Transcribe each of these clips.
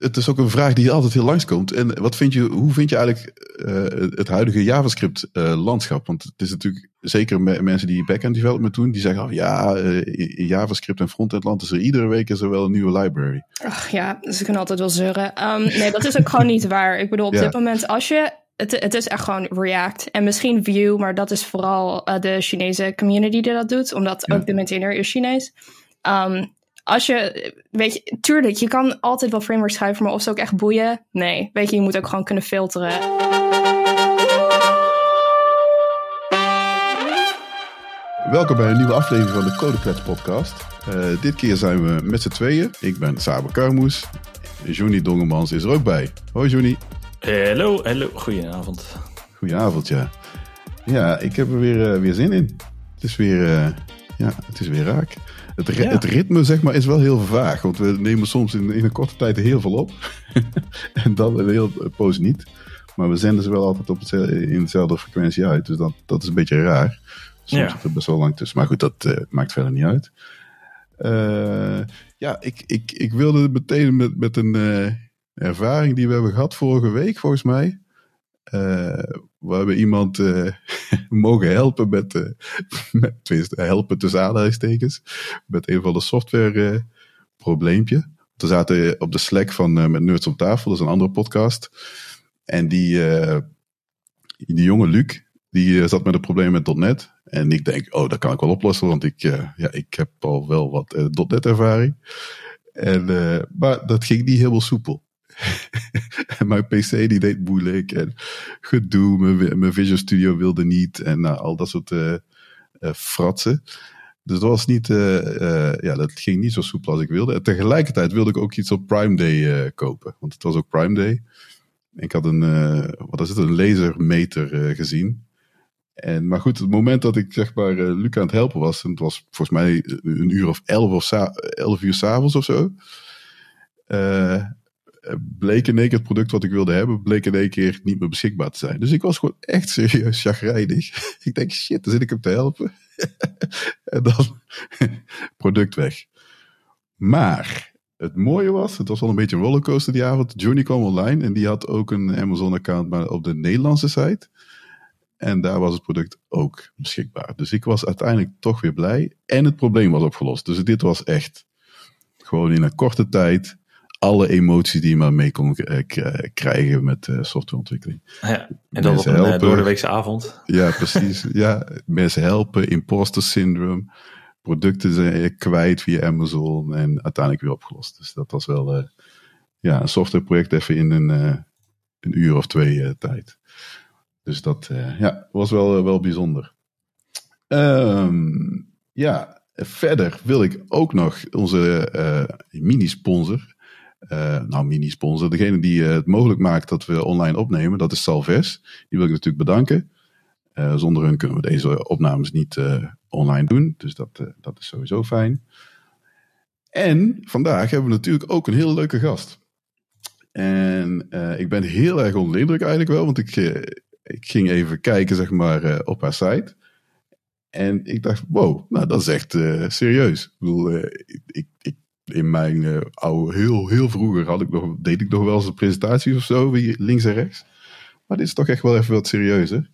het is ook een vraag die altijd heel langskomt. En wat vind je, hoe vind je eigenlijk uh, het huidige JavaScript-landschap? Want het is natuurlijk zeker mensen die backend development doen, die zeggen: oh, ja, uh, in JavaScript en frontend land is er iedere week is er wel een nieuwe library. Ach ja, ze kunnen altijd wel zeuren. Um, nee, dat is ook gewoon niet waar. Ik bedoel, op ja. dit moment, als je het, het, is echt gewoon React. En misschien Vue, maar dat is vooral de Chinese community die dat doet. Omdat ja. ook de maintainer is Chinees. Um, als je, weet je, tuurlijk, je kan altijd wel frameworks schrijven, maar of ze ook echt boeien, nee. Weet je, je moet ook gewoon kunnen filteren. Welkom bij een nieuwe aflevering van de Codeklets podcast. Uh, dit keer zijn we met z'n tweeën. Ik ben Saber Karmoes. Johnny Dongemans is er ook bij. Hoi Johnny. Hallo, hallo. Goedenavond. Goedenavond, ja. Ja, ik heb er weer, uh, weer zin in. Het is weer, uh, ja, het is weer raak. Het, het, ritme zeg maar, is wel heel vaag. Want we nemen soms in, in een korte tijd heel veel op. en dan een heel poos niet. Maar we zenden ze wel altijd op het, in dezelfde frequentie uit. Dus dat, dat is een beetje raar. Soms ja. zit er best wel lang tussen. Maar goed, dat uh, maakt verder niet uit. Uh, ja, ik, ik, ik wilde meteen met, met een uh, ervaring die we hebben gehad vorige week, volgens mij. We hebben iemand mogen helpen met, uh, met helpen tussen aanhalingstekens, met een van de software uh, probleempje. We zaten op de Slack van met Nerds op tafel, dat is een andere podcast. En die, die jonge Luc, die zat met een probleem met .NET. En ik denk, oh, dat kan ik wel oplossen, want ik, ja, ik heb al wel wat .NET ervaring. En, maar dat ging niet helemaal soepel. Mijn PC die deed moeilijk en gedoe. Mijn, mijn Visual Studio wilde niet en nou, al dat soort uh, uh, fratsen. Dus dat was niet, uh, ja, dat ging niet zo soepel als ik wilde. En tegelijkertijd wilde ik ook iets op Prime Day kopen, want het was ook Prime Day. Ik had een, wat is het, een lasermeter gezien. En, maar goed, het moment dat ik zeg maar Luc aan het helpen was, en het was volgens mij een uur of elf, of elf uur s'avonds of zo bleek in één keer het product wat ik wilde hebben, bleek in één keer niet meer beschikbaar te zijn. Dus ik was gewoon echt serieus chagrijnig. ik denk, shit, dan zit ik hem te helpen. en dan product weg. Maar het mooie was, het was wel een beetje een rollercoaster die avond. Johnny kwam online en die had ook een Amazon-account, maar op de Nederlandse site. En daar was het product ook beschikbaar. Dus ik was uiteindelijk toch weer blij. En het probleem was opgelost. Dus dit was echt gewoon in een korte tijd alle emoties die je maar mee kon eh, krijgen met uh, softwareontwikkeling. Ja, en dat op een helpen, door de weekse avond. Ja, precies. ja, mensen helpen, imposter syndrome, producten zijn kwijt via Amazon en uiteindelijk weer opgelost. Dus dat was wel uh, ja, een softwareproject even in een, een uur of twee tijd. Dus dat ja, was wel, wel bijzonder. Um, ja, verder wil ik ook nog onze mini-sponsor uh, nou, mini-sponsor. Degene die uh, het mogelijk maakt dat we online opnemen, dat is Salves. Die wil ik natuurlijk bedanken. Uh, zonder hun kunnen we deze opnames niet online doen. Dus dat, dat is sowieso fijn. En vandaag hebben we natuurlijk ook een hele leuke gast. En ik ben heel erg onder de indruk eigenlijk wel, want ik, ik ging even kijken zeg maar op haar site. En ik dacht, wow, nou dat is echt serieus. Ik bedoel, ik, ik in mijn uh, oude, heel, heel vroeger had ik nog, deed ik nog wel eens een presentaties of zo, links en rechts. Maar dit is toch echt wel even wat serieuzer.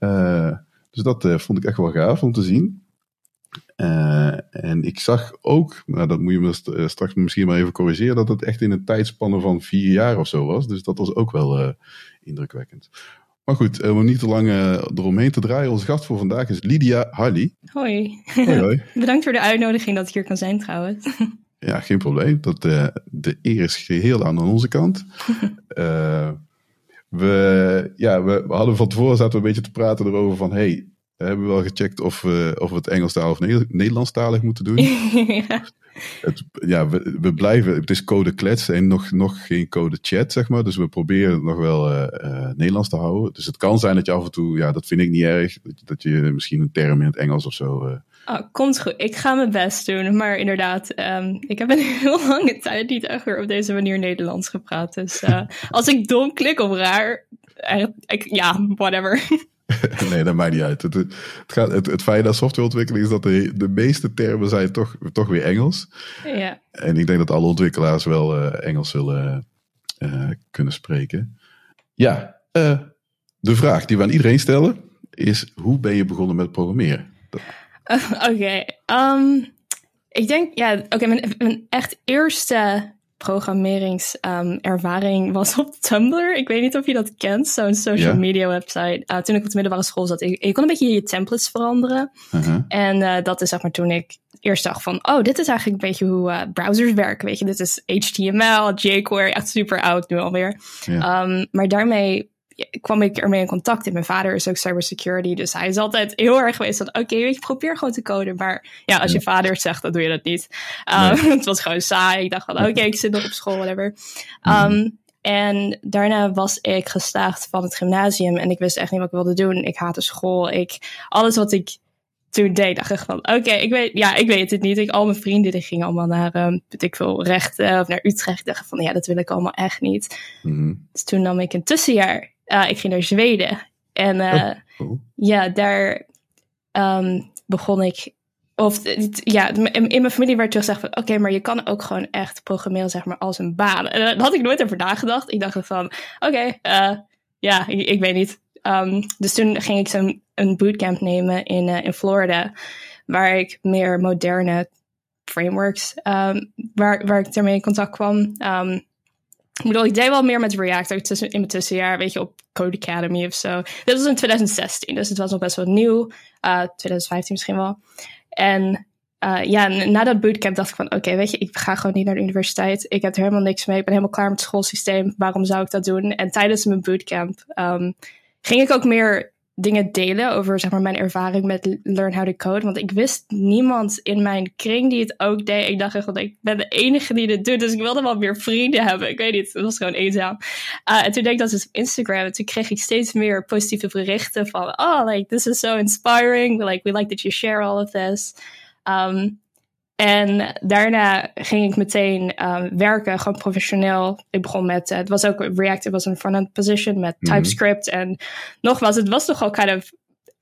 Uh, dus dat uh, vond ik echt wel gaaf om te zien. en ik zag ook, nou dat moet je me straks misschien maar even corrigeren, dat het echt in een tijdspanne van vier jaar of zo was. Dus dat was ook wel indrukwekkend. Maar goed, om niet te lang eromheen te draaien. Onze gast voor vandaag is Lydia Harley. Hoi. hoi, hoi. Bedankt voor de uitnodiging dat ik hier kan zijn trouwens. Ja, geen probleem. Dat, uh, de eer is geheel aan onze kant. uh, we, ja, we, we, hadden van tevoren zaten we een beetje te praten erover van... Hey, hebben we wel gecheckt of, we, of we het Engelstalig of Nederlandstalig moeten doen. ja, het, ja we, we, blijven... Het is code klets en nog, nog geen code chat, zeg maar. Dus we proberen nog wel uh, Nederlands te houden. Dus het kan zijn dat je af en toe... Ja, dat vind ik niet erg. Dat, dat je misschien een term in het Engels of zo Oh, komt goed. Ik ga mijn best doen. Maar inderdaad, um, ik heb een heel lange tijd niet echt weer op deze manier Nederlands gepraat. Dus uh, als ik dom klik op raar, ik, ja, whatever. nee, dat maakt niet uit. Het, het, gaat, het, het fijne aan softwareontwikkeling is dat de, de meeste termen zijn toch, toch weer Engels. Ja. En ik denk dat alle ontwikkelaars wel uh, Engels zullen kunnen spreken. Ja, de vraag die we aan iedereen stellen is: hoe ben je begonnen met programmeren? Oké, okay. um, ik denk, ja, oké, okay, mijn, mijn echt eerste programmeringservaring um, was op Tumblr. Ik weet niet of je dat kent, zo'n social yeah. media website. Uh, toen ik op de middelbare school zat, je kon een beetje je templates veranderen. Uh -huh. En uh, dat is zeg maar toen ik eerst dacht van, oh, dit is eigenlijk een beetje hoe uh, browsers werken. Weet je, dit is HTML, jQuery, echt super oud nu alweer. Yeah. Um, maar daarmee kwam ik ermee in contact. En mijn vader is ook cybersecurity. Dus hij is altijd heel erg geweest van... Oké, weet je, probeer gewoon te coden. Maar ja, als je vader het zegt, dan doe je dat niet. Um, nee. het was gewoon saai. Ik dacht van, oké, okay, ik zit nog op school, whatever. Um, en daarna was ik gestaagd van het gymnasium. En ik wist echt niet wat ik wilde doen. Ik haatte school. Ik, alles wat ik toen deed, dacht ik van, oké, okay, ik weet, ja, ik weet het niet. Ik, al mijn vrienden die gingen allemaal naar, um, weet ik veel, rechten of naar Utrecht. Ik dacht van, ja, dat wil ik allemaal echt niet. Mm -hmm. Dus toen nam ik een tussenjaar. Uh, ik ging naar Zweden. En uh, oh. Oh. ja, daar um, begon ik. Of ja, in, in mijn familie werd gezegd van oké, okay, maar je kan ook gewoon echt programmeren, zeg maar, als een baan. En daar had ik nooit over nagedacht. Ik dacht van oké, okay, uh, ja, ik, ik, weet niet. Um, dus toen ging ik zo'n een bootcamp nemen in, in Florida, waar ik meer moderne frameworks, um, waar, waar ik ermee in contact kwam. Um, ik bedoel, ik deed wel meer met React ook tussen, in mijn tussenjaar, weet je, op Code Academy of zo. Dit was in 2016, dus het was nog best wel nieuw. Uh, 2015 misschien wel. En uh, ja, na dat bootcamp dacht ik van, oké, weet je, ik ga gewoon niet naar de universiteit. Ik heb er helemaal niks mee. Ik ben helemaal klaar met het schoolsysteem. Waarom zou ik dat doen? En tijdens mijn bootcamp um, ging ik ook meer dingen delen over zeg maar, mijn ervaring met Learn How to Code. Want ik wist niemand in mijn kring die het ook deed. Ik dacht echt ik ben de enige die dit doet. Dus ik wilde wel meer vrienden hebben. Ik weet niet, het was gewoon eenzaam. Uh, en toen deed ik dat dus op Instagram. En toen kreeg ik steeds meer positieve berichten van... Oh, like, this is so inspiring. Like, we like that you share all of this. Um, en daarna ging ik meteen um, werken, gewoon professioneel. Ik begon met, uh, het was ook React, het was een front-end position met Mhm. TypeScript. En nogmaals, het was toch al kind of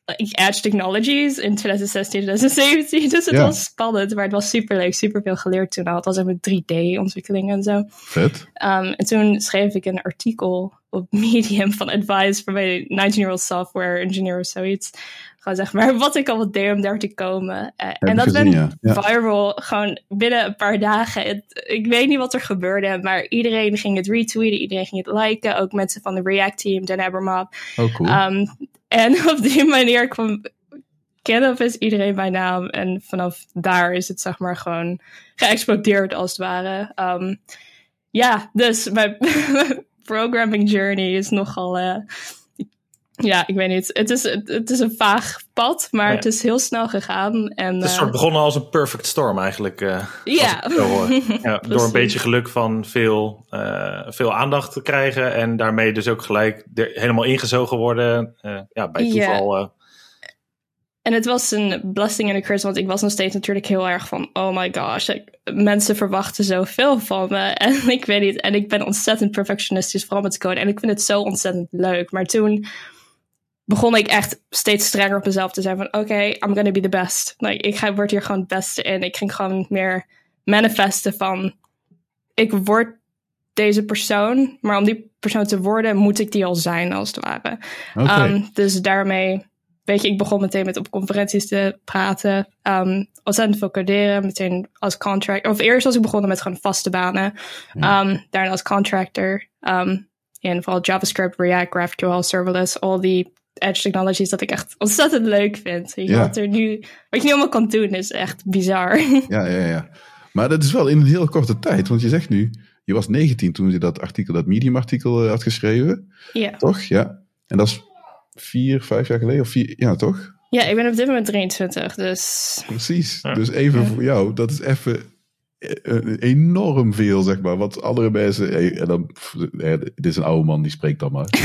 like, Edge Technologies in 2016, 2017. Dus het Ja. was spannend, maar het was super leuk, super veel geleerd toen al. Het was ook met 3D-ontwikkeling en zo. Vet. Um, en toen schreef ik een artikel op Medium van advice voor mijn 19-year-old software engineer of zoiets. Gewoon zeg maar wat ik al deed om daar te komen. Uh, en dat gezien, werd ja. Viral gewoon binnen een paar dagen. Het- ik weet niet wat er gebeurde, maar iedereen ging het retweeten, iedereen ging het liken. Ook mensen van de React team, Dan Abramoff. Oh, cool. Um, en op die manier kwam kennen of is iedereen bij naam. En vanaf daar is het zeg maar gewoon geëxplodeerd als het ware. Um, ja, dus mijn programming journey is nogal... eh, ja, ik weet niet. Het is, het, het is een vaag pad, maar Ja. het is heel snel gegaan. En, Het is eh, soort begonnen als een perfect storm eigenlijk. eh, Ja. door een beetje geluk van veel, eh, veel aandacht te krijgen. En daarmee dus ook gelijk helemaal ingezogen worden. eh, ja, bij toeval. eh, En het was een blessing and a curse, want ik was nog steeds natuurlijk heel erg van, oh my gosh, ik- mensen verwachten zoveel van me. En ik weet niet, en ik ben ontzettend perfectionistisch, vooral met code. En ik vind het zo ontzettend leuk. Maar toen begon ik echt steeds strenger op mezelf te zijn van, oké, I'm gonna be the best. Like, ik ga, word hier gewoon het beste in. Ik ging gewoon meer manifesten van, ik word deze persoon, maar om die persoon te worden, moet ik die al zijn, als het ware. Um, dus daarmee, weet je, ik begon meteen met op conferenties te praten. Um, ontzettend veel coderen, meteen als contract. Of eerst was ik begonnen met gewoon vaste banen. Ja. Um, daarna als contractor. En vooral JavaScript, React, GraphQL, serverless, al die edge technologies dat ik echt ontzettend leuk vind. Je, Ja. Wat, er nu, wat je nu allemaal kan doen is echt bizar. Ja, ja, ja. Maar dat is wel in een heel korte tijd. Want je zegt nu, je was 19 toen je dat artikel, dat Medium-artikel eh, had geschreven. ja. Toch? Ja. En dat is vier, vijf jaar geleden? Of vier, ja, toch? ja, ik ben op dit moment 23, dus Precies. Ja. Dus even Ja. voor jou, dat is even eh, enorm veel, zeg maar. Wat andere mensen, eh, en dan, dit is een oude man, die spreekt dan maar.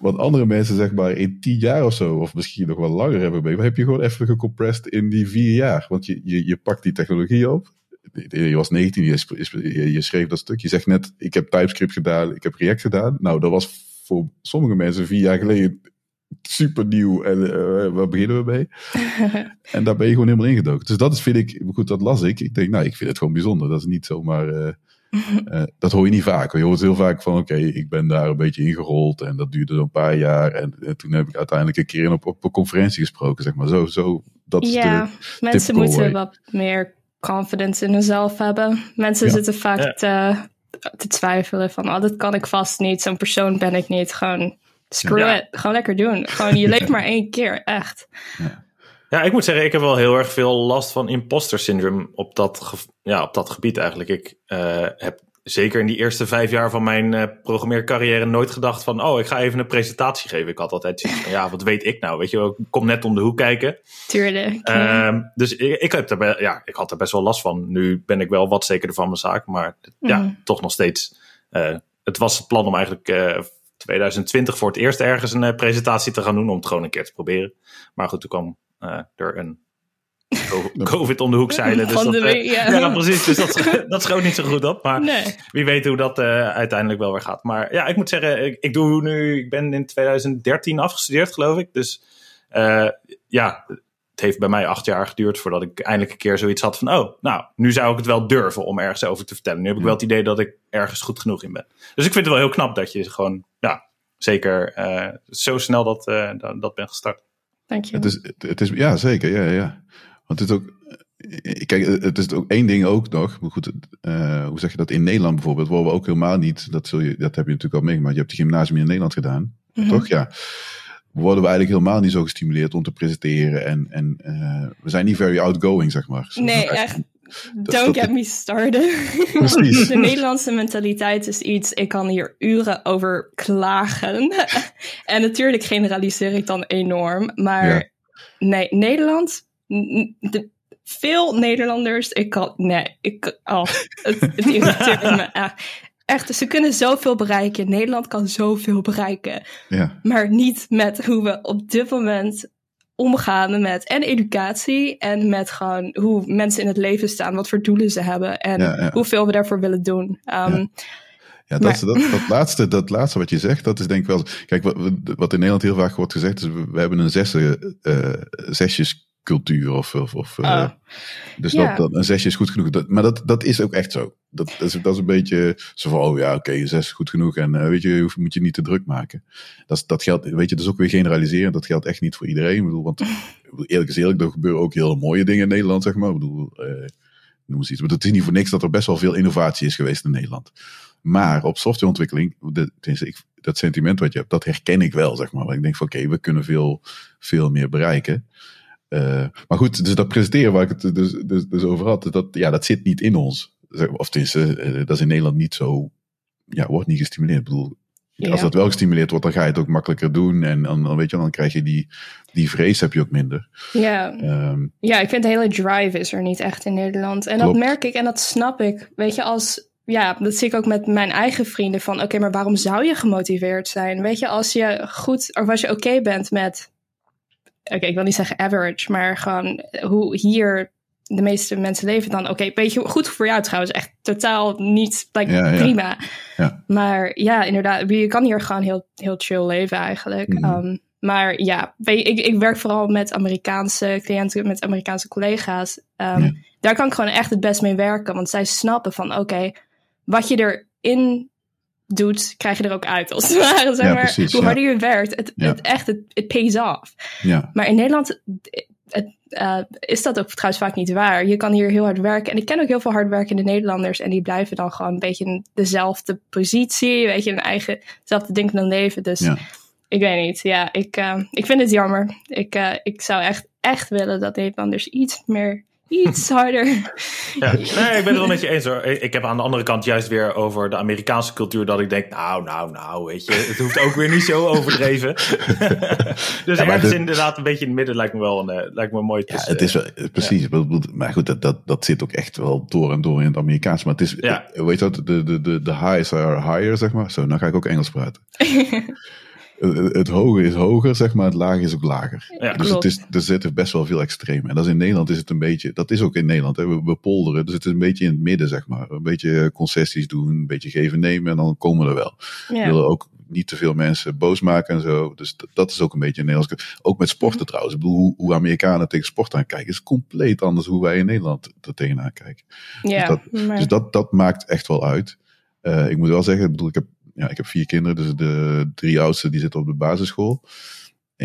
Wat andere mensen, zeg maar, in tien jaar of zo, of misschien nog wel langer hebben mee, heb je gewoon even gecompressed in die vier jaar. Want je, je, je pakt die technologie op. Je was 19, je, sp- je, je schreef dat stuk. Je zegt net, ik heb TypeScript gedaan, ik heb React gedaan. Nou, dat was voor sommige mensen vier jaar geleden super nieuw en uh, waar beginnen we mee? en daar ben je gewoon helemaal ingedoken. Dus dat is, vind ik, goed, dat las ik. Ik denk, nou, ik vind het gewoon bijzonder. Dat is niet zomaar, uh, uh, dat hoor je niet vaak. Je hoort heel vaak van, oké, ik ben daar een beetje ingerold en dat duurde zo'n paar jaar. En, en, toen heb ik uiteindelijk een keer op, op een conferentie gesproken, zeg maar. Zo, zo, dat is ja, de mensen moeten wat meer confidence in hunzelf hebben. Mensen ja. zitten vaak ja. te, te twijfelen van, oh, dat kan ik vast niet. Zo'n persoon ben ik niet. Gewoon Screw ja. it. Gewoon lekker doen. Gewoon, je leeft maar één keer, echt. Ja. Ja. ik moet zeggen, ik heb wel heel erg veel last van imposter syndroom op dat, ja, op dat gebied eigenlijk. Ik uh, heb zeker in die eerste vijf jaar van mijn uh, programmeercarrière nooit gedacht van, oh, ik ga even een presentatie geven. Ik had altijd zoiets van, ja, wat weet ik nou? Weet je, ik kom net om de hoek kijken. Tuurlijk. Uh, dus ik, ik, heb er, ja, ik had er best wel last van. Nu ben ik wel wat zekerder van mijn zaak, maar ja, Mm. toch nog steeds. Uh, het was het plan om eigenlijk 2020 voor het eerst ergens een presentatie te gaan doen om het gewoon een keer te proberen. Maar goed, toen kwam er een COVID om de hoek zeilen. Dus dat, uh, ja. ja. precies. Dus dat, dat schoot niet zo goed op. Maar nee. wie weet hoe dat uiteindelijk wel weer gaat. Maar ja, ik moet zeggen, ik, ik, doe nu, ik ben in 2013 afgestudeerd, geloof ik. Dus ja, het heeft bij mij acht jaar geduurd voordat ik eindelijk een keer zoiets had van, oh, nou, nu zou ik het wel durven om ergens over te vertellen. Nu heb ik wel het idee dat ik ergens goed genoeg in ben. Dus ik vind het wel heel knap dat je gewoon, ja, zeker zo snel dat, dat, dat ben gestart. Dank je. Het is, het is, ja, zeker, ja, ja. Want het is ook, kijk, het is ook één ding ook nog, goed, uh, hoe zeg je dat, in Nederland bijvoorbeeld, waar we ook helemaal niet, dat, zul je, dat heb je natuurlijk al meegemaakt, je hebt de gymnasium in Nederland gedaan, Mhm. mm -hmm. toch? Ja worden we eigenlijk helemaal niet zo gestimuleerd om te presenteren. En, en uh, we zijn niet very outgoing, zeg maar. Nee, echt. Don't get me started. Precies. De Nederlandse mentaliteit is iets, ik kan hier uren over klagen. en natuurlijk generaliseer ik dan enorm. Maar ja. nee, Nederland, de, veel Nederlanders, ik kan, nee, ik, oh, het, het irriteert me echt echt, ze kunnen zoveel bereiken. Nederland kan zoveel bereiken. Ja. Maar niet met hoe we op dit moment omgaan met en educatie en met gewoon hoe mensen in het leven staan, wat voor doelen ze hebben en ja, ja. hoeveel we daarvoor willen doen. Um, ja. Ja, dat, maar, dat, dat, laatste, dat laatste wat je zegt, dat is denk ik wel. Kijk, wat, wat in Nederland heel vaak wordt gezegd, is we, hebben een zesde, uh, zesjescultuur. Of, of, of uh, oh. Dus ja. dat, dat, een zesje is goed genoeg. Dat, maar dat, dat is ook echt zo. Dat, dat, is, dat is een beetje zo van, oh ja, oké, okay, zes is goed genoeg. En uh, weet je, moet je niet te druk maken. Dat, dat geldt, weet je, dat is ook weer generaliseren. Dat geldt echt niet voor iedereen. Ik bedoel, want eerlijk is eerlijk, er gebeuren ook heel mooie dingen in Nederland, zeg maar. Ik bedoel, uh, noem eens iets. Maar het is niet voor niks dat er best wel veel innovatie is geweest in Nederland. Maar op softwareontwikkeling, de, ik, dat sentiment wat je hebt, dat herken ik wel, zeg maar. Want ik denk van oké, okay, we kunnen veel, veel meer bereiken. Uh, maar goed, dus dat presenteren waar ik het dus, dus, dus over had, dat, ja, dat zit niet in ons. Of tenminste, uh, dat is in Nederland niet zo, ja, wordt niet gestimuleerd. Ik bedoel, ja. als dat wel gestimuleerd wordt, dan ga je het ook makkelijker doen. En dan, dan weet je, dan krijg je die, die vrees heb je ook minder. Ja. Um, ja, ik vind de hele drive is er niet echt in Nederland. En klopt. dat merk ik en dat snap ik. Weet je, als ja, dat zie ik ook met mijn eigen vrienden. Van oké, okay, maar waarom zou je gemotiveerd zijn? Weet je, als je goed, of als je oké okay bent met. Oké, okay, ik wil niet zeggen average, maar gewoon hoe hier de meeste mensen leven dan. Oké, okay, weet je, goed voor jou trouwens. Echt totaal niet, like, ja, prima. Ja. Maar ja, inderdaad, je kan hier gewoon heel, heel chill leven eigenlijk. Mhm. Um, maar ja, je, ik, ik werk vooral met Amerikaanse cliënten, met Amerikaanse collega's. Um, Ja. Daar kan ik gewoon echt het best mee werken. Want zij snappen van oké, wat je erin doet, krijg je er ook uit. Als het ware, zeg Ja, maar. precies, Hoe ja. harder je werkt, het, Ja. het echt, het, het pays off. Ja, Maar in Nederland het, eh, is dat ook trouwens vaak niet waar. Je kan hier heel hard werken. En ik ken ook heel veel hardwerkende Nederlanders. En die blijven dan gewoon een beetje in dezelfde positie. Weet je, een eigen, dezelfde ding dan leven. Dus ja. ik weet niet. Ja, ik, eh, ik vind het jammer. Ik, eh, ik zou echt, echt willen dat Nederlanders iets meer, iets harder. Ja, nee, ik ben het wel met je eens hoor. Ik heb aan de andere kant juist weer over de Amerikaanse cultuur dat ik denk, nou, nou, nou, weet je, het hoeft ook weer niet zo overdreven. dus Ja, maar ergens de- inderdaad een beetje in het midden lijkt me wel een, eh, lijkt me een mooi Ja, het is wel, precies. Maar goed, dat, dat, dat zit ook echt wel door en door in het Amerikaans. Maar het is, Ja. weet je wat, de, de, de, de highs are higher, zeg maar. Zo, nou ga ik ook Engels praten. het, het hoge is hoger, zeg maar. Het lage is ook lager. Ja, dus het is, er zitten best wel veel extremen. En dat is in Nederland is het een beetje, dat is ook in Nederland. Hè. We, we polderen, dus het is een beetje in het midden, zeg maar. Een beetje concessies doen, een beetje geven nemen en dan komen we er wel. We ja. willen ook niet te veel mensen boos maken en zo. Dus dat, is ook een beetje Nederlands. Ook met sporten mhm. trouwens. Ik bedoel, hoe, hoe Amerikanen tegen sport aankijken is compleet anders hoe wij in Nederland er tegenaan kijken. Ja, dus, dat, dus dat, dat maakt echt wel uit. Uh, ik moet wel zeggen, ik bedoel, ik heb, ja, ik heb vier kinderen, dus de drie oudste die zitten op de basisschool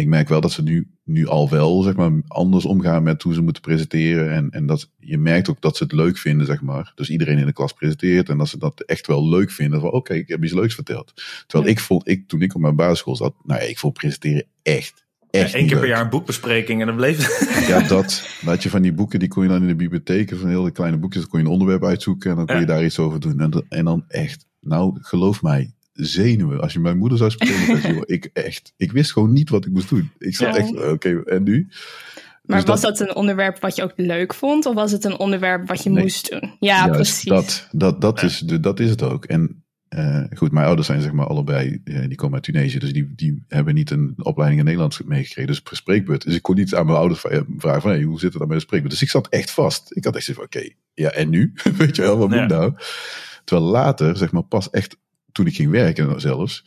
ik merk wel dat ze nu, nu al wel zeg maar, anders omgaan met hoe ze moeten presenteren. En, en dat, je merkt ook dat ze het leuk vinden, zeg maar. Dus iedereen in de klas presenteert en dat ze dat echt wel leuk vinden. Van oké, ik heb iets leuks verteld. Terwijl ik vond, ik, toen ik op mijn basisschool zat, nou ik vond presenteren echt, echt Eén keer per jaar een boekbespreking en dan bleef het. Ja, dat. Dat je van die boeken, die kon je dan in de bibliotheek, van hele kleine boekjes, dan kon je een onderwerp uitzoeken en dan kon je daar iets over doen. En, en dan echt, nou geloof mij, zenuwen. Als je mijn moeder zou spreken, ik echt, ik wist gewoon niet wat ik moest doen. Ik zat echt, oké, en nu? Maar dus was dat, een onderwerp wat je ook leuk vond? Of was het een onderwerp wat je moest doen? Ja, precies. Dat, dat, dat, Is, de, dat is het ook. En uh, goed, mijn ouders zijn zeg maar allebei, uh, die komen uit Tunesië. Dus die, die hebben niet een opleiding in Nederland meegekregen. Dus spreekbeurt. Dus ik kon niet aan mijn ouders vragen van, hey, hoe zit het dan met de spreekbeurt? Dus ik zat echt vast. Ik had echt zoiets van, oké, ja, en nu? Weet je wel, wat moet nou? Terwijl later, zeg maar, pas echt toen ik ging werken zelfs,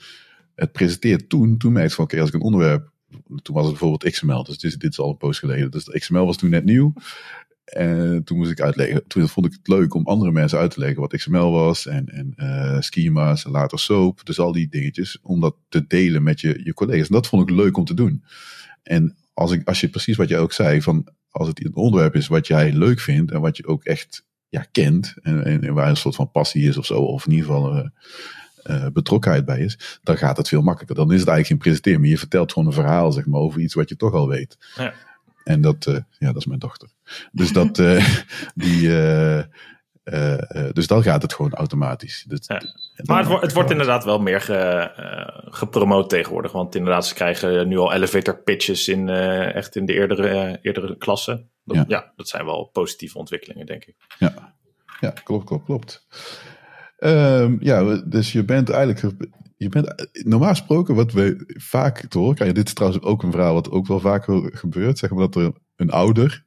het presenteert toen, toen merkte van oké, als ik een onderwerp, toen was het bijvoorbeeld XML, dus dit, dit is al een post geleden, dus XML was toen net nieuw. En toen moest ik uitleggen, toen vond ik het leuk om andere mensen uit te leggen wat XML was en, en uh, schema's en later SOAP, dus al die dingetjes, om dat te delen met je, je collega's. En dat vond ik leuk om te doen. En als, ik, als je precies wat jij ook zei, van als het een onderwerp is wat jij leuk vindt en wat je ook echt ja, kent en, en, waar een soort van passie is of zo, of in ieder geval uh, uh, betrokkenheid bij is, dan gaat het veel makkelijker. Dan is het eigenlijk geen presenteren, maar je vertelt gewoon een verhaal zeg maar, over iets wat je toch al weet. Ja. En dat, uh, ja, dat is mijn dochter. Dus dat, uh, die, dus dan gaat het gewoon automatisch. ja. Maar het, wordt, het wordt inderdaad wel meer ge, gepromoot tegenwoordig. Want inderdaad, ze krijgen nu al elevator pitches in, echt in de eerdere, eerdere klassen. Dat, ja. ja. dat zijn wel positieve ontwikkelingen, denk ik. Ja, ja klopt, klopt, klopt. Um, ja, dus je bent eigenlijk. Je bent, normaal gesproken, wat we vaak te horen krijgen. Dit is trouwens ook een verhaal wat ook wel vaker gebeurt. Zeg maar dat er een ouder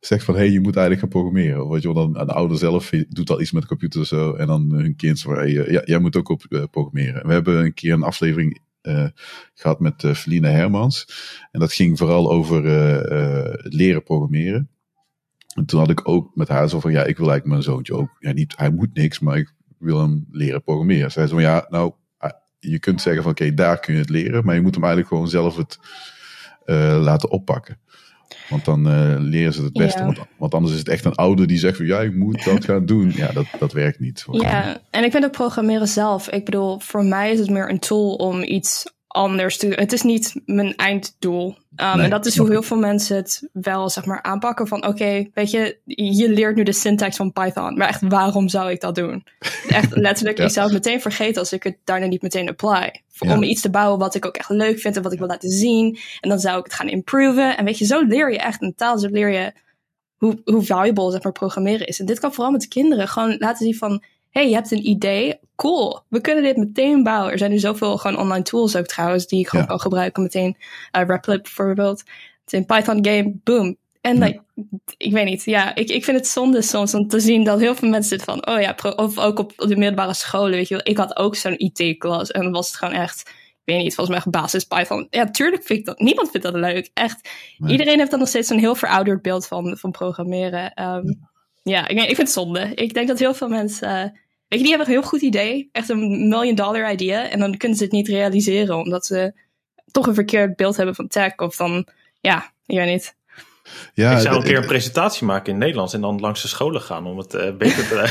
zegt van hé, hey, je moet eigenlijk gaan programmeren. Of wat je dan, een ouder zelf doet al iets met de computer zo. En dan hun kind van hey, ja, jij moet ook op uh, programmeren. We hebben een keer een aflevering uh, gehad met uh, Feline Hermans. En dat ging vooral over het leren programmeren. En toen had ik ook met haar zo van ja, ik wil eigenlijk mijn zoontje ook. Ja, niet, hij moet niks, maar ik wil hem leren programmeren. Zij zei van ja, nou, ah, je kunt zeggen van oké, daar kun je het leren, maar je moet hem eigenlijk gewoon zelf het uh, laten oppakken. Want dan uh, leren ze het beste. Want, want, anders is het echt een ouder die zegt van ja, ik moet dat gaan doen. Ja, dat, dat werkt niet. Ja, en ik vind ook programmeren zelf. Ik bedoel, voor mij is het meer een tool om iets anders te Het is niet mijn einddoel. Um, en dat is hoe heel veel mensen het wel zeg maar aanpakken van oké, weet je, je leert nu de syntax van Python, maar echt waarom zou ik dat doen? Echt letterlijk, ik zou het meteen vergeten als ik het daarna niet meteen apply. Om iets te bouwen wat ik ook echt leuk vind en wat ik wil laten zien. En dan zou ik het gaan improven. En weet je, zo leer je echt een taal, zo leer je hoe, hoe valuable zeg maar programmeren is. En dit kan vooral met kinderen gewoon laten zien van hey, je hebt een idee, cool, we kunnen dit meteen bouwen. Er zijn nu zoveel gewoon online tools ook trouwens, die ik gewoon kan gebruiken. Meteen uh, Replit bijvoorbeeld. Het een Python game, boom. En like, ik weet niet, ja, ik, ik vind het zonde soms om te zien dat heel veel mensen zitten van, oh ja, of ook op de middelbare scholen, weet je wel. Ik had ook zo'n IT-klas en dan was het gewoon echt, ik weet niet, volgens mij basis Python. Ja, tuurlijk vind ik dat, niemand vindt dat leuk, echt. Iedereen heeft dan nog steeds zo'n heel verouderd beeld van, van programmeren. Um, ja, ik, ik vind het zonde. Ik denk dat heel veel mensen. Weet je, die hebben een heel goed idee. Echt een million dollar idea. En dan kunnen ze het niet realiseren. Omdat ze toch een verkeerd beeld hebben van tech. Of dan, ja, ik weet niet. Ja, ik zou een keer een presentatie maken in het Nederlands en dan langs de scholen gaan om het uh, beter te.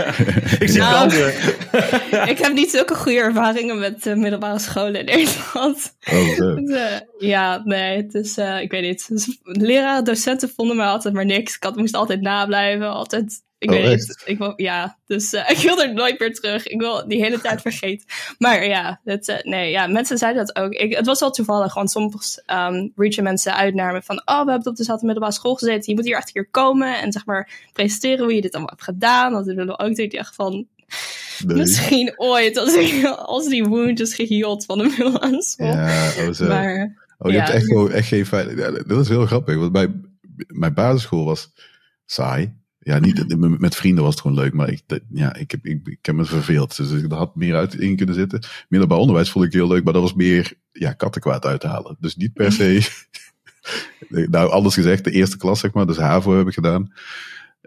ik zie nou, Ik heb niet zulke goede ervaringen met uh, middelbare scholen in Nederland. Oh, uh, ja, nee, het is, ik weet niet. Dus, leraren, docenten vonden me altijd maar niks. Ik had, moest altijd nablijven, altijd ik oh, weet niet. Ik wil, ja, dus uh, ik wil er nooit meer terug. Ik wil die hele tijd vergeten. Maar ja, het, uh, nee, ja, mensen zeiden dat ook. Ik, het was wel toevallig, want soms um, reachen mensen uit naar me van, oh, we hebben op dezelfde middelbare school gezeten. Je moet hier achter keer komen en zeg maar presenteren hoe je dit allemaal hebt gedaan. Want we willen ook echt van, nee. misschien ooit als, ik, als die wound is geheeld van de middelbare school. Ja, zo. Maar, oh, je ja. hebt echt, gewoon, echt geen feit. Ja, dat is heel grappig, want mijn, mijn basisschool was saai ja, niet, met vrienden was het gewoon leuk, maar ik, ja, ik, heb, ik, ik heb me verveeld. Dus ik had meer uit in kunnen zitten. Middelbaar onderwijs vond ik heel leuk, maar dat was meer ja, kattenkwaad uithalen. Dus niet per se. nou, alles gezegd, de eerste klas, zeg maar, dus HAVO heb ik gedaan.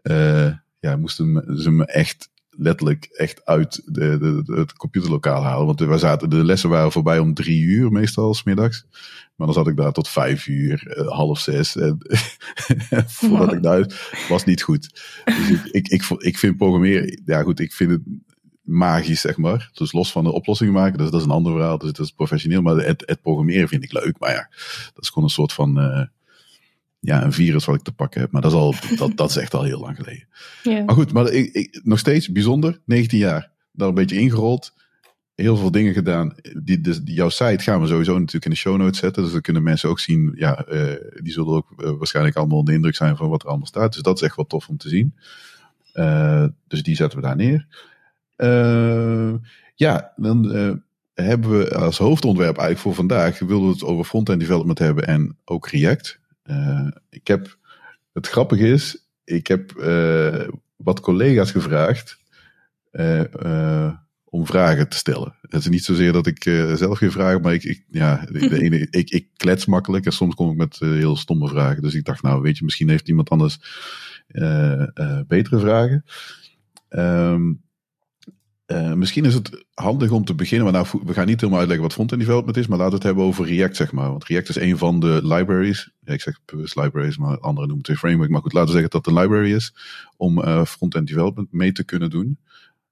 Uh, ja, moesten ze me echt letterlijk echt uit de, de, het computerlokaal halen. Want we zaten, de lessen waren voorbij om drie uur meestal, smiddags. Maar dan zat ik daar tot vijf uur, eh, half zes. En voordat ik daar was niet goed. Dus ik, ik, ik, ik vind programmeren, ja goed, ik vind het magisch, zeg maar. Dus los van de oplossingen maken, dus dat is een ander verhaal. Dus dat is professioneel. Maar het, het programmeren vind ik leuk. Maar ja, dat is gewoon een soort van... Uh, ja, een virus wat ik te pakken heb. Maar dat is, al, dat, dat is echt al heel lang geleden. Ja. Maar goed, maar ik, ik, nog steeds bijzonder. 19 jaar. Daar een beetje ingerold. Heel veel dingen gedaan. Die, dus, jouw site gaan we sowieso natuurlijk in de show notes zetten. Dus dan kunnen mensen ook zien. Ja, uh, die zullen ook uh, waarschijnlijk allemaal onder de indruk zijn van wat er allemaal staat. Dus dat is echt wel tof om te zien. Uh, dus die zetten we daar neer. ja, dan hebben we als hoofdontwerp eigenlijk voor vandaag. Wilden we het over front-end development hebben en ook React. Uh, ik heb, het grappige is, ik heb uh, wat collega's gevraagd uh, om vragen te stellen. Het is niet zozeer dat ik zelf geen vragen, maar ik, ik ja, de ene, ik, ik klets makkelijk en soms kom ik met heel stomme vragen. Dus ik dacht, nou weet je, misschien heeft iemand anders betere vragen. Um, uh, misschien is het handig om te beginnen. Maar nou, we gaan niet helemaal uitleggen wat front-end development is. Maar laten we het hebben over React, zeg maar. Want React is een van de libraries. Ja, ik zeg bewust libraries, maar anderen noemen het een framework. Maar goed, laten we zeggen dat het een library is. Om uh, front-end development mee te kunnen doen.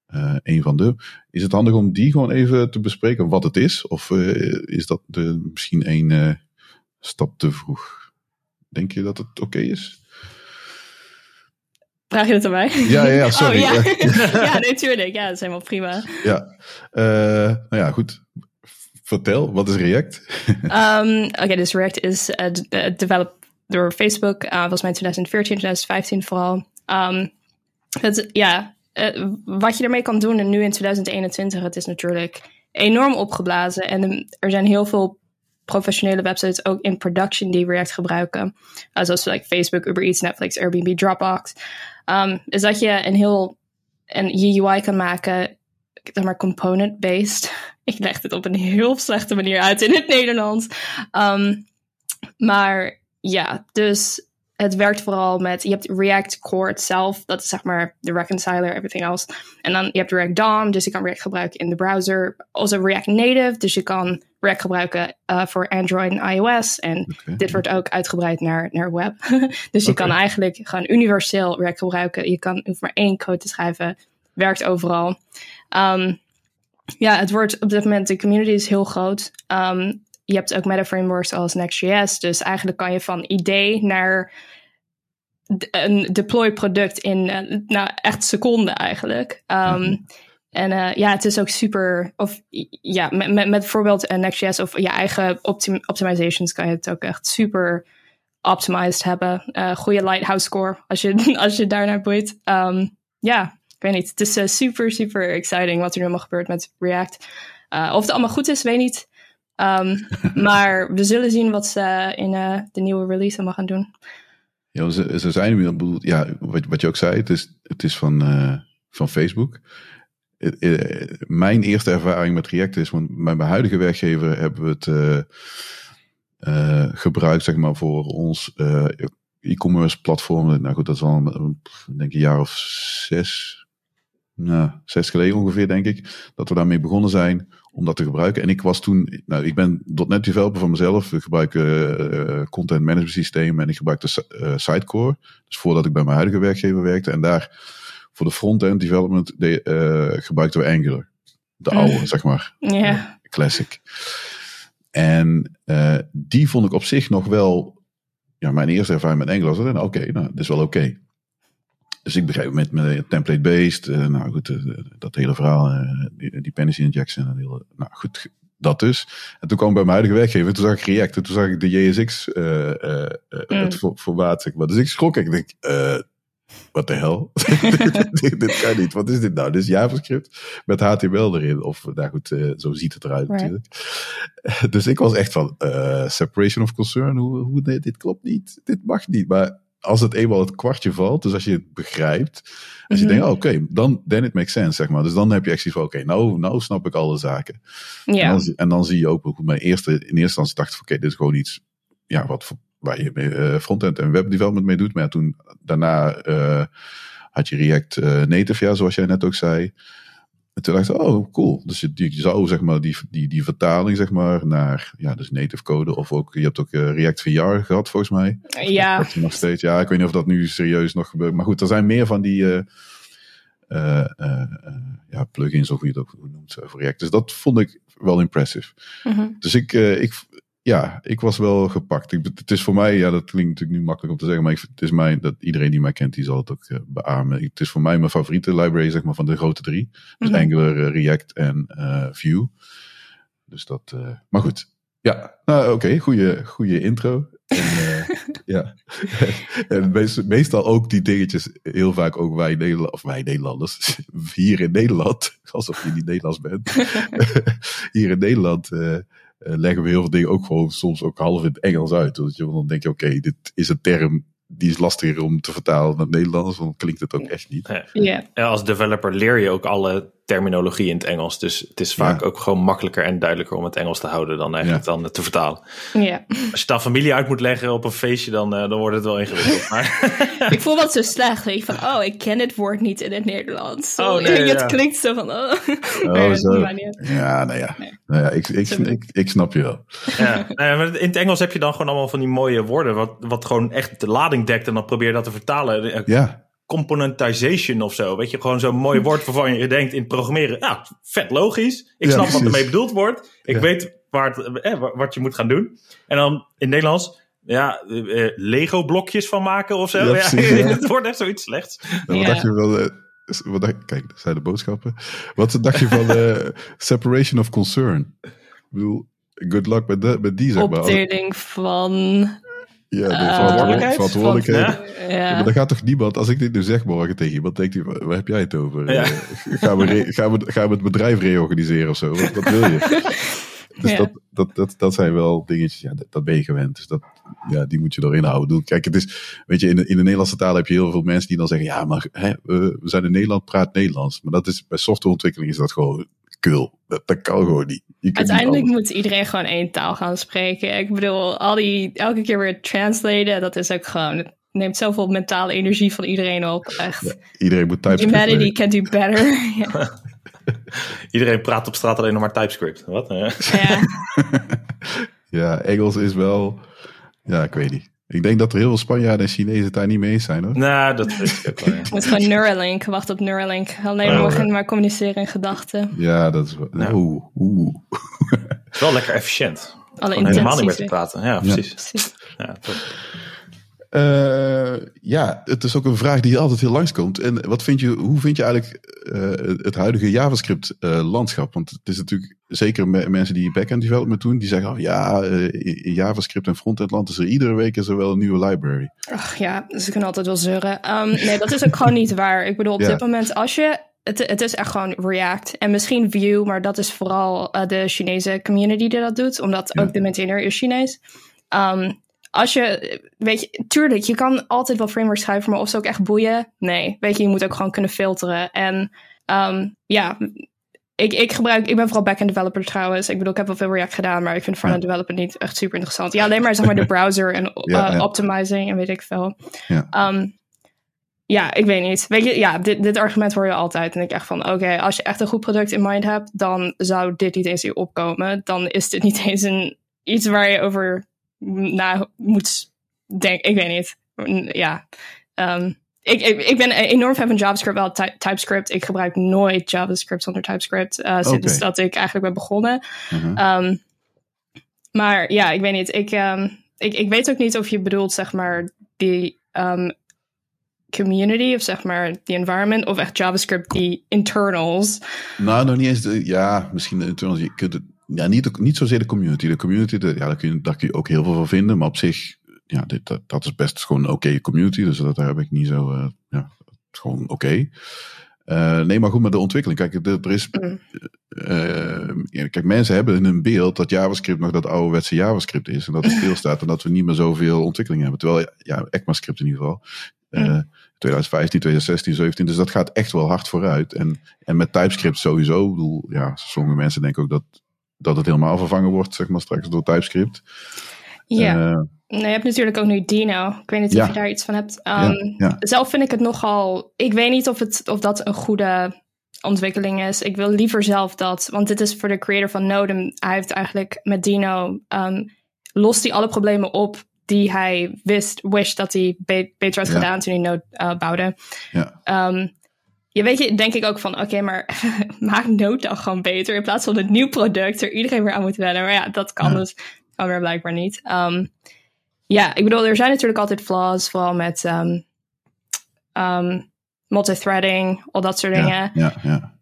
Uh, een van de. Is het handig om die gewoon even te bespreken wat het is? Of is dat de, misschien een stap te vroeg? Denk je dat het oké is? Vraag je het aan mij? Ja, ja, sorry. Oh, ja. ja, natuurlijk. Ja, dat is helemaal prima. Ja, uh, nou ja, goed. Vertel, wat is React? um, Oké, okay, dus React is uh, developed door Facebook. Uh, volgens mij 2014, 2015 vooral. Um, het, ja, uh, wat je ermee kan doen en nu in 2021, het is natuurlijk enorm opgeblazen. En er zijn heel veel professionele websites ook in production die React gebruiken. Uh, zoals like Facebook, Uber Eats, Netflix, Airbnb, Dropbox. Um, is dat je een heel een UI kan maken, zeg maar component-based. Ik leg dit op een heel slechte manier uit in het Nederlands. Um, maar ja, dus het werkt vooral met, je hebt React Core itself, dat is zeg maar de reconciler, everything else. En dan je hebt React DOM, dus je kan React gebruiken in de browser. Also React Native, dus je kan React gebruiken uh, voor Android en iOS. En dit wordt ook uitgebreid naar, naar web. dus je kan eigenlijk gewoon universeel React gebruiken. Je kan hoeft maar één code te schrijven, werkt overal. Um, ja, het wordt op dit moment, de community is heel groot. Um, je hebt ook meta-frameworks als Next.js. Dus eigenlijk kan je van idee naar een deploy product in uh, nou, echt seconden eigenlijk. Um, mm En uh, ja, het is ook super. Of ja, met, met, met bijvoorbeeld uh, Next.js of je eigen optim optimizations kan je het ook echt super optimized hebben. Uh, goede lighthouse score als je, als je daarnaar boeit. Um, ja, ik weet niet. Het is super, super exciting wat er nu allemaal gebeurt met React. of het allemaal goed is, weet niet. Um, maar we zullen zien wat ze in de nieuwe release allemaal gaan doen. Ja, ze, ze zijn, ja, wat, wat je ook zei, het is, het is van, van Facebook. Uh, mijn eerste ervaring met React is, want mijn huidige werkgever hebben we het gebruikt, zeg maar, voor ons e-commerce platform. Nou goed, dat is al, denk een jaar of zes, nou, zes geleden ongeveer, denk ik, dat we daarmee begonnen zijn om dat te gebruiken. En ik was toen, nou, ik ben .NET developer van mezelf. Ik gebruik uh, content management systeem en ik gebruikte uh, Sitecore. Dus voordat ik bij mijn huidige werkgever werkte. En daar voor de front-end development de, uh, gebruikten we Angular. De mm. oude, zeg maar. Yeah. classic. En die vond ik op zich nog wel, ja, mijn eerste ervaring met Angular was, oké, nou, dat is wel oké. Dus ik begreep met, met template-based, uh, nou goed, uh, dat hele verhaal, uh, die dependency injection, en hele, nou goed, dat dus. En toen kwam ik bij mijn huidige werkgever, toen zag ik React, en toen zag ik de JSX mm. het formaat, zeg maar. Dus ik schrok, ik denk, wat de hel? dit, dit, kan niet, wat is dit nou? Dit is JavaScript met HTML erin, of nou goed, zo ziet het eruit right. natuurlijk. dus ik was echt van, separation of concern, hoe, hoe nee, dit klopt niet, dit mag niet, maar als het eenmaal het kwartje valt, dus als je het begrijpt, als je Mhm. denkt, oh, oké, dan then it makes sense, zeg maar. Dus dan heb je echt zoiets van, oké, nou, nou snap ik alle zaken. En, Ja, dan, zie- en dan zie je ook, hoe mijn eerste, in eerste instantie dacht oké, dit is gewoon iets, ja, wat, voor- waar je eh, frontend en webdevelopment mee doet. Maar ja, toen, daarna eh, had je React eh, Native, ja, zoals jij net ook zei. En toen dacht ik, oh, cool. Dus je, je zou, zeg maar, die, die, die vertaling, zeg maar, naar, ja, dus native code. Of ook, je hebt ook React VR gehad, volgens mij. ja. Dat nog steeds. Ja, ik weet niet of dat nu serieus nog gebeurt. Maar goed, er zijn meer van die ja, plugins, of hoe je het ook noemt, voor React. Dus dat vond ik wel impressive. Mhm. Dus ik, ik, ja, ik was wel gepakt. Ik, het is voor mij, ja, dat klinkt natuurlijk nu makkelijk om te zeggen, maar ik, het is mij, dat iedereen die mij kent, die zal het ook eh, beamen. Het is voor mij mijn favoriete library, zeg maar, van de grote drie. Dus Mhm. Angular, eh, React en eh, Vue. Dus dat, maar goed. Ja, nou oké, goede, goede intro. En, ja. en meest- meestal ook die dingetjes, heel vaak ook wij, Nederland, of wij Nederlanders, hier in Nederland, alsof je niet Nederlands bent. hier in Nederland leggen we heel veel dingen ook gewoon soms ook half in het Engels uit. Dus je, dan denk je, oké, dit is een term die is lastiger om te vertalen naar het Nederlands, want dan klinkt het ook echt niet. Ja, Ja, als developer leer je ook alle terminologie in het Engels. Dus het is vaak Ja. ook gewoon makkelijker en duidelijker om het Engels te houden dan eigenlijk dan te vertalen. ja. Als je het aan familie uit moet leggen op een feestje, dan, eh, dan wordt het wel ingewikkeld. Maar Ik voel dat zo slecht. Weet je, van, oh, ik ken dit woord niet in het Nederlands. Oh, nee, het ja. klinkt zo van, oh. Oh, zo. Ja, nou ja. Nee. Nou ja ik, ik, ik, ik snap je wel. Ja, nou in het Engels heb je dan gewoon allemaal van die mooie woorden, wat, wat gewoon echt de lading dekt. En dan probeer je dat te vertalen. Eh, Ja, Componentization of zo. Weet je, gewoon zo'n mooi woord waarvan je denkt in programmeren. Ja, vet logisch. Ik Ja, snap wat ermee bedoeld wordt. Ik Ja. weet waar het, eh, wa- wat je moet gaan doen. En dan in het Nederlands, ja, eh, eh, Lego-blokjes van maken of zo. Ja, Ja, precies, ja. het wordt echt zoiets slechts. Nou, wat Ja. dacht je wel? eh, wat dacht, kijk, dat zijn de boodschappen. Wat dacht je van eh, separation of concern? Ik bedoel, good luck met, de, met die, zeg maar. Opdeling van... Ja, de eh, verantwoordelijkheid. verantwoordelijkheid. Ja. Ja. Ja, maar dan gaat toch niemand, als ik dit nu zeg morgen tegen iemand, denkt hij, waar waar heb jij het over? Ja. Eh, gaan, we re- gaan, we, gaan we het bedrijf reorganiseren of zo? Wat, wat wil je? Dus Ja. dat, dat, dat, dat zijn wel dingetjes, ja, dat, dat ben je gewend. Dus dat, ja, die moet je erin houden. Doe- Kijk, het is, weet je, in de, in de Nederlandse taal heb je heel veel mensen die dan zeggen, ja, maar hè, we, we zijn in Nederland, praat Nederlands. Maar dat is, bij softwareontwikkeling is dat gewoon kul. Dat, dat kan gewoon niet. Uiteindelijk moet iedereen gewoon één taal gaan spreken. Ik bedoel, al die, elke keer weer translaten, dat is ook gewoon... Het neemt zoveel mentale energie van iedereen op. Echt. Iedereen moet TypeScript Humanity can do better. ja. Iedereen praat op straat alleen nog maar TypeScript. Wat? ja. Ja, Engels is wel, ja, ik weet niet. Ik denk dat er heel veel Spanjaarden en Chinezen het daar niet mee eens zijn hoor. nou, dat weet ik ook wel. ja. Het is gewoon Neuralink. Wacht op Neuralink. Alleen Oh, maar, ja. maar communiceren in gedachten. Ja, dat is wel. Ja. Oeh, oeh. Het is wel lekker efficiënt. Alle helemaal niet meer te praten. Ja, precies. Precies. Ja, top. Eh, ja, het is ook een vraag die altijd heel langskomt. En wat vind je, hoe vind je eigenlijk eh, het huidige JavaScript-landschap? Want het is natuurlijk zeker me- mensen die backend development doen, die zeggen: oh, ja, eh, in JavaScript en frontend land is er iedere week is er wel een nieuwe library. Ach ja, ik kan altijd wel zeuren. Ehm, nee, dat is ook gewoon niet waar. Ik bedoel, op Ja. dit moment, als je. Het, het is echt gewoon React. En misschien Vue, maar dat is vooral eh, de Chinese community die dat doet. Omdat Ja. ook de maintainer is Chinees. Ehm, als je, weet je, tuurlijk, je kan altijd wel frameworks schrijven, maar of ze ook echt boeien? Nee. Weet je, je moet ook gewoon kunnen filteren. En ehm, ja, ik, ik gebruik, ik ben vooral backend developer trouwens. Ik bedoel, ik heb wel veel React gedaan, maar ik vind frontend development niet echt super interessant. Ja, alleen maar zeg maar de browser en Ja, eh, ja. optimizing en weet ik veel. Ja. Ehm, ja, ik weet niet. Weet je, ja, dit, dit argument hoor je altijd. En ik echt van, oké, als je echt een goed product in mind hebt, dan zou dit niet eens hier opkomen. Dan is dit niet eens een, iets waar je over na moet denken. Ik weet niet. Ja. Ehm, ik, ik, ik ben enorm fan van JavaScript, wel Ty- TypeScript. Ik gebruik nooit JavaScript zonder TypeScript eh, sinds dat ik eigenlijk ben begonnen. Mhm. Ehm, maar ja, ik weet niet. Ik, ehm, ik, ik weet ook niet of je bedoelt, zeg maar, die community of zeg maar die environment of echt JavaScript die internals. Nou, nog niet eens. De, ja, misschien de internals. Je kunt het, ja, niet, niet zozeer de community. De community, de, ja, daar, kun je, daar kun je ook heel veel van vinden. Maar op zich, ja, dit, dat, dat is best gewoon een oké community. Dus dat, daar heb ik niet zo. eh, ja, gewoon oké. Eh, nee, maar goed, met de ontwikkeling. Kijk, er, er is. Mm. eh, kijk, mensen hebben in hun beeld dat JavaScript nog dat ouderwetse JavaScript is. En dat het stilstaat en dat we niet meer zoveel ontwikkeling hebben. Terwijl, ja, ECMAScript in ieder geval. Uh, 2015, 2016, 2017. Dus dat gaat echt wel hard vooruit. En, en met TypeScript sowieso. Ik bedoel, ja, sommige mensen denken ook dat, dat het helemaal vervangen wordt, zeg maar, straks door TypeScript. Ja. Uh, je hebt natuurlijk ook nu Dino. Ik weet niet of je daar iets van hebt. Um, ja, Zelf vind ik het nogal. Ik weet niet of, het, of dat een goede ontwikkeling is. Ik wil liever zelf dat. Want dit is voor de creator van Node. Hij heeft eigenlijk met Dino. Um, lost hij alle problemen op die hij wist, wist dat hij beter had gedaan toen hij Node uh, bouwde. Ja. Um, je weet je, denk ik ook van, oké, maar maak Node dan gewoon beter in plaats van een nieuw product er iedereen weer aan moet wennen. Maar ja, dat kan dus kan weer blijkbaar niet. Um, ja, ik bedoel, er zijn natuurlijk altijd flaws, vooral met um, um, multithreading, al dat soort dingen. Ja, ja.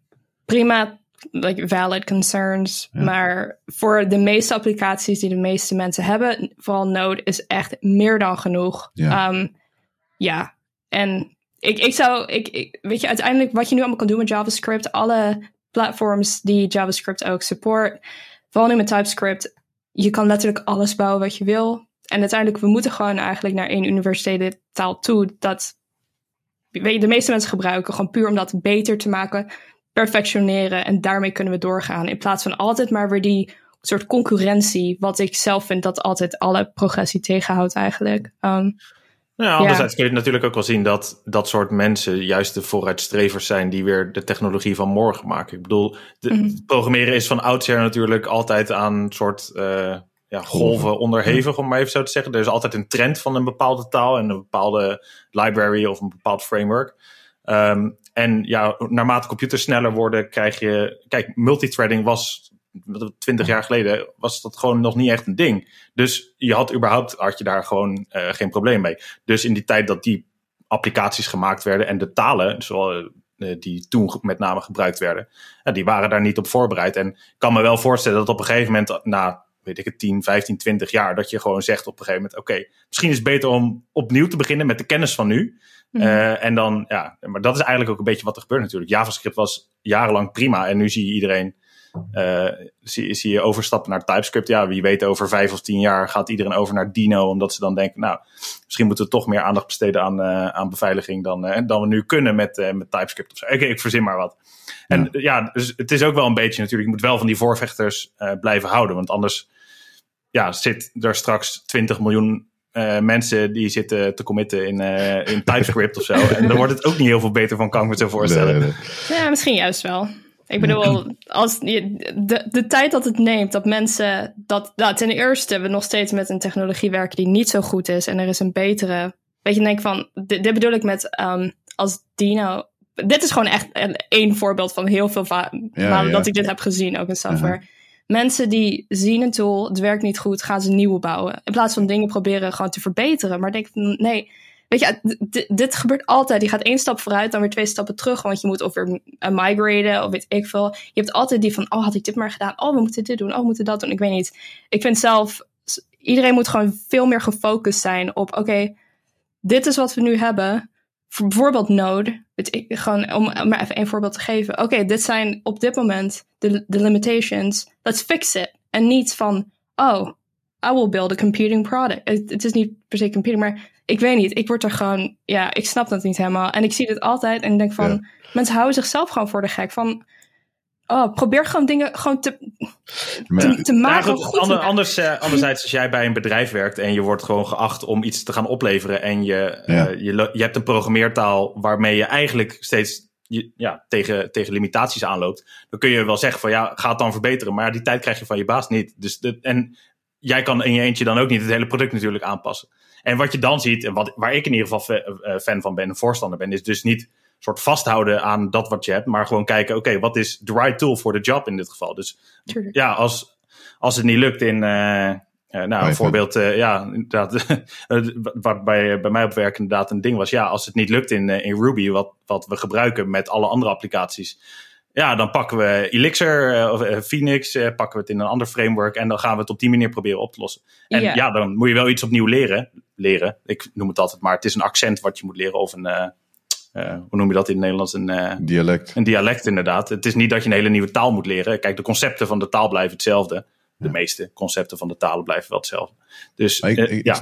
Prima, like valid concerns. Maar voor de meeste applicaties die de meeste mensen hebben, vooral Node, is echt meer dan genoeg. Ja, ja. en ik, ik zou, ik, weet je, uiteindelijk wat je nu allemaal kan doen met JavaScript, alle platforms die JavaScript ook support, vooral nu met TypeScript, je kan letterlijk alles bouwen wat je wil. En uiteindelijk, we moeten gewoon eigenlijk naar één universele taal toe. Dat weet je, de meeste mensen gebruiken. Gewoon puur om dat beter te maken, perfectioneren. En daarmee kunnen we doorgaan. In plaats van altijd maar weer die soort concurrentie. Wat ik zelf vind dat altijd alle progressie tegenhoudt eigenlijk. Um, nou ja, anderzijds kun je natuurlijk ook wel zien dat dat soort mensen juist de vooruitstrevers zijn die weer de technologie van morgen maken. Ik bedoel, de, mhm. programmeren is van oudsher natuurlijk altijd aan een soort uh, ja, golven onderhevig, om maar even zo te zeggen. Er is altijd een trend van een bepaalde taal en een bepaalde library of een bepaald framework. Um, en ja, naarmate computers sneller worden, krijg je. Kijk, multithreading was twintig jaar geleden was dat gewoon nog niet echt een ding. Dus je had überhaupt had je daar gewoon uh, geen probleem mee. Dus in die tijd dat die applicaties gemaakt werden en de talen, zoals uh, die toen met name gebruikt werden, uh, die waren daar niet op voorbereid. En ik kan me wel voorstellen dat op een gegeven moment, na weet ik het, 10, 15, 20 jaar, dat je gewoon zegt op een gegeven moment: oké, misschien is het beter om opnieuw te beginnen met de kennis van nu. Mhm. en dan, ja, maar dat is eigenlijk ook een beetje wat er gebeurt natuurlijk. JavaScript was jarenlang prima en nu zie je iedereen uh, zie, zie je overstappen naar TypeScript. Ja, wie weet over vijf of tien jaar gaat iedereen over naar Dino. Omdat ze dan denken, nou, misschien moeten we toch meer aandacht besteden aan, uh, aan beveiliging dan, uh, dan we nu kunnen met, met TypeScript of zo. Ik, ik verzin maar wat. En ja. ja, dus het is ook wel een beetje natuurlijk, je moet wel van die voorvechters blijven houden. Want anders ja, zit er straks 20 miljoen uh, mensen die zitten te committen in, uh, in TypeScript of zo. En dan wordt het ook niet heel veel beter van, kan ik me zo voorstellen. Ja, misschien juist wel. Ik bedoel, als de, de tijd dat het neemt dat mensen dat. Nou, ten eerste we nog steeds met een technologie werken die niet zo goed is en er is een betere. Weet je, denk van. Dit, dit bedoel ik met um, als Dino. Dit is gewoon echt één voorbeeld van heel veel malen dat ik dit heb gezien, ook in software. Mensen die zien een tool, het werkt niet goed, gaan ze nieuwe bouwen. In plaats van dingen proberen gewoon te verbeteren. Maar denk, nee, Weet je, dit gebeurt altijd. Je gaat één stap vooruit, dan weer twee stappen terug. Want je moet of weer uh, migraten of weet ik veel. Je hebt altijd die van, oh, had ik dit maar gedaan? Oh, we moeten dit doen. Oh, we moeten dat doen. Ik weet niet. Ik vind zelf, iedereen moet gewoon veel meer gefocust zijn op, oké, dit is wat we nu hebben. Voor bijvoorbeeld Node. Het, gewoon om maar even één voorbeeld te geven. Oké, dit zijn op dit moment de, de limitations. Let's fix it. En niet van, oh, I will build a computing product. Het, is niet per se computing, maar ik weet niet. Ik word er gewoon, ja, ik snap dat niet helemaal. En ik zie dit altijd en ik denk van, mensen houden zichzelf gewoon voor de gek. Van, oh, probeer gewoon dingen gewoon te, te, te maken. Ja, goed, ander, anders, uh, anderzijds, als jij bij een bedrijf werkt en je wordt gewoon geacht om iets te gaan opleveren en je, uh, je, je hebt een programmeertaal waarmee je eigenlijk steeds je, ja, tegen, tegen limitaties aanloopt, dan kun je wel zeggen van ja, ga het dan verbeteren. Maar die tijd krijg je van je baas niet. Dus de, en jij kan in je eentje dan ook niet het hele product natuurlijk aanpassen. En wat je dan ziet, en wat, waar ik in ieder geval eh, fan van ben, een voorstander ben, is dus niet soort vasthouden aan dat wat je hebt, maar gewoon kijken, oké, wat is de right tool voor de job in dit geval? Dus ja, als, als het niet lukt in, uh, uh, nou, een voorbeeld, uh, ja, inderdaad, wat bij, bij mij op werk inderdaad een ding was, ja, als het niet lukt in, in Ruby, wat, wat we gebruiken met alle andere applicaties, ja, dan pakken we Elixir uh, of uh, Phoenix, uh, pakken we het in een ander framework en dan gaan we het op die manier proberen op te lossen. En ja, dan moet je wel iets opnieuw leren. Leren, ik noem het altijd maar, het is een accent wat je moet leren of een, hoe noem je dat in het Nederlands? Een dialect. Een dialect, inderdaad. Het is niet dat je een hele nieuwe taal moet leren. Kijk, de concepten van de taal blijven hetzelfde. De meeste concepten van de talen blijven wel hetzelfde. Dus, maar, ik, ja.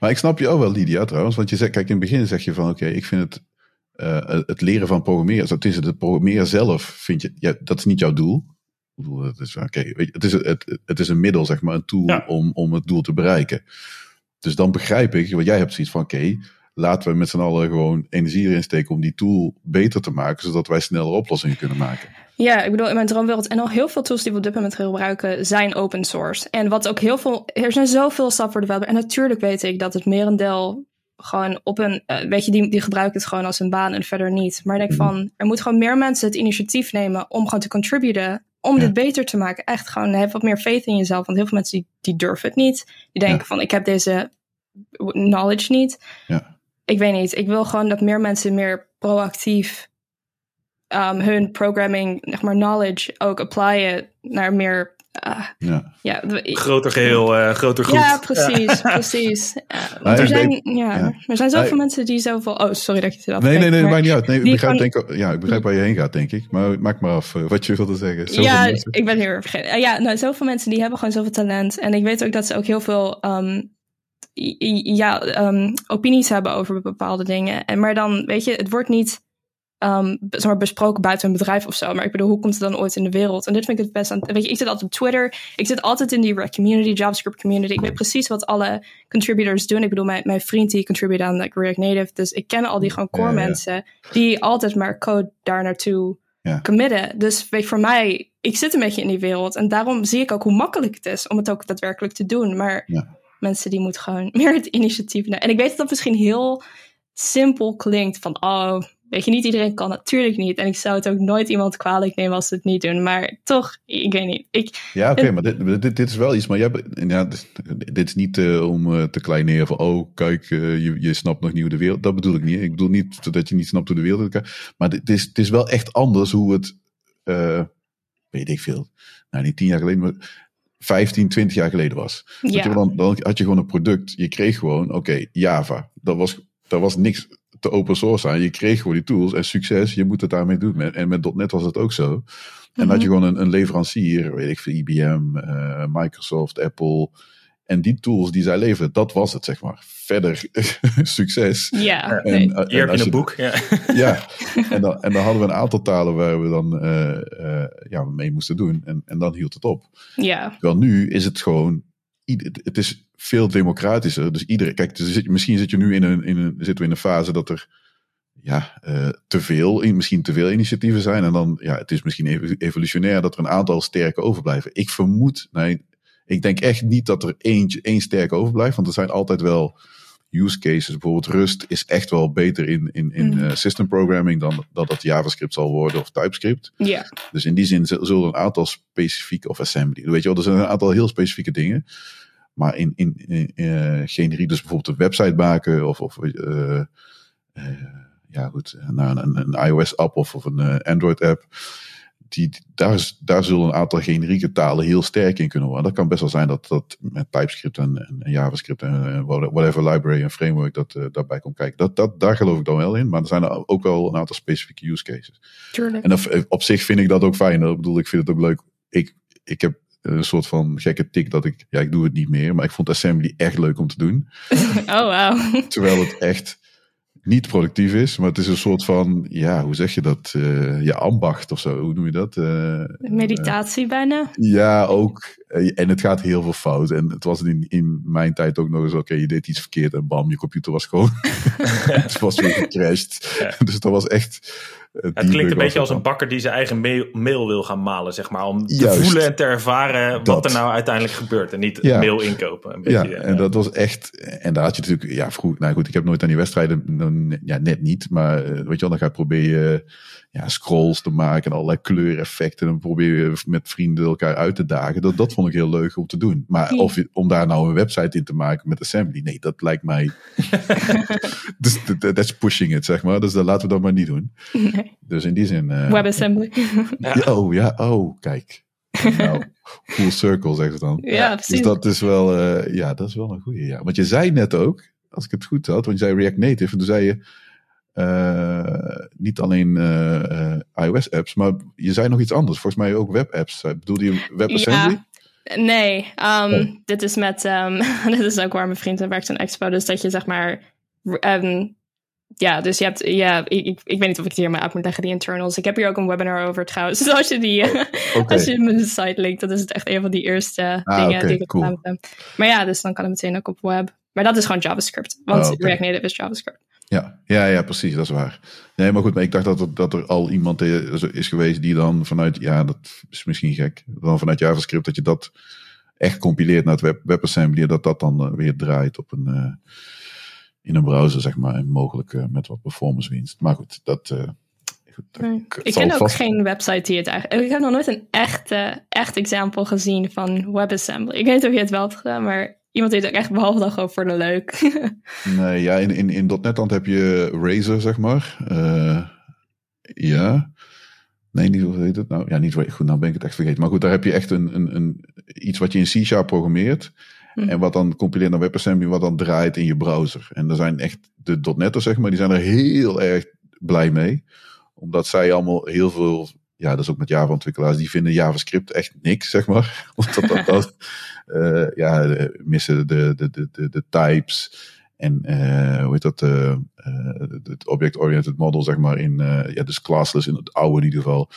maar ik snap je ook wel, Lydia, trouwens. Want je zegt, kijk, in het begin zeg je van, oké, ik vind het, het leren van programmeren, het is het programmeren zelf, vind je, ja, dat is niet jouw doel bedoel, het is, oké, het, is, het, het is een middel, zeg maar, een tool om, om het doel te bereiken. Dus dan begrijp ik, wat jij hebt zoiets van, oké, laten we met z'n allen gewoon energie erin steken om die tool beter te maken, zodat wij sneller oplossingen kunnen maken. Ja, ik bedoel, in mijn droomwereld en al heel veel tools die we op dit moment gebruiken zijn open source. En wat ook heel veel, er zijn zoveel software developers. En natuurlijk weet ik dat het merendeel gewoon op een, uh, weet je, die, die gebruiken het gewoon als een baan en verder niet. Maar ik denk mhm. van, er moet gewoon meer mensen het initiatief nemen om gewoon te contributen om dit beter te maken. Echt gewoon, heb wat meer faith in jezelf. Want heel veel mensen die, die durven het niet. Die denken van, ik heb deze knowledge niet. Ja. Ik weet niet. Ik wil gewoon dat meer mensen meer proactief um, hun programming, zeg maar, knowledge ook applyen naar meer uh, ja. ja. Groter geheel, uh, groter goed. Ja, precies, precies. Uh, er, zijn, ja, er zijn zoveel mensen die zoveel... Oh, sorry dat je het Nee, nee, nee, maakt niet uit. Nee, ik, begrijp, denk, ja, ik begrijp waar je heen gaat, denk ik. Maar maak maar af wat je wilde zeggen. Zoveel ja, mensen. ik ben heel erg vergeten. ja, nou, zoveel mensen die hebben gewoon zoveel talent. En ik weet ook dat ze ook heel veel... Um, ja, um, opinies hebben over bepaalde dingen. En, maar dan, weet je, het wordt niet um, zeg maar, besproken buiten een bedrijf of zo. Maar ik bedoel, hoe komt het dan ooit in de wereld? En dit vind ik het best aan. Weet je, ik zit altijd op Twitter. Ik zit altijd in die community, JavaScript community. Ik weet precies wat alle contributors doen. Ik bedoel, mijn, mijn vriend die contribute aan like, React Native. Dus ik ken al die gewoon core mensen die altijd maar code daar naartoe committen. Dus weet, voor mij, ik zit een beetje in die wereld. En daarom zie ik ook hoe makkelijk het is om het ook daadwerkelijk te doen. Maar mensen die moeten gewoon meer het initiatief nemen. En ik weet dat dat misschien heel simpel klinkt van, oh, Weet je, niet iedereen kan natuurlijk niet. En ik zou het ook nooit iemand kwalijk nemen als ze het niet doen. Maar toch, ik weet niet. Ik, ja, oké, maar dit, dit, dit, is wel iets. Maar jij, ja, dit, dit is niet uh, om uh, te kleineren van... oh, kijk, uh, je, je snapt nog niet hoe de wereld... Dat bedoel ik niet. Ik bedoel niet dat je niet snapt hoe de wereld... Maar het is, het is wel echt anders hoe het... weet ik veel. Nou, niet tien jaar geleden, maar 15, 20 jaar geleden was. Ja. Dan, dan had je gewoon een product. Je kreeg gewoon, oké, Java. Dat was, dat was niks te open source aan. Je kreeg gewoon die tools en succes, je moet het daarmee doen. En met .NET was het ook zo. En mm had je gewoon een, een, leverancier, weet ik veel, IBM, uh, Microsoft, Apple. En die tools die zij leverden, dat was het, zeg maar. Verder succes. Ja, en, nee. en, en als je, boek. Ja. ja, en, dan, en dan hadden we een aantal talen waar we dan uh, uh, ja, mee moesten doen. En, en dan hield het op. Ja. Terwijl nu is het gewoon het is veel democratischer. Dus iedereen, kijk, dus misschien zit je nu in een, in een, zitten we in een fase dat er ja, uh, te veel, misschien te veel initiatieven zijn. En dan, ja, het is misschien evolutionair dat er een aantal sterke overblijven. Ik vermoed, nee, ik denk echt niet dat er eentje, één sterke overblijft. Want er zijn altijd wel use cases. Bijvoorbeeld Rust is echt wel beter in, in, in mm. uh, system programming dan dat dat JavaScript zal worden of TypeScript. Ja. Dus in die zin zullen een aantal specifieke, of assembly, weet je wel, er zijn een aantal heel specifieke dingen. Maar in, in, in uh, generiek, dus bijvoorbeeld een website maken of, of uh, ja goed, nou, een, een iOS app of, of een Android app die, daar, daar zullen een aantal generieke talen heel sterk in kunnen worden. Dat kan best wel zijn dat dat met TypeScript en, en JavaScript en whatever library en framework dat uh, daarbij komt kijken. Dat, dat, daar geloof ik dan wel in. Maar er zijn er ook wel een aantal specifieke use cases. Tuurlijk. En op, op zich vind ik dat ook fijn. Ik bedoel, ik vind het ook leuk. Ik, ik heb een soort van gekke tik dat ik, ja, ik doe het niet meer. Maar ik vond assembly echt leuk om te doen. Oh, wow. Terwijl het echt niet productief is, maar het is een soort van, ja, hoe zeg je dat? Uh, je ambacht of zo, hoe noem je dat? Uh, Meditatie bijna? Ja, ook. En het gaat heel veel fout. En het was in, in mijn tijd ook nog eens, oké, je deed iets verkeerd en bam, je computer was gewoon, het was weer gecrashed. Dus dat was echt het klinkt een beetje als een bakker die zijn eigen mail, wil gaan malen, zeg maar. Om te voelen en te ervaren wat er nou uiteindelijk gebeurt. En niet ja. mail inkopen. Een beetje, ja, en dat was echt... En daar had je natuurlijk... Ja, vroeg, nou goed, ik heb nooit aan die wedstrijden... Ja, net niet. Maar eh, weet je wel, dan ga je proberen ja, scrolls te maken en allerlei kleureffecten. En dan probeer je met vrienden elkaar uit te dagen. Dat, dat vond ik heel leuk om te doen. Maar of, om daar nou een website in te maken met assembly, nee, dat lijkt mij. dus that's pushing it, zeg maar. Dus dat laten we dat maar niet doen. Nee. Dus in die zin. Uh, WebAssembly. ja. oh ja, oh, kijk. Nou, full circle, zeggen ze dan. Ja, precies. Dus dat is wel, uh, ja, dat is wel een goede. Ja. Want je zei net ook, als ik het goed had, want je zei React Native, en toen zei je niet alleen iOS-apps, maar je zei nog iets anders. Volgens mij ook web-apps. Bedoelde je WebAssembly? Ja. Nee, um, dit is met, um, dit is ook waar mijn vriend werkt aan Expo, dus dat je zeg maar um, ja, dus je hebt, ja, ik, ik, weet niet of ik het hier maar uit moet leggen, die internals. Ik heb hier ook een webinar over trouwens. Dus als je die, als je mijn site linkt, dat is het echt een van die eerste ah, dingen die ik cool. heb. Maar ja, dus dan kan het meteen ook op web. Maar dat is gewoon JavaScript, want oh, React Native is JavaScript. Ja, ja, ja, precies, dat is waar. Nee, maar goed, maar ik dacht dat er, dat er al iemand is geweest die dan vanuit, ja, dat is misschien gek, dan vanuit JavaScript dat je dat echt compileert naar het web, WebAssembly, dat dat dan eh, weer draait op een... Uh, in een browser, zeg maar. En mogelijk uh, met wat performance winst. Maar goed, dat. Uh, goed, Ik ken ook geen website die het eigenlijk. Ik heb nog nooit een echte, echt example gezien van WebAssembly. Ik weet niet of je het wel hebt gedaan, maar iemand heeft het echt behalve dan gewoon voor de leuk. nee, ja, in, in, in .NET heb je Razer, zeg maar. Uh, ja. Nee, niet hoe heet het nou? Ja, niet goed, nou ben ik het echt vergeten. Maar goed, daar heb je echt een, een, een iets wat je in C-Sharp programmeert. Hm. En wat dan compileert naar WebAssembly, wat dan draait in je browser. En er zijn echt de .NET'ers, zeg maar, die zijn er heel erg blij mee. Omdat zij allemaal heel veel, ja, dat is ook met Java-ontwikkelaars, die vinden JavaScript echt niks, zeg maar. Omdat dat, dat uh, ja, missen de, de, de, de, de types. En uh, hoe heet dat? Uh, het object-oriented model, zeg maar, in, ja, dus classless in het oude in ieder geval.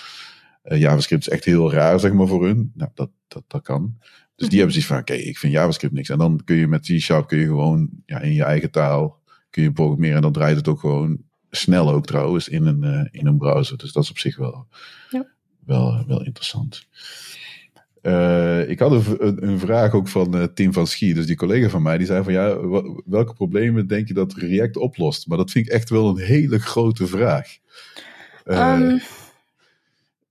JavaScript is echt heel raar, zeg maar, voor hun. Nou, dat, dat, dat kan. Dus die hebben zoiets van, oké, ik vind JavaScript niks. En dan kun je met C-Sharp kun je gewoon ja, in je eigen taal kun je programmeren. En dan draait het ook gewoon snel ook trouwens in een, uh, in een browser. Dus dat is op zich wel, ja. wel, wel interessant. Uh, ik had een, een, vraag ook van uh, Tim van Schie, dus die collega van mij, die zei van ja, welke problemen denk je dat React oplost? Maar dat vind ik echt wel een hele grote vraag. Um,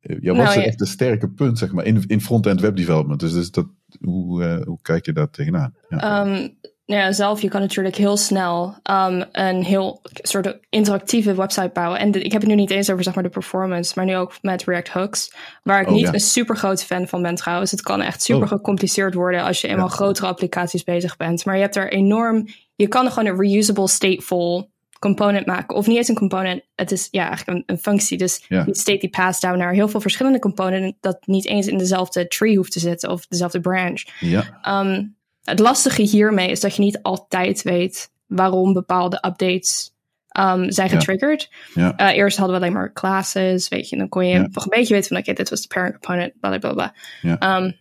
ja, wat nou, is echt een sterke punt, zeg maar, in, in front-end web development? Dus, dus dat, hoe, uh, hoe kijk je daar tegenaan? Ja. Um, ja, zelf, je kan natuurlijk heel snel um, een heel soort interactieve website bouwen. En ik heb het nu niet eens over zeg maar, de performance, maar nu ook met React Hooks. Waar ik oh, niet een super groot fan van ben trouwens. Het kan echt super oh. gecompliceerd worden als je eenmaal grotere applicaties bezig bent. Maar je hebt er enorm, je kan er gewoon een reusable stateful component maken. Of niet eens een component, het is ja, eigenlijk een, een functie. Dus ja. die state die pass down naar heel veel verschillende componenten, dat niet eens in dezelfde tree hoeft te zitten of dezelfde branch. Ja. Um, het lastige hiermee is dat je niet altijd weet waarom bepaalde updates um, zijn getriggerd. Ja. Uh, eerst hadden we alleen maar classes, weet je, dan kon je nog een beetje weten van oké, dit was de parent component, bla bla bla. Ja. Um,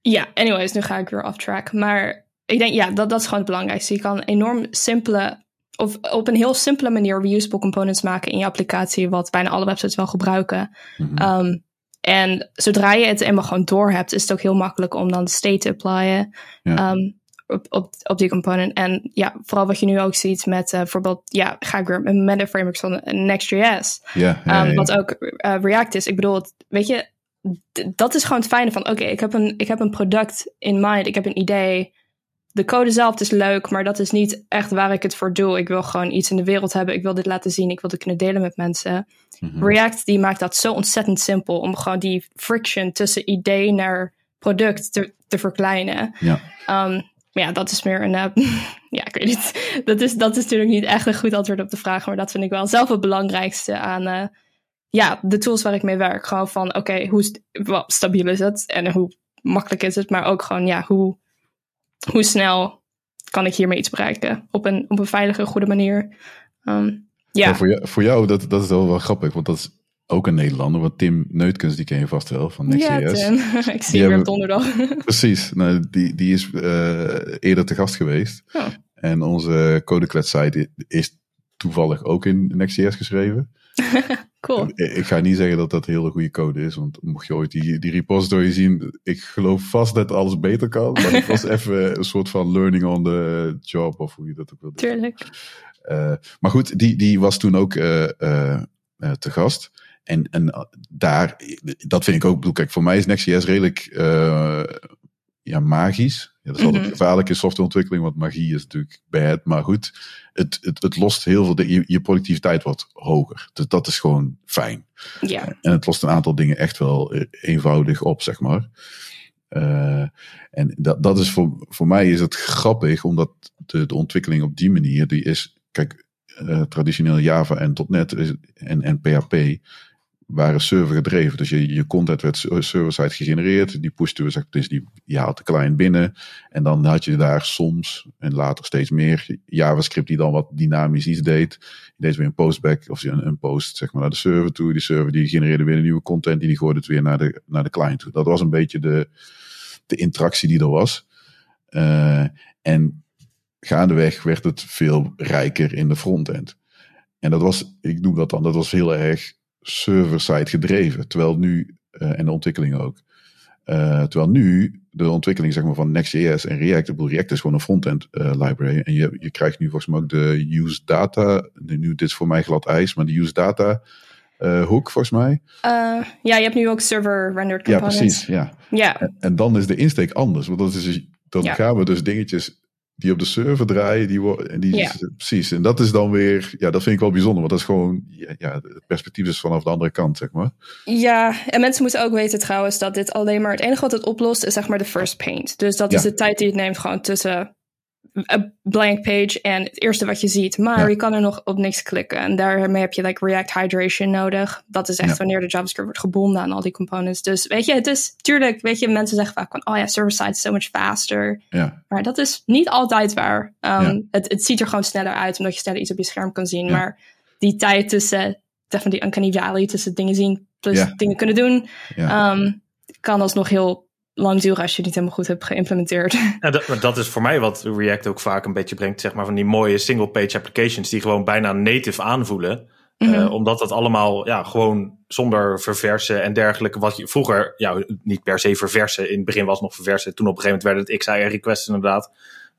ja, anyways, nu ga ik weer off track. Maar ik denk, ja, dat, dat is gewoon het belangrijkste. Je kan enorm simpele of op een heel simpele manier reusable components maken in je applicatie, wat bijna alle websites wel gebruiken. Um, en zodra je het eenmaal gewoon door hebt, is het ook heel makkelijk om dan state te applyen um, op, op, op die component. En ja, vooral wat je nu ook ziet met uh, bijvoorbeeld, ja, ga ik weer met de frameworks van Next.js. Ja, um, wat ook uh, React is. Ik bedoel, weet je, dat is gewoon het fijne van, oké, ik heb een ik heb een product in mind, ik heb een idee de code zelf is leuk, maar dat is niet echt waar ik het voor doe. Ik wil gewoon iets in de wereld hebben. Ik wil dit laten zien. Ik wil dit kunnen delen met mensen. Mhm. React die maakt dat zo ontzettend simpel om gewoon die friction tussen idee naar product te, te verkleinen. Ja. Um, maar ja, dat is meer een. Uh, ja, ik weet niet. Dat is, dat is natuurlijk niet echt een goed antwoord op de vraag. Maar dat vind ik wel zelf het belangrijkste aan. Uh, ja, de tools waar ik mee werk. Gewoon van: oké, hoe stabiel is het? En hoe makkelijk is het? Maar ook gewoon, ja, hoe hoe snel kan ik hiermee iets bereiken op een, op een veilige, goede manier. Um, ja. voor, jou, voor jou, dat, dat is wel wel grappig, want dat is ook een Nederlander, want Tim Neutkens, die ken je vast wel van Next.js. Ja, ik zie hem op donderdag. Precies, nou, die, die is uh, eerder te gast geweest. Oh. En onze CodeClad site is toevallig ook in Next.js geschreven. cool. Ik ga niet zeggen dat dat hele goede code is, want mocht je ooit die, die repository zien, ik geloof vast dat alles beter kan. Maar het was even een soort van learning on the job, of hoe je dat ook wil. Tuurlijk. Uh, maar goed, die, die was toen ook uh, uh, te gast. En, en daar, dat vind ik ook, bedoel, kijk, voor mij is Next.js redelijk ja, magisch. Ja, dat is altijd mhm. gevaarlijk in softwareontwikkeling, want magie is natuurlijk bad. Maar goed, het, het, het lost heel veel, je, je productiviteit wordt hoger. Dus dat is gewoon fijn. Ja. En het lost een aantal dingen echt wel eenvoudig op, zeg maar. Uh, en dat, dat is voor, voor mij is het grappig, omdat de, de ontwikkeling op die manier, die is, kijk, traditioneel Java en .NET en, en PHP waren server gedreven. Dus je, je content werd server-side gegenereerd. Die pushte, dus die, je haalt de client binnen. En dan had je daar soms, en later steeds meer, JavaScript die dan wat dynamisch iets deed. Je deed weer een postback, of een, een post zeg maar, naar de server toe. Die server die genereerde weer een nieuwe content, die, die gooide het weer naar de, naar de client toe. Dat was een beetje de, de interactie die er was. Uh, en gaandeweg werd het veel rijker in de frontend. En dat was, ik noem dat dan, dat was heel erg server-side gedreven. Terwijl nu, uh, en de ontwikkeling ook. Uh, terwijl nu de ontwikkeling zeg maar, van Next.js en React, ik bedoel, React is gewoon een frontend uh, library. En je, je krijgt nu volgens mij ook de use data. Nu, dit is voor mij glad ijs, maar de use data hoek volgens mij. ja, je hebt nu ook server rendered components. Ja, precies. Ja. ja. En, en, dan is de insteek anders. Want dat is, dus, dan gaan we dus dingetjes die op de server draaien, die worden. Die, ja. Precies. En dat is dan weer, ja, dat vind ik wel bijzonder, want dat is gewoon, ja, ja, het perspectief is vanaf de andere kant, zeg maar. Ja, en mensen moeten ook weten trouwens dat dit alleen maar, het enige wat het oplost is zeg maar de first paint. Dus dat is de tijd die het neemt gewoon tussen een blank page en het eerste wat je ziet. Maar je kan er nog op niks klikken. En daarmee heb je like React Hydration nodig. Dat is echt wanneer de JavaScript wordt gebonden aan al die components. Dus weet je, het is tuurlijk, weet je, mensen zeggen vaak van, oh ja, server-side is so much faster. Ja. Maar dat is niet altijd waar. Um, het, het ziet er gewoon sneller uit, omdat je sneller iets op je scherm kan zien. Maar die tijd tussen, die uncanny valley, tussen dingen zien plus dingen kunnen doen, um, kan alsnog heel lang duren als je het niet helemaal goed hebt geïmplementeerd. Ja, dat, dat, is voor mij wat React ook vaak een beetje brengt, zeg maar, van die mooie single-page applications die gewoon bijna native aanvoelen. Mm omdat dat allemaal ja, gewoon zonder verversen en dergelijke. Wat je vroeger, ja, niet per se verversen. In het begin was het nog verversen. Toen op een gegeven moment werd het XI request inderdaad.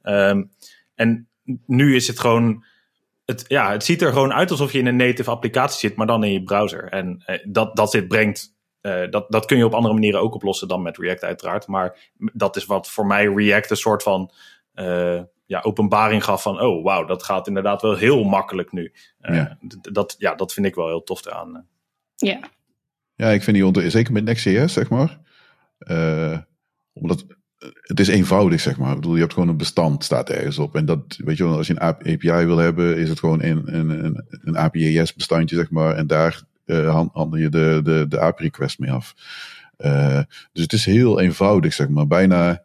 Um, en nu is het gewoon. Het, ja, het ziet er gewoon uit alsof je in een native applicatie zit, maar dan in je browser. En uh, dat, dat dit brengt uh, dat, dat kun je op andere manieren ook oplossen dan met React uiteraard. Maar dat is wat voor mij React een soort van uh, ja, openbaring gaf van... oh, wauw, dat gaat inderdaad wel heel makkelijk nu. Uh, ja. Dat, ja, dat vind ik wel heel tof eraan. Ja. Ja, ik vind die zeker met Next.js, zeg maar. omdat het is eenvoudig, zeg maar. Ik bedoel, je hebt gewoon een bestand, staat ergens op. En dat, weet je wel, als je een API wil hebben, is het gewoon een, een, een, een API's bestandje, zeg maar. En daar uh, handel je de, de, de API-request mee af. Uh, dus het is heel eenvoudig, zeg maar. Bijna,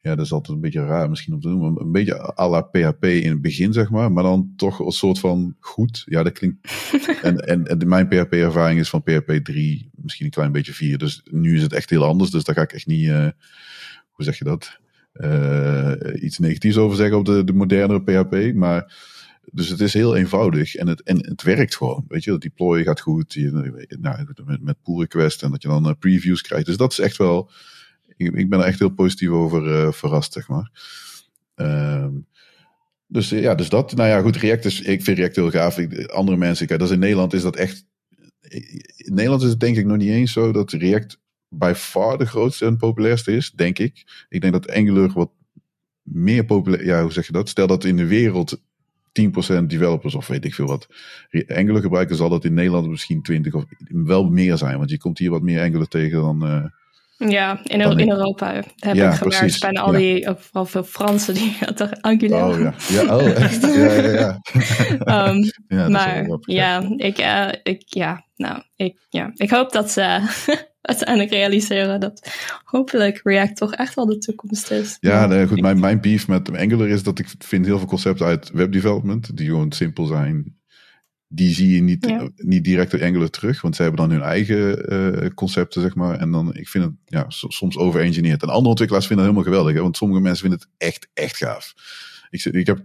ja, dat is altijd een beetje raar misschien om te doen, maar een beetje à la PHP in het begin, zeg maar. Maar dan toch een soort van goed. Ja, dat klinkt. en, en, en mijn PHP-ervaring is van PHP 3, misschien een klein beetje 4. Dus nu is het echt heel anders. Dus daar ga ik echt niet, uh, hoe zeg je dat? Iets negatiefs over zeggen op de, de modernere PHP. Maar dus het is heel eenvoudig en het, en het werkt gewoon. Weet je, dat deploy gaat goed. Je, nou, met, met pull request en dat je dan uh, previews krijgt. Dus dat is echt wel. Ik, ben er echt heel positief over uh, verrast, zeg maar. Um, dus ja, dus dat. Nou ja, goed, React is. Ik vind React heel gaaf. Ik, andere mensen, kijk, dat is in Nederland is dat echt. In Nederland is het denk ik nog niet eens zo dat React bij far de grootste en populairste is, denk ik. Ik denk dat Angular wat meer populair. Ja, hoe zeg je dat? Stel dat in de wereld 10% developers of weet ik veel wat. Angular gebruiken zal dat in Nederland misschien 20 of wel meer zijn. Want je komt hier wat meer Angular tegen dan... Ja, in, Europa heb ja, ik gemerkt. Precies. Bijna al die, vooral veel Fransen die hadden Angular. Oh ja, ja oh echt? ja, ja, ja. um, ja maar ja, ik, uh, ik, ja, nou, ik, ja, ik hoop dat ze uiteindelijk realiseren dat hopelijk React toch echt wel de toekomst is. Ja, nee, goed. Mijn, mijn beef met Angular is dat ik vind heel veel concepten uit webdevelopment, die gewoon simpel zijn, die zie je niet, niet direct in Angular terug, want ze hebben dan hun eigen uh, concepten, zeg maar. En dan, ik vind het ja, soms overengineerd. En andere ontwikkelaars vinden dat helemaal geweldig, hè, want sommige mensen vinden het echt, echt gaaf. Ik, ik heb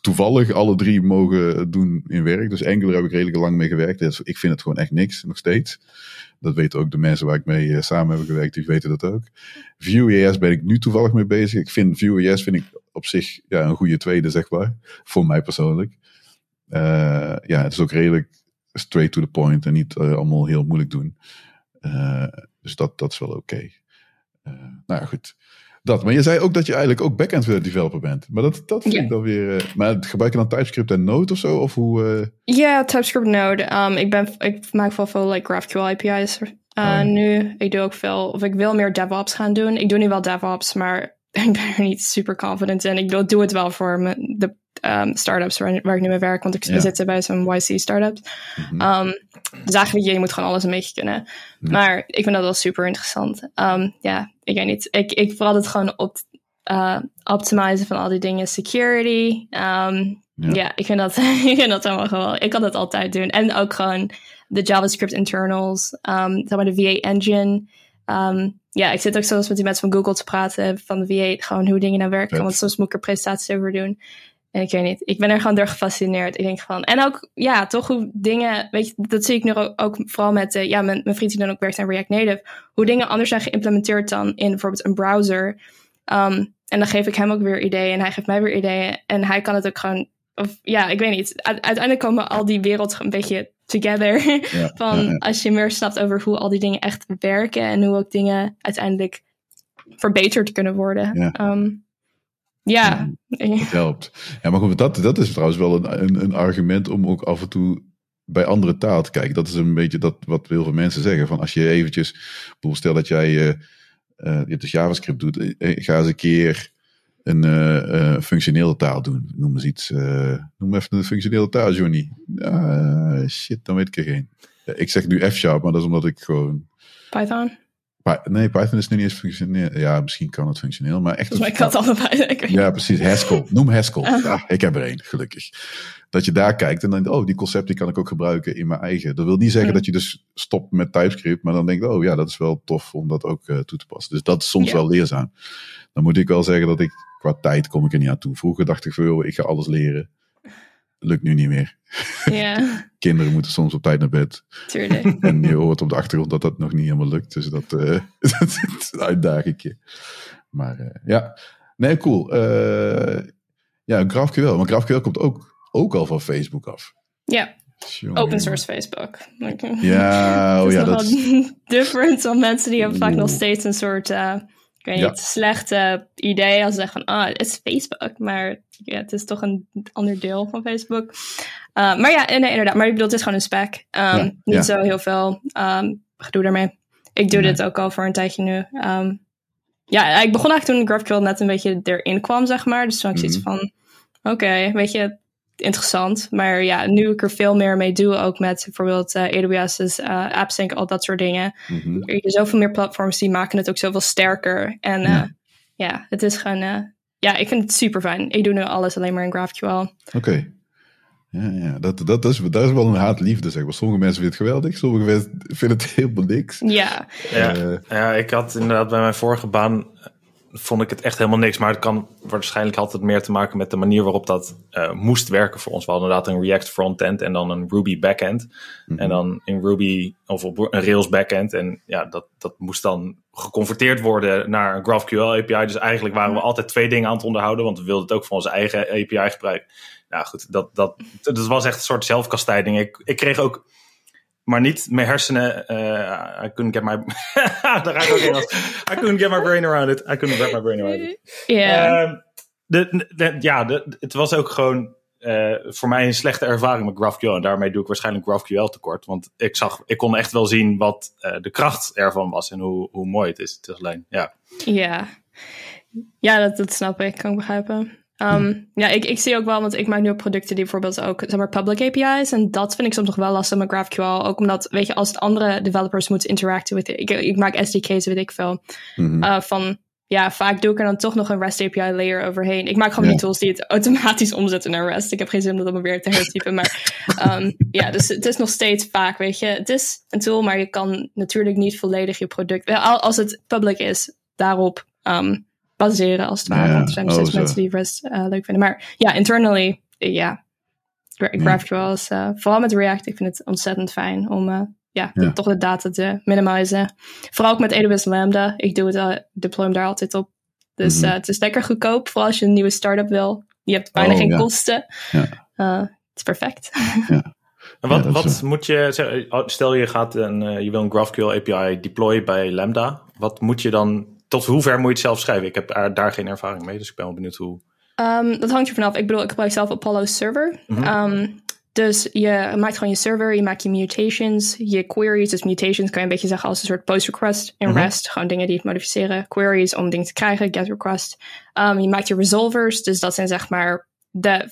toevallig alle drie mogen doen in werk. Dus Angular heb ik redelijk lang mee gewerkt. Dus ik vind het gewoon echt niks, nog steeds. Dat weten ook de mensen waar ik mee uh, samen heb gewerkt, die weten dat ook. Vue.js ben ik nu toevallig mee bezig. Ik vind Vue.js vind ik op zich ja, een goede tweede, zeg maar. Voor mij persoonlijk. Uh, ja, het is ook redelijk straight to the point en niet uh, allemaal heel moeilijk doen. dus dat, dat is wel oké. Okay. nou ja, goed. Dat. Maar je zei ook dat je eigenlijk ook backend developer bent. Maar dat, dat vind ik dan weer. Uh, maar gebruik je dan TypeScript en Node of zo? Of hoe? Uh... Ja, TypeScript Node. Um, ik, ben, ik maak wel veel like, GraphQL API's uh, oh. nu. Ik doe ook veel, of ik wil meer DevOps gaan doen. Ik doe nu wel DevOps, maar ik ben er niet super confident in. Ik doe het wel voor me, de um, startups waar, waar, ik nu mee werk. Want ik ja. zit bij zo'n YC startup. Mm -hmm. dus eigenlijk, je moet gewoon alles een beetje kunnen. Maar ik vind dat wel super interessant. ja, ik weet niet. Ik, ik vooral het gewoon op uh, optimizen van al die dingen. Security. Um, ja. ja. ik vind dat, ik vind dat helemaal gewoon. Ik kan dat altijd doen. En ook gewoon de JavaScript internals. Um, zeg maar de VA engine. Um, ja, ik zit ook soms met die mensen van Google te praten. Van de V8, gewoon hoe dingen nou werken. Want soms moet ik er presentaties over doen. En ik weet niet, ik ben er gewoon door gefascineerd. Ik denk van, en ook, ja, toch hoe dingen, weet je, dat zie ik nu ook, vooral met, uh, ja, mijn, mijn vriend die dan ook werkt aan React Native. Hoe dingen anders zijn geïmplementeerd dan in bijvoorbeeld een browser. Um, en dan geef ik hem ook weer ideeën en hij geeft mij weer ideeën. En hij kan het ook gewoon, of ja, ik weet niet. Uiteindelijk komen al die werelden een beetje together. van als je meer snapt over hoe al die dingen echt werken en hoe ook dingen uiteindelijk verbeterd kunnen worden. Ja. Um, ja. Het helpt. Ja, maar goed, dat, dat is trouwens wel een, een, een, argument om ook af en toe bij andere taal te kijken. Dat is een beetje dat wat heel veel mensen zeggen. Van als je eventjes, stel dat jij uh, uh, dus JavaScript doet, uh, ga eens een keer een functionele taal doen. Noem eens iets. noem even een functionele taal, Johnny. Ah, shit, dan weet ik er geen. ik zeg nu F-sharp, maar dat is omdat ik gewoon... Python? Nee, Python is nu niet eens functioneel. Ja, misschien kan het functioneel, maar echt. Maar ik had allebei. Ja, precies. Haskell. Noem Haskell. Ah. Ik heb er één, gelukkig. Dat je daar kijkt en dan denkt, oh, die concept die kan ik ook gebruiken in mijn eigen. Dat wil niet zeggen dat je dus stopt met TypeScript, maar dan denk je, oh ja, dat is wel tof om dat ook uh, toe te passen. Dus dat is soms wel leerzaam. Dan moet ik wel zeggen dat ik qua tijd kom ik er niet aan toe. Vroeger dacht ik van, ik ga alles leren lukt nu niet meer. Ja. Kinderen moeten soms op tijd naar bed. Tuurlijk. En je hoort op de achtergrond dat dat nog niet helemaal lukt. Dus dat, uh, dat is een uitdaging. Maar uh, ja, nee, cool. Uh, ja, GraphQL. Maar GraphQL komt ook, ook al van Facebook af. Ja. Open source Facebook. Ja, oh ja, dat is different dan mensen die hebben vaak nog steeds een soort ik weet niet, slechte idee als ze zeggen van, ah, het is Facebook. Maar ja, het is toch een ander deel van Facebook. Uh, maar ja, nee, inderdaad. Maar ik bedoel, het is gewoon een spec. Um, niet zo heel veel um, gedoe daarmee. Ik doe dit ook al voor een tijdje nu. Um, ja, ik begon eigenlijk toen GraphQL net een beetje erin kwam, zeg maar. Dus toen had ik zoiets mhm. van, oké, weet je, interessant. Maar ja, nu ik er veel meer mee doe, ook met bijvoorbeeld uh, AWS's, uh, AppSync, al dat soort dingen. Mm -hmm. Er zijn zoveel meer platforms die maken het ook zoveel sterker. En uh, ja. ja, het is gewoon, ja, ik vind het super fijn. Ik doe nu alles alleen maar in GraphQL. Oké. Okay. Ja, ja. Dat, dat, is, dat is wel een haat-liefde, zeg maar. Sommige mensen vinden het geweldig, sommige mensen vinden het helemaal niks. Ja. Ja, ja, ik had inderdaad bij mijn vorige baan vond ik het echt helemaal niks. Maar het kan waarschijnlijk altijd meer te maken met de manier waarop dat uh, moest werken voor ons. We hadden inderdaad een React frontend en dan een Ruby backend. Mm En dan in Ruby of op een Rails backend. En ja, dat, dat moest dan geconverteerd worden naar een GraphQL API. Dus eigenlijk waren we mhm. altijd twee dingen aan het onderhouden. Want we wilden het ook voor onze eigen API gebruiken. Nou goed, dat, dat, dat was echt een soort zelfkastijding. Ik, ik kreeg ook maar niet mijn hersenen. Uh, I couldn't get my. daar ga ik ook in I couldn't get my brain around it. I couldn't get my brain around it. Yeah. Uh, de, de, ja, het was ook gewoon uh, voor mij een slechte ervaring met GraphQL. En daarmee doe ik waarschijnlijk GraphQL tekort. Want ik, zag, ik kon echt wel zien wat uh, de kracht ervan was en hoe, hoe mooi het is. Het is alleen, ja. Ja, ja dat, dat snap ik. Kan ik begrijpen. Um, ja, ik, ik zie ook wel, want ik maak nu ook producten die bijvoorbeeld ook, zeg maar, public API's. En dat vind ik soms nog wel lastig met GraphQL. Ook omdat, weet je, als het andere developers moeten interacten met, ik, ik maak SDK's, weet ik veel. Mm -hmm. uh, van, ja, vaak doe ik er dan toch nog een REST API layer overheen. Ik maak gewoon die tools die het automatisch omzetten naar REST. Ik heb geen zin om dat allemaal weer te hertypen. Maar um, ja, dus het is nog steeds vaak, weet je. Het is een tool, maar je kan natuurlijk niet volledig je product, als het public is, daarop um, baseren als het ware. Ja, want er zijn nog steeds oh, mensen die REST uh, leuk vinden. Maar ja, internally, ja. GraphQL is, uh, vooral met React, ik vind het ontzettend fijn om uh, ja, ja. toch de data te minimisen. Vooral ook met AWS Lambda. Ik doe het, uh, deploy hem daar altijd op. Dus mm -hmm. het is lekker goedkoop, vooral als je een nieuwe start-up wil. Je hebt bijna oh, geen ja. kosten. Ja. het is perfect. Ja. En wat, wat moet je, oh, stel je gaat een, je wil een GraphQL API deployen bij Lambda. Wat moet je dan tot hoe ver moet je het zelf schrijven? Ik heb daar, geen ervaring mee, dus ik ben wel benieuwd hoe. Um, dat hangt er vanaf. Ik bedoel, ik gebruik zelf Apollo Server. Mm -hmm. um, dus je maakt gewoon je server, je maakt je mutations, je queries. Dus mutations kan je een beetje zeggen als een soort post request in mm -hmm. REST. Gewoon dingen die het modificeren. Queries om dingen te krijgen, get request. Um, je maakt je resolvers, dus dat zijn zeg maar de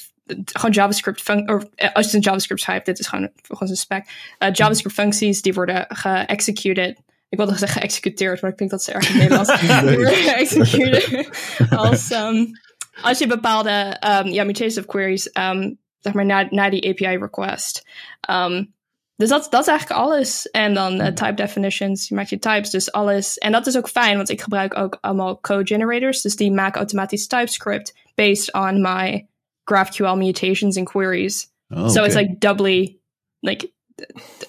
gewoon JavaScript of als je een JavaScript schrijft, dit is gewoon volgens een spec. JavaScript functies die worden geëxecuted. Ik wilde zeggen geëxecuteerd, maar ik denk dat ze erg in Nederlands. als, um, als je bepaalde um, ja, mutations of queries, um, zeg maar, naar die API request. Dus dat, dat is eigenlijk alles. En dan uh, type definitions, je maakt je types, dus alles. En dat is ook fijn, want ik gebruik ook allemaal code generators. Dus die maken automatisch TypeScript based on my GraphQL mutations and queries. Oh, okay. So it's like doubly like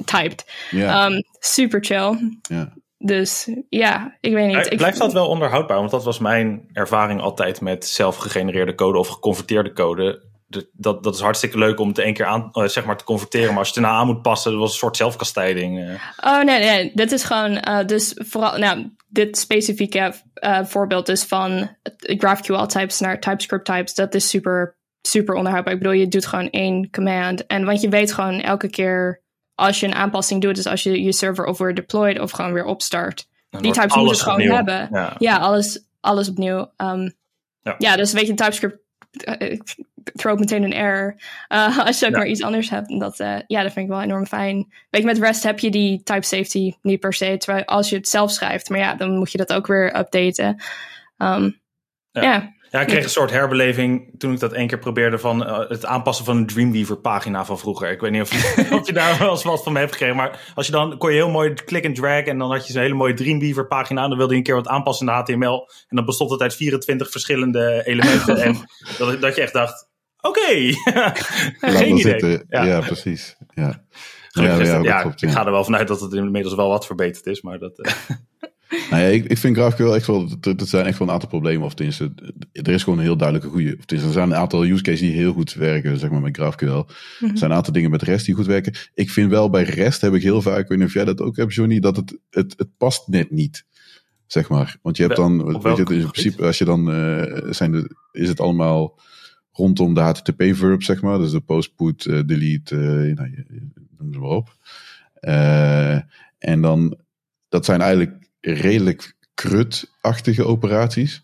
typed. Yeah. Um, super chill. Yeah. Dus ja, ik weet niet. Blijft dat wel onderhoudbaar? Want dat was mijn ervaring altijd met zelfgegenereerde code of geconverteerde code dat, dat is hartstikke leuk om het één keer aan, uh, zeg maar te converteren. Maar als je het erna aan moet passen, dat was een soort zelfkastijding. Uh. Oh nee, nee, dit is gewoon, uh, dus vooral, nou, dit specifieke voorbeeld dus van GraphQL types naar TypeScript types, dat is super, super onderhoudbaar. Ik bedoel, je doet gewoon één command. En want je weet gewoon elke keer als je een aanpassing doet, dus als je je server over deployed of gewoon weer opstart, die types moet je gewoon hebben. Ja. ja, alles, alles opnieuw. Um, ja. ja, dus weet je, TypeScript throw meteen een error. Uh, als je ook maar iets anders hebt. dat, uh, ja, dat vind ik wel enorm fijn. Weet je, met REST heb je die type safety niet per se. Terwijl als je het zelf schrijft. Maar ja, dan moet je dat ook weer updaten. Um, ja. Ja, ik kreeg een soort herbeleving toen ik dat één keer probeerde van uh, het aanpassen van een Dreamweaver pagina van vroeger. Ik weet niet of je, of je daar wel eens wat van me hebt gekregen. Maar als je dan kon je heel mooi click en drag en dan had je zo'n hele mooie Dreamweaver pagina. En dan wilde je een keer wat aanpassen in de HTML. En dan bestond het uit 24 verschillende elementen. en dat, dat je echt dacht, oké, okay. geen idee. Ja. ja. precies. Ja. Ja, ja, ja, ik ga er wel vanuit dat het inmiddels wel wat verbeterd is, maar dat... Uh... Nou ja, ik, ik vind GraphQL echt wel, er zijn echt wel een aantal problemen. Of tenminste, er is gewoon een heel duidelijke goede. Of tenminste, er zijn een aantal use cases die heel goed werken, zeg maar, met GraphQL. Mm Er zijn een aantal dingen met REST die goed werken. Ik vind wel bij REST heb ik heel vaak, ik weet niet of jij dat ook hebt, Johnny, dat het, het, het past net niet. Zeg maar. Want je hebt dan, weet je, in principe, als je dan, uh, zijn de, is het allemaal rondom de HTTP-verb, zeg maar. Dus de post, put, uh, delete, uh, nou, noem ze maar op. en dan, dat zijn eigenlijk redelijk krutachtige operaties.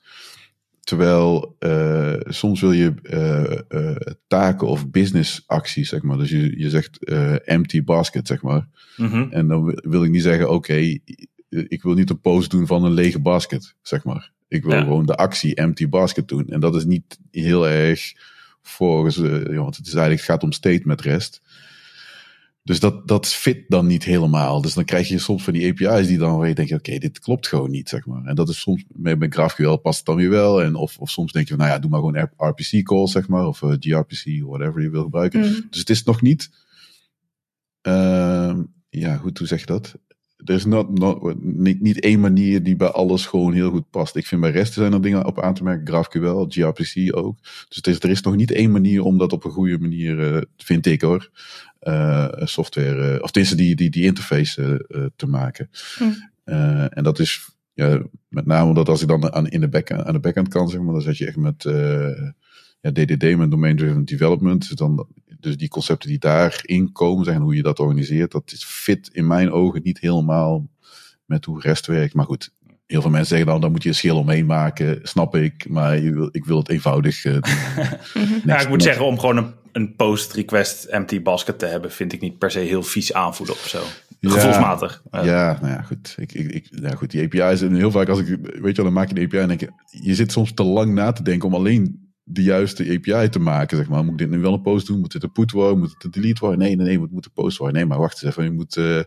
Terwijl uh, soms wil je uh, uh, taken of business acties, zeg maar. Dus je, je zegt empty basket, zeg maar. Mm -hmm. En dan wil ik niet zeggen, oké, ik wil niet een post doen van een lege basket, zeg maar. Ik wil ja. gewoon de actie empty basket doen. En dat is niet heel erg volgens, want het is eigenlijk, het gaat om state met rest. Dus dat, dat fit dan niet helemaal. Dus dan krijg je soms van die API's die dan waar je denkt, oké, dit klopt gewoon niet, zeg maar. En dat is soms, met, met GraphQL past het dan weer wel. En of, of soms denk je, nou ja, doe maar gewoon RPC calls, zeg maar. Of uh, gRPC, whatever je wil gebruiken. Mm. Dus het is nog niet, uh, ja, goed, hoe zeg je dat? Er is not, not, niet, niet één manier die bij alles gewoon heel goed past. Ik vind bij REST zijn er dingen op aan te merken. GraphQL, gRPC ook. Dus het is, er is nog niet één manier om dat op een goede manier, uh, vind ik hoor, software, uh, of tenminste die, die, die interface uh, te maken. Hm. en dat is ja, met name omdat als ik dan aan, in de back, aan de backend kan, zeg maar, dan zet je echt met ja, DDD, met Domain Driven Development. Dus, dan, dus die concepten die daarin komen, zeggen hoe je dat organiseert, dat is fit in mijn ogen niet helemaal met hoe REST werkt. Maar goed, heel veel mensen zeggen dan, dan moet je een schil omheen maken, snap ik, maar ik wil het eenvoudig doen. ja, ik moet zeggen, om gewoon een een post request empty basket te hebben, vind ik niet per se heel vies aanvoelen of zo. Ja, Gevoelsmatig. Ja, nou ja, goed. Ik, ik, ik, ja, goed. Die API's, en heel vaak als ik, weet je wel, dan maak je een API en denk je, je zit soms te lang na te denken om alleen de juiste API te maken, zeg maar. Moet ik dit nu wel een post doen? Moet dit een put worden? Moet het een delete worden? Nee, nee, nee, het moet een post worden. Nee, maar wacht eens even. Je moet uh,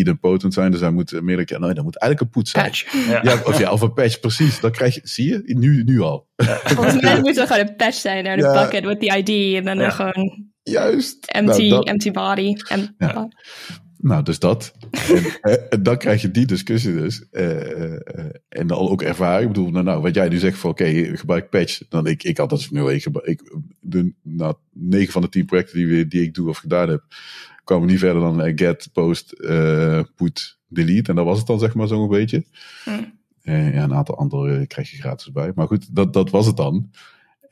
idempotent zijn, dus hij moet meerdere keer... Nee, dat moet eigenlijk een put zijn. Patch. Ja. ja. of, ja, of een patch, precies. Dan krijg je, zie je, nu, nu al. Volgens mij moet het gewoon een patch zijn naar de bucket with the ID en dan gewoon... Juist. Empty, nou, empty body. ja. Nou, dus dat. en, en, dan krijg je die discussie dus. Uh, uh, en dan ook ervaring. Ik bedoel, nou, nou wat jij nu zegt van oké, okay, gebruik patch. Dan ik, ik had dat nu, ik, ik de, nou, 9 van de 10 projecten die, die ik doe of gedaan heb, kwamen niet verder dan get, post, put, delete. En dat was het dan zeg maar zo'n beetje. Mm. ja, een aantal andere krijg je gratis bij. Maar goed, dat, dat was het dan.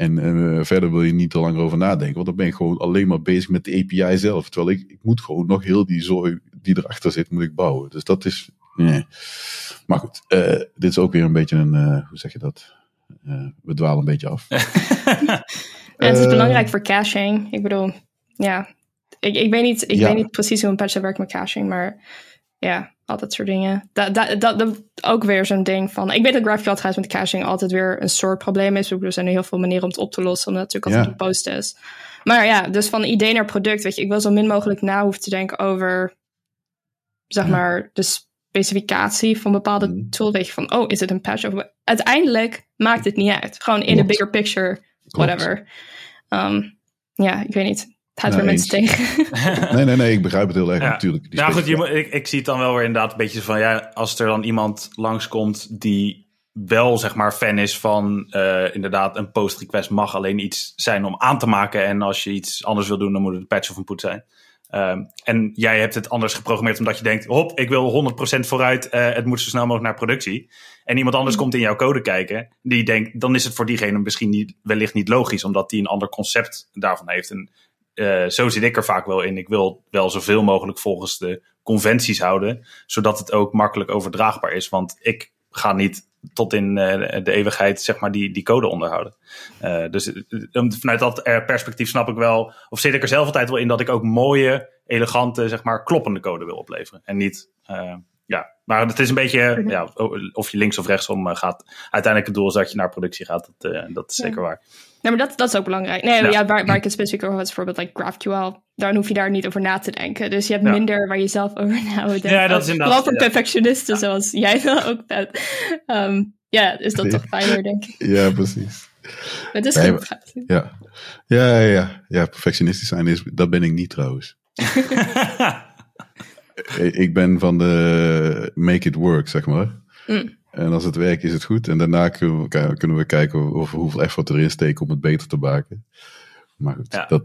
En uh, verder wil je niet te lang over nadenken, want dan ben ik gewoon alleen maar bezig met de API zelf. Terwijl ik, ik moet gewoon nog heel die zooi die erachter zit, moet ik bouwen. Dus dat is. Nee. Maar goed, uh, dit is ook weer een beetje een. Uh, hoe zeg je dat? we dwalen een beetje af. En het is belangrijk voor caching. Ik bedoel, ja, ik, ik, weet, niet, ik weet niet precies hoe een patch werkt met caching, maar ja, al dat soort dingen. Dat, dat, dat, ook weer zo'n ding van. Ik weet dat GraphQL trouwens met caching altijd weer een soort probleem is. Er zijn er heel veel manieren om het op te lossen, omdat het natuurlijk altijd een post is. Maar ja, dus van idee naar product, weet je, ik wil zo min mogelijk na hoeven te denken over, zeg maar, de specificatie van bepaalde mm. tool. Weet je van, oh, is het een patch? Of, uiteindelijk maakt het niet uit. Gewoon in de bigger picture, whatever. Um, ja, ik weet niet. Het weer mensen tegen. nee, nee, nee, ik begrijp het heel erg natuurlijk. Ja, goed, je, ik, ik zie het dan wel weer inderdaad een beetje van, ja, als er dan iemand langskomt die wel zeg maar fan is van uh, inderdaad een post request mag alleen iets zijn om aan te maken en als je iets anders wil doen dan moet het een patch of een put zijn. Um, en jij hebt het anders geprogrammeerd omdat je denkt, hop, ik wil 100% vooruit, uh, het moet zo snel mogelijk naar productie. En iemand anders mm. komt in jouw code kijken, die denkt, dan is het voor diegene misschien niet, wellicht niet logisch, omdat die een ander concept daarvan heeft. En uh, zo zit ik er vaak wel in. Ik wil wel zoveel mogelijk volgens de conventies houden, zodat het ook makkelijk overdraagbaar is. Want ik ga niet tot in uh, de eeuwigheid zeg maar die, die code onderhouden. Uh, dus vanuit dat perspectief snap ik wel, of zit ik er zelf altijd wel in dat ik ook mooie, elegante, zeg maar kloppende code wil opleveren. En niet, ja, maar het is een beetje, ja, of je links of rechtsom gaat. Uiteindelijk het doel is dat je naar productie gaat, dat, dat is zeker waar. Nee, maar dat, dat is ook belangrijk. Nee, ja. waar, waar ik het specifiek over had, is bijvoorbeeld like GraphQL. Daar hoef je daar niet over na te denken. Dus je hebt minder waar je zelf over na moet denken. Ja, dat is inderdaad. Vooral voor perfectionisten zoals jij wel ook bent. Um, ja, is dat toch fijner, denk ik. Ja, precies. Het is nee, ja. Ja, ja, ja. Ja, perfectionistisch zijn, is, dat ben ik niet trouwens. ik ben van de make it work, zeg maar. Mm. En als het werkt, is het goed. En daarna kunnen we, kunnen we kijken of, hoeveel effort erin steken om het beter te maken. Maar goed, dat,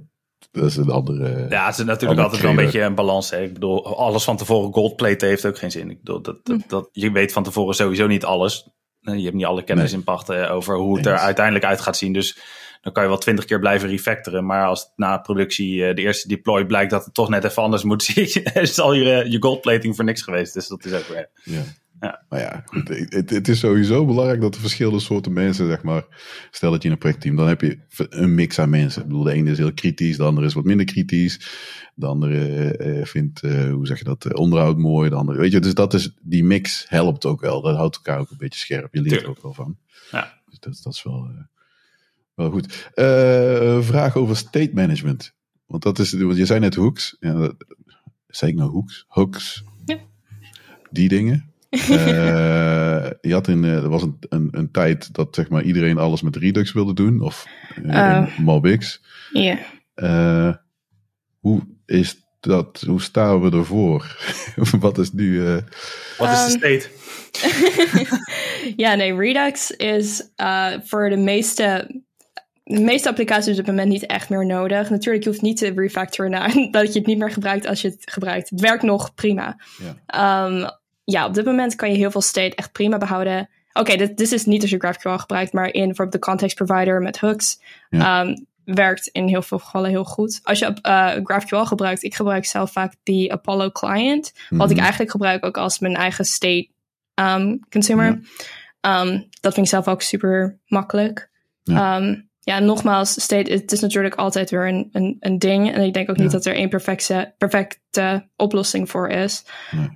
dat is een andere. Ja, het is natuurlijk altijd wel een beetje een balans. Hè. Ik bedoel, alles van tevoren goldplaten heeft ook geen zin. Ik bedoel, dat, dat, hm. dat, je weet van tevoren sowieso niet alles. Je hebt niet alle kennis in pachten over hoe het er uiteindelijk uit gaat zien. Dus dan kan je wel twintig keer blijven refactoren. Maar als na productie eh, de eerste deploy blijkt dat het toch net even anders moet, is al je, je goldplating voor niks geweest. Dus dat is ook weer. Ja. Ja. Maar ja, goed, het, het, is sowieso belangrijk dat er verschillende soorten mensen, zeg maar, stel dat je in een projectteam, dan heb je een mix aan mensen. Ik bedoel, de ene is heel kritisch, de andere is wat minder kritisch, de andere uh, vindt, uh, hoe zeg je dat, onderhoud mooi, de andere, weet je, dus dat is, die mix helpt ook wel, dat houdt elkaar ook een beetje scherp, je leert er ook wel van. Ja. Dus dat, dat is wel, uh, wel goed. vraag over state management, want dat is, want je zei net hooks, ja, zei ik nou hooks? Hooks? Ja. Die dingen. Uh, je had in, uh, er was een, een, een, tijd dat zeg maar, iedereen alles met Redux wilde doen, of uh, MobX. Ja. Yeah. hoe is dat? Hoe staan we ervoor? Wat is nu. Wat is de ehm, state? ja, nee, Redux is voor de meeste de meeste applicaties op dit moment niet echt meer nodig. Natuurlijk, je hoeft niet te refactoren naar dat je het niet meer gebruikt als je het gebruikt. Het werkt nog prima. Ja. Um, ja, op dit moment kan je heel veel state echt prima behouden. Oké, dit, dit is niet als je GraphQL gebruikt, maar in bijvoorbeeld de context provider met hooks ehm, werkt in heel veel gevallen heel goed. Als je uh, GraphQL gebruikt, ik gebruik zelf vaak die Apollo client, wat ik mhm. eigenlijk gebruik ook als mijn eigen state um, consumer. Ja. Um, dat vind ik zelf ook super makkelijk. Ja. Um, ja, nogmaals, state, het is natuurlijk altijd weer een, een, een ding. En ik denk ook niet dat er één perfecte, perfecte oplossing voor is.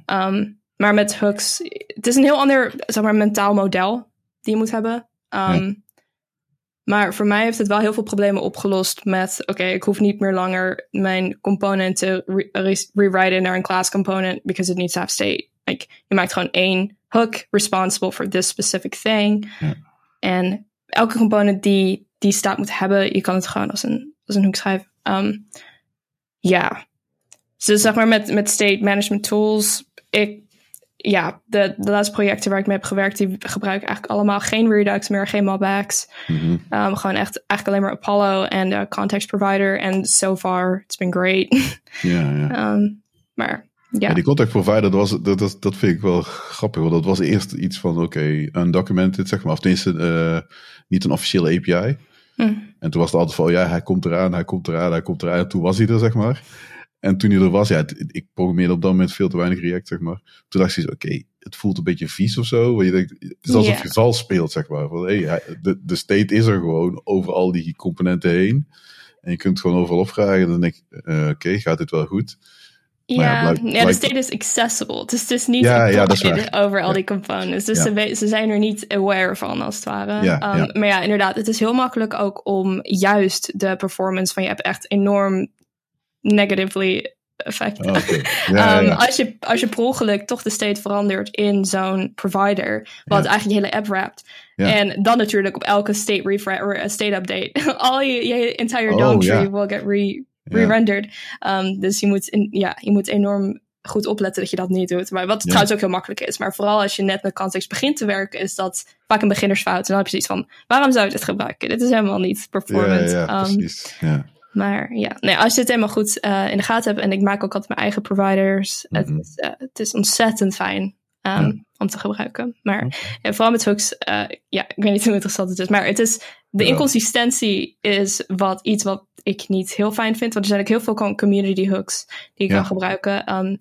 Um, maar met hooks, het is een heel ander, zeg maar, mentaal model die je moet hebben. Um, Maar voor mij heeft het wel heel veel problemen opgelost met, oké, ik hoef niet meer langer mijn component te re rewriten naar een class component because it needs to have state. Like, je maakt gewoon één hook responsible for this specific thing. Ja. En elke component die die staat moet hebben, je kan het gewoon als een, als een hoek schrijven. Um, ja. Dus zeg maar met, met state management tools, ik ja, de, de laatste projecten waar ik mee heb gewerkt, die gebruiken eigenlijk allemaal geen Redux meer, geen MobX. Mm -hmm. gewoon echt eigenlijk alleen maar Apollo en de context provider. En so far, it's been great. Ja, ja. Um, maar ja. ja. die context provider, dat, was, dat, dat, dat vind ik wel grappig. Want dat was eerst iets van, oké, okay, undocumented, zeg maar. Of tenminste, uh, niet een officiële API. Mm. En toen was het altijd van, ja, hij komt eraan, hij komt eraan, hij komt eraan. En toen was hij er, zeg maar. En toen hij er was, ja, ik programmeerde op dat moment veel te weinig React, zeg maar. Toen dacht ik, oké, het voelt een beetje vies of zo. Want je denkt, het is alsof je vals speelt, zeg maar. Van, hey, de, de state is er gewoon over al die componenten heen. En je kunt gewoon overal opvragen. Dan denk ik, eh, oké, gaat dit wel goed? Ja, Ja, blijk- ja, de state is accessible. Het is dus niet Ja, ja, dat is over al die components. Dus ze, zijn er niet aware van, als het ware. Um, ja. Maar ja, inderdaad, het is heel makkelijk ook om juist de performance van je app echt enorm negatively affect. Oh. Ja, Um, ja. Als, je, als je per ongeluk toch de state verandert in zo'n provider, wat Ja. eigenlijk je hele app wrapt. En dan natuurlijk op elke state refresh or a state update, al je, je entire Oh, DOM tree will get re, re-rendered. Um, dus je moet, in, ja, je moet enorm goed opletten dat je dat niet doet. Maar wat trouwens ook heel makkelijk is. Maar vooral als je net met context begint te werken, is dat vaak een beginnersfout. En dan heb je zoiets van, waarom zou je dit gebruiken? Dit is helemaal niet performant. ja, Um, precies. Ja. Maar ja, nee, als je het helemaal goed eh, in de gaten hebt, en ik maak ook altijd mijn eigen providers, Mhm. het, is, eh, het is ontzettend fijn um, Ja. om te gebruiken. Maar ja, vooral met hooks, eh, ja, ik weet niet hoe interessant het is, maar het is, de Ja. inconsistentie is wat, iets wat ik niet heel fijn vind, want er zijn ook heel veel com- community hooks die je kan gebruiken. Um,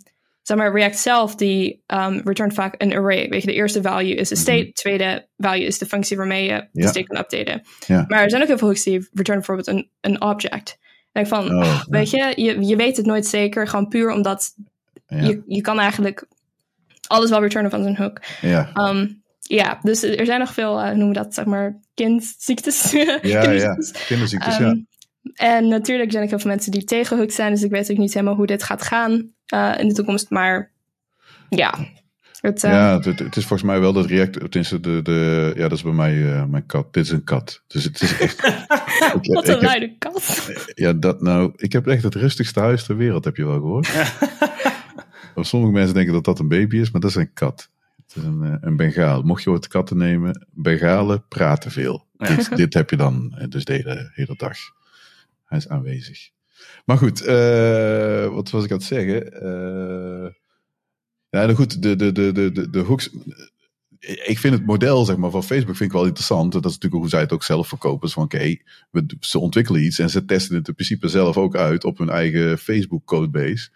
zeg maar, React zelf, die um, returnt vaak een array. Weet je, de eerste value is de state, Mhm. tweede value is de functie waarmee je de Ja. state kan updaten. Ja. Maar er zijn ook heel veel hooks die return bijvoorbeeld een, een object. En ik van, Oh, weet je, je, je weet het nooit zeker, gewoon puur omdat je, je kan eigenlijk alles wel returnen van zo'n hook. Ja, Um, ja, dus er zijn nog veel, hoe noemen we dat, zeg maar, kindziektes. ja, ja. Kinderziektes. Kinderziektes, Um, ja. En natuurlijk zijn er heel veel mensen die tegen hook zijn, dus ik weet ook niet helemaal hoe dit gaat gaan eh, in de toekomst. Maar ja, het, eh, Ja, het, het- is volgens mij wel dat React, tenminste de, de, ja, dat is bij mij eh, mijn kat. Dit is een kat. Dus het is echt, ik, wat een luide kat. ja, dat nou, ik heb echt het rustigste huis ter wereld, heb je wel gehoord. Of Sommige mensen denken dat dat een baby is, maar dat is een kat. Het is een, een Bengaal. Mocht je ooit katten nemen, Bengalen praten veel. Ja. Dit, dit heb je dan dus de hele, hele dag. Hij is aanwezig. Maar goed, eh, wat was ik aan het zeggen? Eh, ja, nou goed, de, de, de, de, de, de hooks. Ik vind het model zeg maar, van Facebook vind ik wel interessant. Dat is natuurlijk hoe zij het ook zelf verkopen. Dus van oké, ze ontwikkelen iets en ze testen het in principe zelf ook uit op hun eigen Facebook codebase.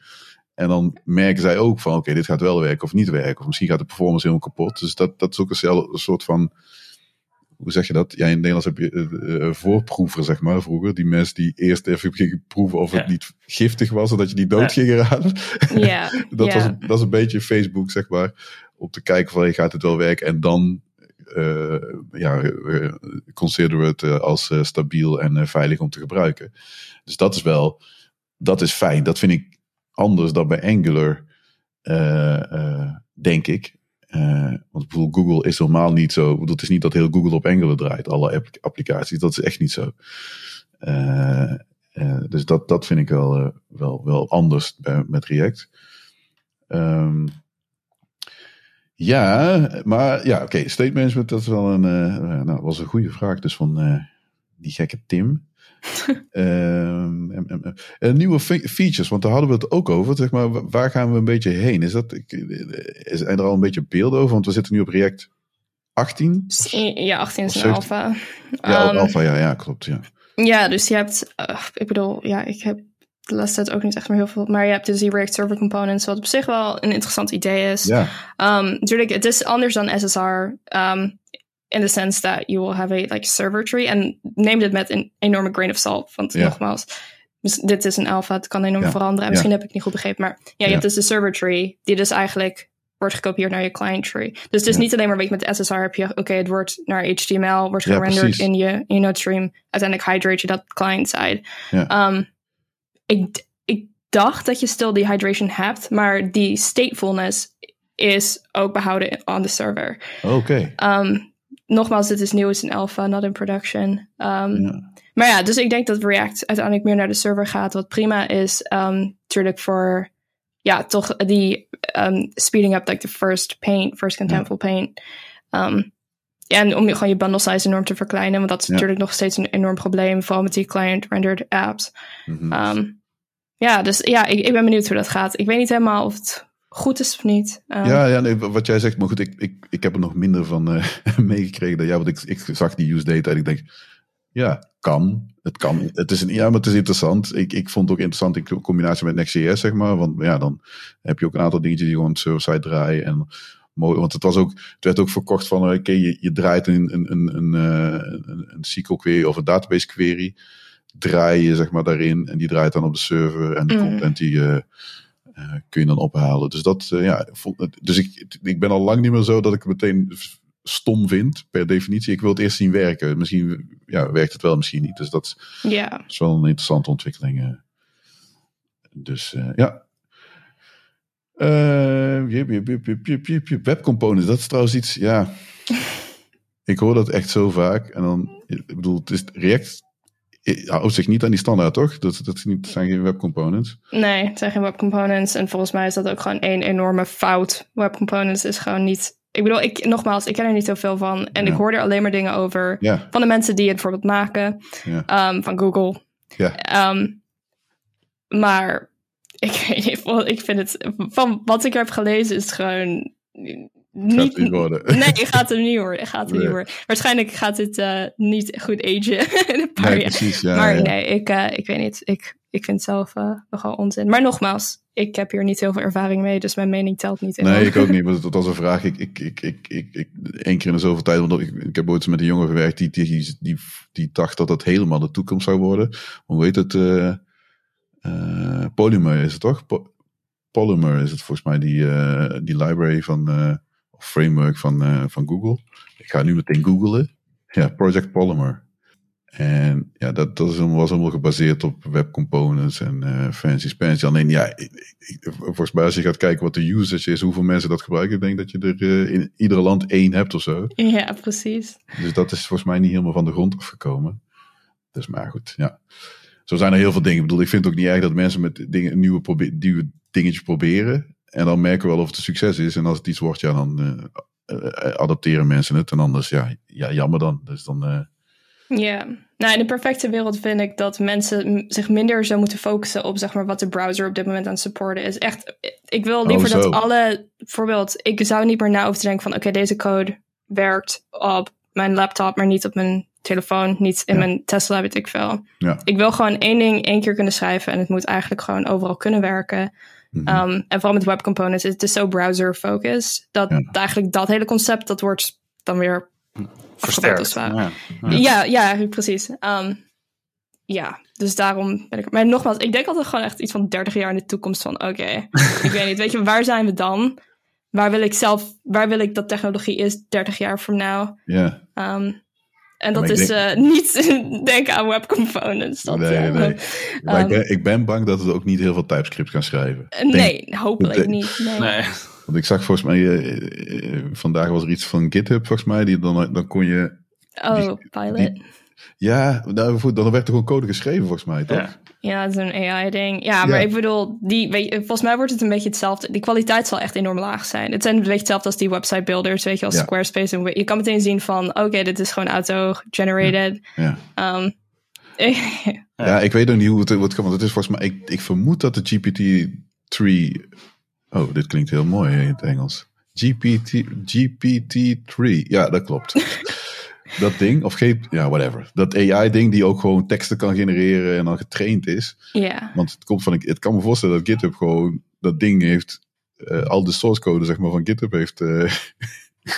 En dan merken zij ook van oké, dit gaat wel werken of niet werken. Of misschien gaat de performance helemaal kapot. Dus dat, dat is ook een soort van hoe zeg je dat? Ja, in het Nederlands heb je eh, eh, voorproever, zeg maar, vroeger. Die mensen die eerst even gingen proeven of het niet giftig was, zodat je die dood ging raden. Ja, dat, ja. was, dat is een beetje Facebook, zeg maar. Om te kijken van, hey, gaat het wel werken? En dan eh ja, consideren we het als stabiel en veilig om te gebruiken. Dus dat is wel, dat is fijn. Dat vind ik anders dan bij Angular, eh, eh, denk ik. Eh, want bijvoorbeeld Google is normaal niet zo. bedoel, Het is niet dat heel Google op Angular draait, alle app- applicaties. Dat is echt niet zo. Eh, eh, dus dat, dat vind ik wel, wel, wel anders met React. Ehm, ja, maar ja, oké. State management, dat is wel een, nou, was een goede vraag. Dus van die gekke Tim. Ehm. Eh, nieuwe fe- features, want daar hadden we het ook over. Zeg maar, wa- waar gaan we een beetje heen? Is dat, is er al een beetje beelden over? Want we zitten nu op React 18. Ja, 18 is een 17. alpha. Ja, Um, Alpha, ja, ja, klopt. Ja. Ja, dus je hebt, eh, ik bedoel, ja, ik heb de laatste tijd ook niet echt meer heel veel, maar je hebt dus die React Server Components, wat op zich wel een interessant idee is. ja, Um, natuurlijk, het is anders dan SSR, um, in the sense that you will have a like server tree, en neem dit met een enorme grain of salt, want nogmaals, dit is een alpha, het kan enorm Ja. veranderen, en Ja. misschien heb ik het niet goed begrepen, maar ja, je Ja. hebt dus de server tree, die dus eigenlijk wordt gekopieerd naar je client tree. Dus het is niet alleen maar, weet je, met SSR heb je, oké, het wordt naar HTML, wordt gerenderd in je, in je node stream, uiteindelijk hydrate je dat client side. Um, ik, ik dacht dat je still die hydration hebt, maar die statefulness is ook behouden on the server. oké. Um, nogmaals, dit is nieuw, het is een alpha, not in production. Um, Ja. Maar ja, dus ik denk dat React uiteindelijk meer naar de server gaat, wat prima is. Um, natuurlijk voor, ja, toch die um, speeding up like the first paint, first contentful paint. Um, en om je- gewoon je bundle size enorm te verkleinen, want dat is Ja. natuurlijk nog steeds een enorm probleem, vooral met die client-rendered apps. Mhm. Um, ja, dus ja, ik, ik ben benieuwd hoe dat gaat. Ik weet niet helemaal of het goed is of niet. Um, Ja, ja nee, wat jij zegt, maar goed, ik, ik, ik heb er nog minder van eh, meegekregen dan jij, want ik, ik zag die use data en ik denk, ja, kan. Het kan. Het is een, ja, maar het is interessant. Ik, ik vond het ook interessant in combinatie met Next.js, zeg maar, want ja, dan heb je ook een aantal dingetjes die gewoon server-side draaien en Want het, was ook, het werd ook verkocht van, oké, je, je draait een, een, een, een, een, een SQL query of een database query. Draai je zeg maar daarin en die draait dan op de server en de mm. content die uh, kun je dan ophalen. Dus dat, ja, dus ik, ik ben al lang niet meer zo dat ik meteen stom vind, per definitie. Ik wil het eerst zien werken. Misschien ja, werkt het wel, misschien niet. Dus dat ja. is wel een interessante ontwikkeling. Eh. Dus ja. Uh, webcomponents, dat is trouwens iets, ja. ik hoor dat echt zo vaak. En dan, ik bedoel, het is React houdt zich niet aan die standaard, toch? Dat, dat, niet, zijn geen webcomponents. Nee, het zijn geen webcomponents. En volgens mij is dat ook gewoon één enorme fout. Webcomponents is gewoon niet ik bedoel, ik, nogmaals, ik ken er niet zoveel van. En ik hoor er alleen maar dingen over van de mensen die het bijvoorbeeld maken. Um, van Google. Ja. Um, maar ik weet niet, ik vind het, van wat ik heb gelezen is gewoon niet, niet worden. Nee, gaat het niet worden. Gaat het niet worden. Waarschijnlijk gaat het uh, niet goed agen in een paar nee, Precies, ja, maar nee, ik, uh, ik weet niet. Ik, ik vind het zelf uh, nogal onzin. Maar nogmaals, ik heb hier niet heel veel ervaring mee, dus mijn mening telt niet. In nee, ik ook niet. Maar dat was een vraag. Ik, ik, ik, ik, ik, ik één keer in de zoveel tijd, want ik, ik heb ooit eens met een jongen gewerkt die, die, die, die dacht dat dat helemaal de toekomst zou worden. Hoe heet het? Polymer is het toch? Po Polymer is het volgens mij, die, die library van, framework van, van Google. Ik ga nu meteen googlen. Ja, Project Polymer. En ja, dat, dat was allemaal gebaseerd op webcomponents en uh, fancy fancy. Alleen ja, volgens mij als je gaat kijken wat de usage is, hoeveel mensen dat gebruiken, ik denk dat je er uh, in iedere land één hebt of zo. Ja, precies. Dus dat is volgens mij niet helemaal van de grond afgekomen. Dus maar goed, ja. Zo zijn er heel veel dingen. Ik bedoel, ik vind het ook niet erg dat mensen met dingen, nieuwe, nieuwe dingetjes proberen. En dan merken we wel of het een succes is. En als het iets wordt, ja, dan uh, adapteren mensen het. En anders, ja, ja jammer dan. Dus dan ja, nou in de perfecte wereld vind ik dat mensen zich minder zo moeten focussen op zeg maar wat de browser op dit moment aan het supporten is. Echt, ik wil liever oh, dat alle, bijvoorbeeld, ik zou niet meer na over te denken van oké, deze code werkt op mijn laptop, maar niet op mijn telefoon, niet in mijn Tesla, weet ik veel. Ja. Ik wil gewoon één ding één keer kunnen schrijven en het moet eigenlijk gewoon overal kunnen werken. Mhm. um, en vooral met web components, het is zo browser focused, dat eigenlijk dat hele concept, dat wordt dan weer versterkt. Ja, ja. ja, precies. Um, ja, dus daarom ben ik. Maar nogmaals, ik denk altijd gewoon echt iets van 30 jaar in de toekomst van oké, ik weet niet, weet je, waar zijn we dan? Waar wil ik zelf, waar wil ik dat technologie is 30 jaar van nou? Ja. Um, en dat is denk... uh, niet denken aan web components. Dat, nee, nee. Um, maar ik, ben, ik ben bang dat het ook niet heel veel TypeScript kan schrijven. Nee, denk, hopelijk niet. Nee. nee. Want ik zag volgens mij, uh, vandaag was er iets van GitHub volgens mij, die dan, dan kon je... Oh, Pilot. Ja, nou, dan werd er gewoon code geschreven volgens mij, toch? Ja. Ja, dat is een AI-ding. Ja, maar ik bedoel, die, weet je, volgens mij wordt het een beetje hetzelfde. Die kwaliteit zal echt enorm laag zijn. Het zijn een beetje hetzelfde als die website builders, weet je, als Squarespace. En je kan meteen zien van, oké, dit is gewoon auto-generated. Ja. Um, ja. ik weet ook niet hoe het, wordt want het is volgens mij, ik, ik vermoed dat de GPT-3, oh, dit klinkt heel mooi in het Engels. GPT, GPT-3, ja, dat klopt. dat ding, of geen, ja, whatever. Dat AI-ding die ook gewoon teksten kan genereren en dan getraind is. Ja. Want het komt van, het kan me voorstellen dat GitHub gewoon dat ding heeft, uh, al de source code zeg maar van GitHub heeft uh,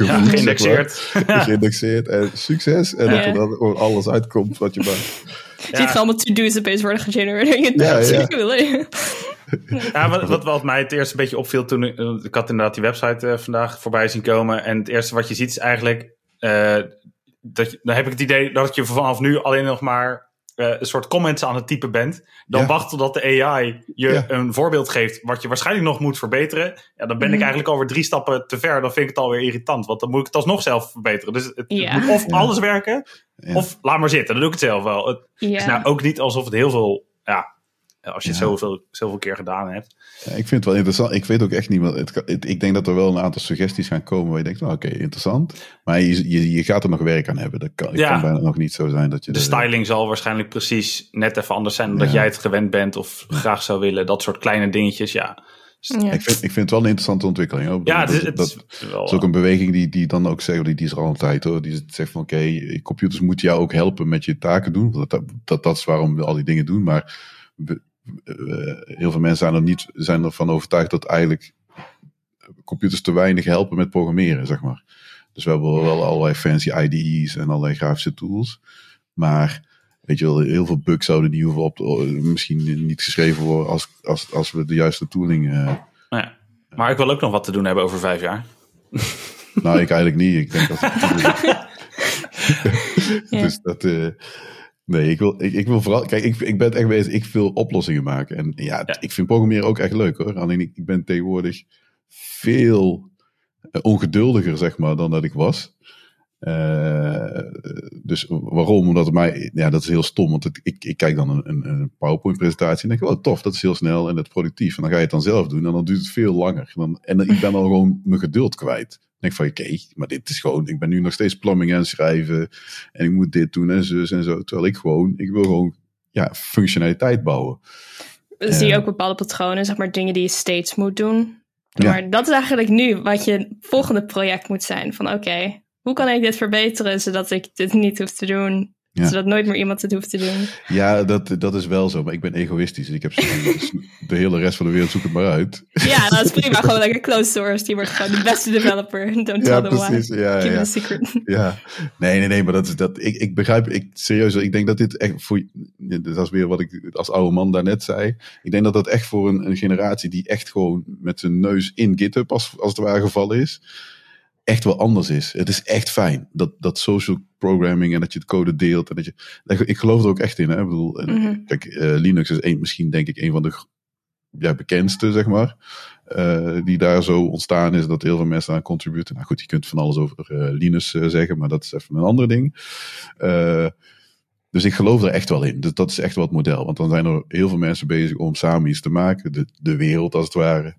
ja, geïndexeerd. geïndexeerd en succes. En dat er dan gewoon alles uitkomt wat je maakt. Je ziet allemaal to-do's opeens worden gegenereerd. Ja, ja. ja, wat, wat, wat, mij het eerst een beetje opviel toen ik, ik had inderdaad die website uh, vandaag voorbij zien komen. En het eerste wat je ziet is eigenlijk uh, dat, dan heb ik het idee dat je vanaf nu alleen nog maar uh, een soort comments aan het typen bent. Dan ja. wacht totdat de AI je ja. een voorbeeld geeft wat je waarschijnlijk nog moet verbeteren. Ja, dan ben ik eigenlijk alweer drie stappen te ver. Dan vind ik het alweer irritant, want dan moet ik het alsnog zelf verbeteren. Dus het, ja. moet of alles werken, of laat maar zitten. Dan doe ik het zelf wel. Het is nou ook niet alsof het heel veel ja, als je het zoveel, zoveel keer gedaan hebt. Ja, ik vind het wel interessant. Ik weet ook echt niet wat. Het, het, ik denk dat er wel een aantal suggesties gaan komen waar je denkt: nou, oké, interessant. Maar je, je, je, gaat er nog werk aan hebben. Dat kan, ja. kan bijna nog niet zo zijn dat je. De styling zal waarschijnlijk precies net even anders zijn dan ja. jij het gewend bent of graag zou willen. Dat soort kleine dingetjes, ja. Ja. Ik, vind, ik vind het wel een interessante ontwikkeling. Hoor. Ja, het is, dat, dat, is, wel, is ook een beweging die, die dan ook zegt, die, die is er al een tijd hoor. Die zegt van oké, okay, computers moeten jou ook helpen met je taken doen. Dat, dat, dat, dat is waarom we al die dingen doen. Maar heel veel mensen zijn er niet zijn ervan overtuigd dat eigenlijk computers te weinig helpen met programmeren, zeg maar. Dus we hebben wel allerlei fancy IDE's en allerlei grafische tools. Maar weet je wel, heel veel bugs zouden die hoeven op, misschien niet geschreven worden als, als, als we de juiste tooling. Uh, ja. Maar ik wil ook nog wat te doen hebben over vijf jaar. Nou, ik eigenlijk niet. Ik denk dat. dus dat. Uh, nee, ik wil, ik, ik, wil vooral. Kijk, ik, ik ben echt bezig. Ik wil oplossingen maken. En ja, ja, ik vind programmeren ook echt leuk hoor. Alleen ik, ik ben tegenwoordig veel ongeduldiger, zeg maar, dan dat ik was. Uh, dus waarom? Omdat het mij, ja, dat is heel stom. Want het, ik, ik kijk dan een, een, een PowerPoint-presentatie en denk oh tof, dat is heel snel en dat productief. En dan ga je het dan zelf doen en dan duurt het veel langer. Dan, en ik ben al gewoon mijn geduld kwijt. Dan denk ik van, oké, maar dit is gewoon, ik ben nu nog steeds plumbing aan het schrijven en ik moet dit doen en zus en zo. Terwijl ik gewoon, ik wil gewoon, ja, functionaliteit bouwen. Zie je uh, ook bepaalde patronen, zeg maar dingen die je steeds moet doen? Maar dat is eigenlijk nu wat je volgende project moet zijn. Van oké, hoe kan ik dit verbeteren zodat ik dit niet hoef te doen? Zodat nooit meer iemand het hoeft te doen. Ja, dat, dat is wel zo. Maar ik ben egoïstisch. En ik heb de hele rest van de wereld zoek het maar uit. Ja, dat is prima. gewoon lekker closed source. Die wordt gewoon de beste developer. Don't tell them precies. why. Ja, Keep ja. secret. Ja. Nee, nee, nee. Maar dat is dat. Ik, ik begrijp. Ik, serieus. Ik denk dat dit echt voor. Dat is weer wat ik als oude man daarnet zei. Ik denk dat dat echt voor een, een generatie die echt gewoon met zijn neus in GitHub als, als het ware gevallen is echt wel anders is. Het is echt fijn. Dat, dat social programming en dat je het code deelt. En dat je, ik geloof er ook echt in. Hè? Ik bedoel, mm kijk, uh, Linux is een, misschien denk ik een van de ja, bekendste, zeg maar. Uh, die daar zo ontstaan is dat heel veel mensen aan contributen. Nou goed, je kunt van alles over uh, Linux zeggen, maar dat is even een ander ding. dus ik geloof er echt wel in. Dus dat is echt wel het model. Want dan zijn er heel veel mensen bezig om samen iets te maken. De, de wereld als het ware.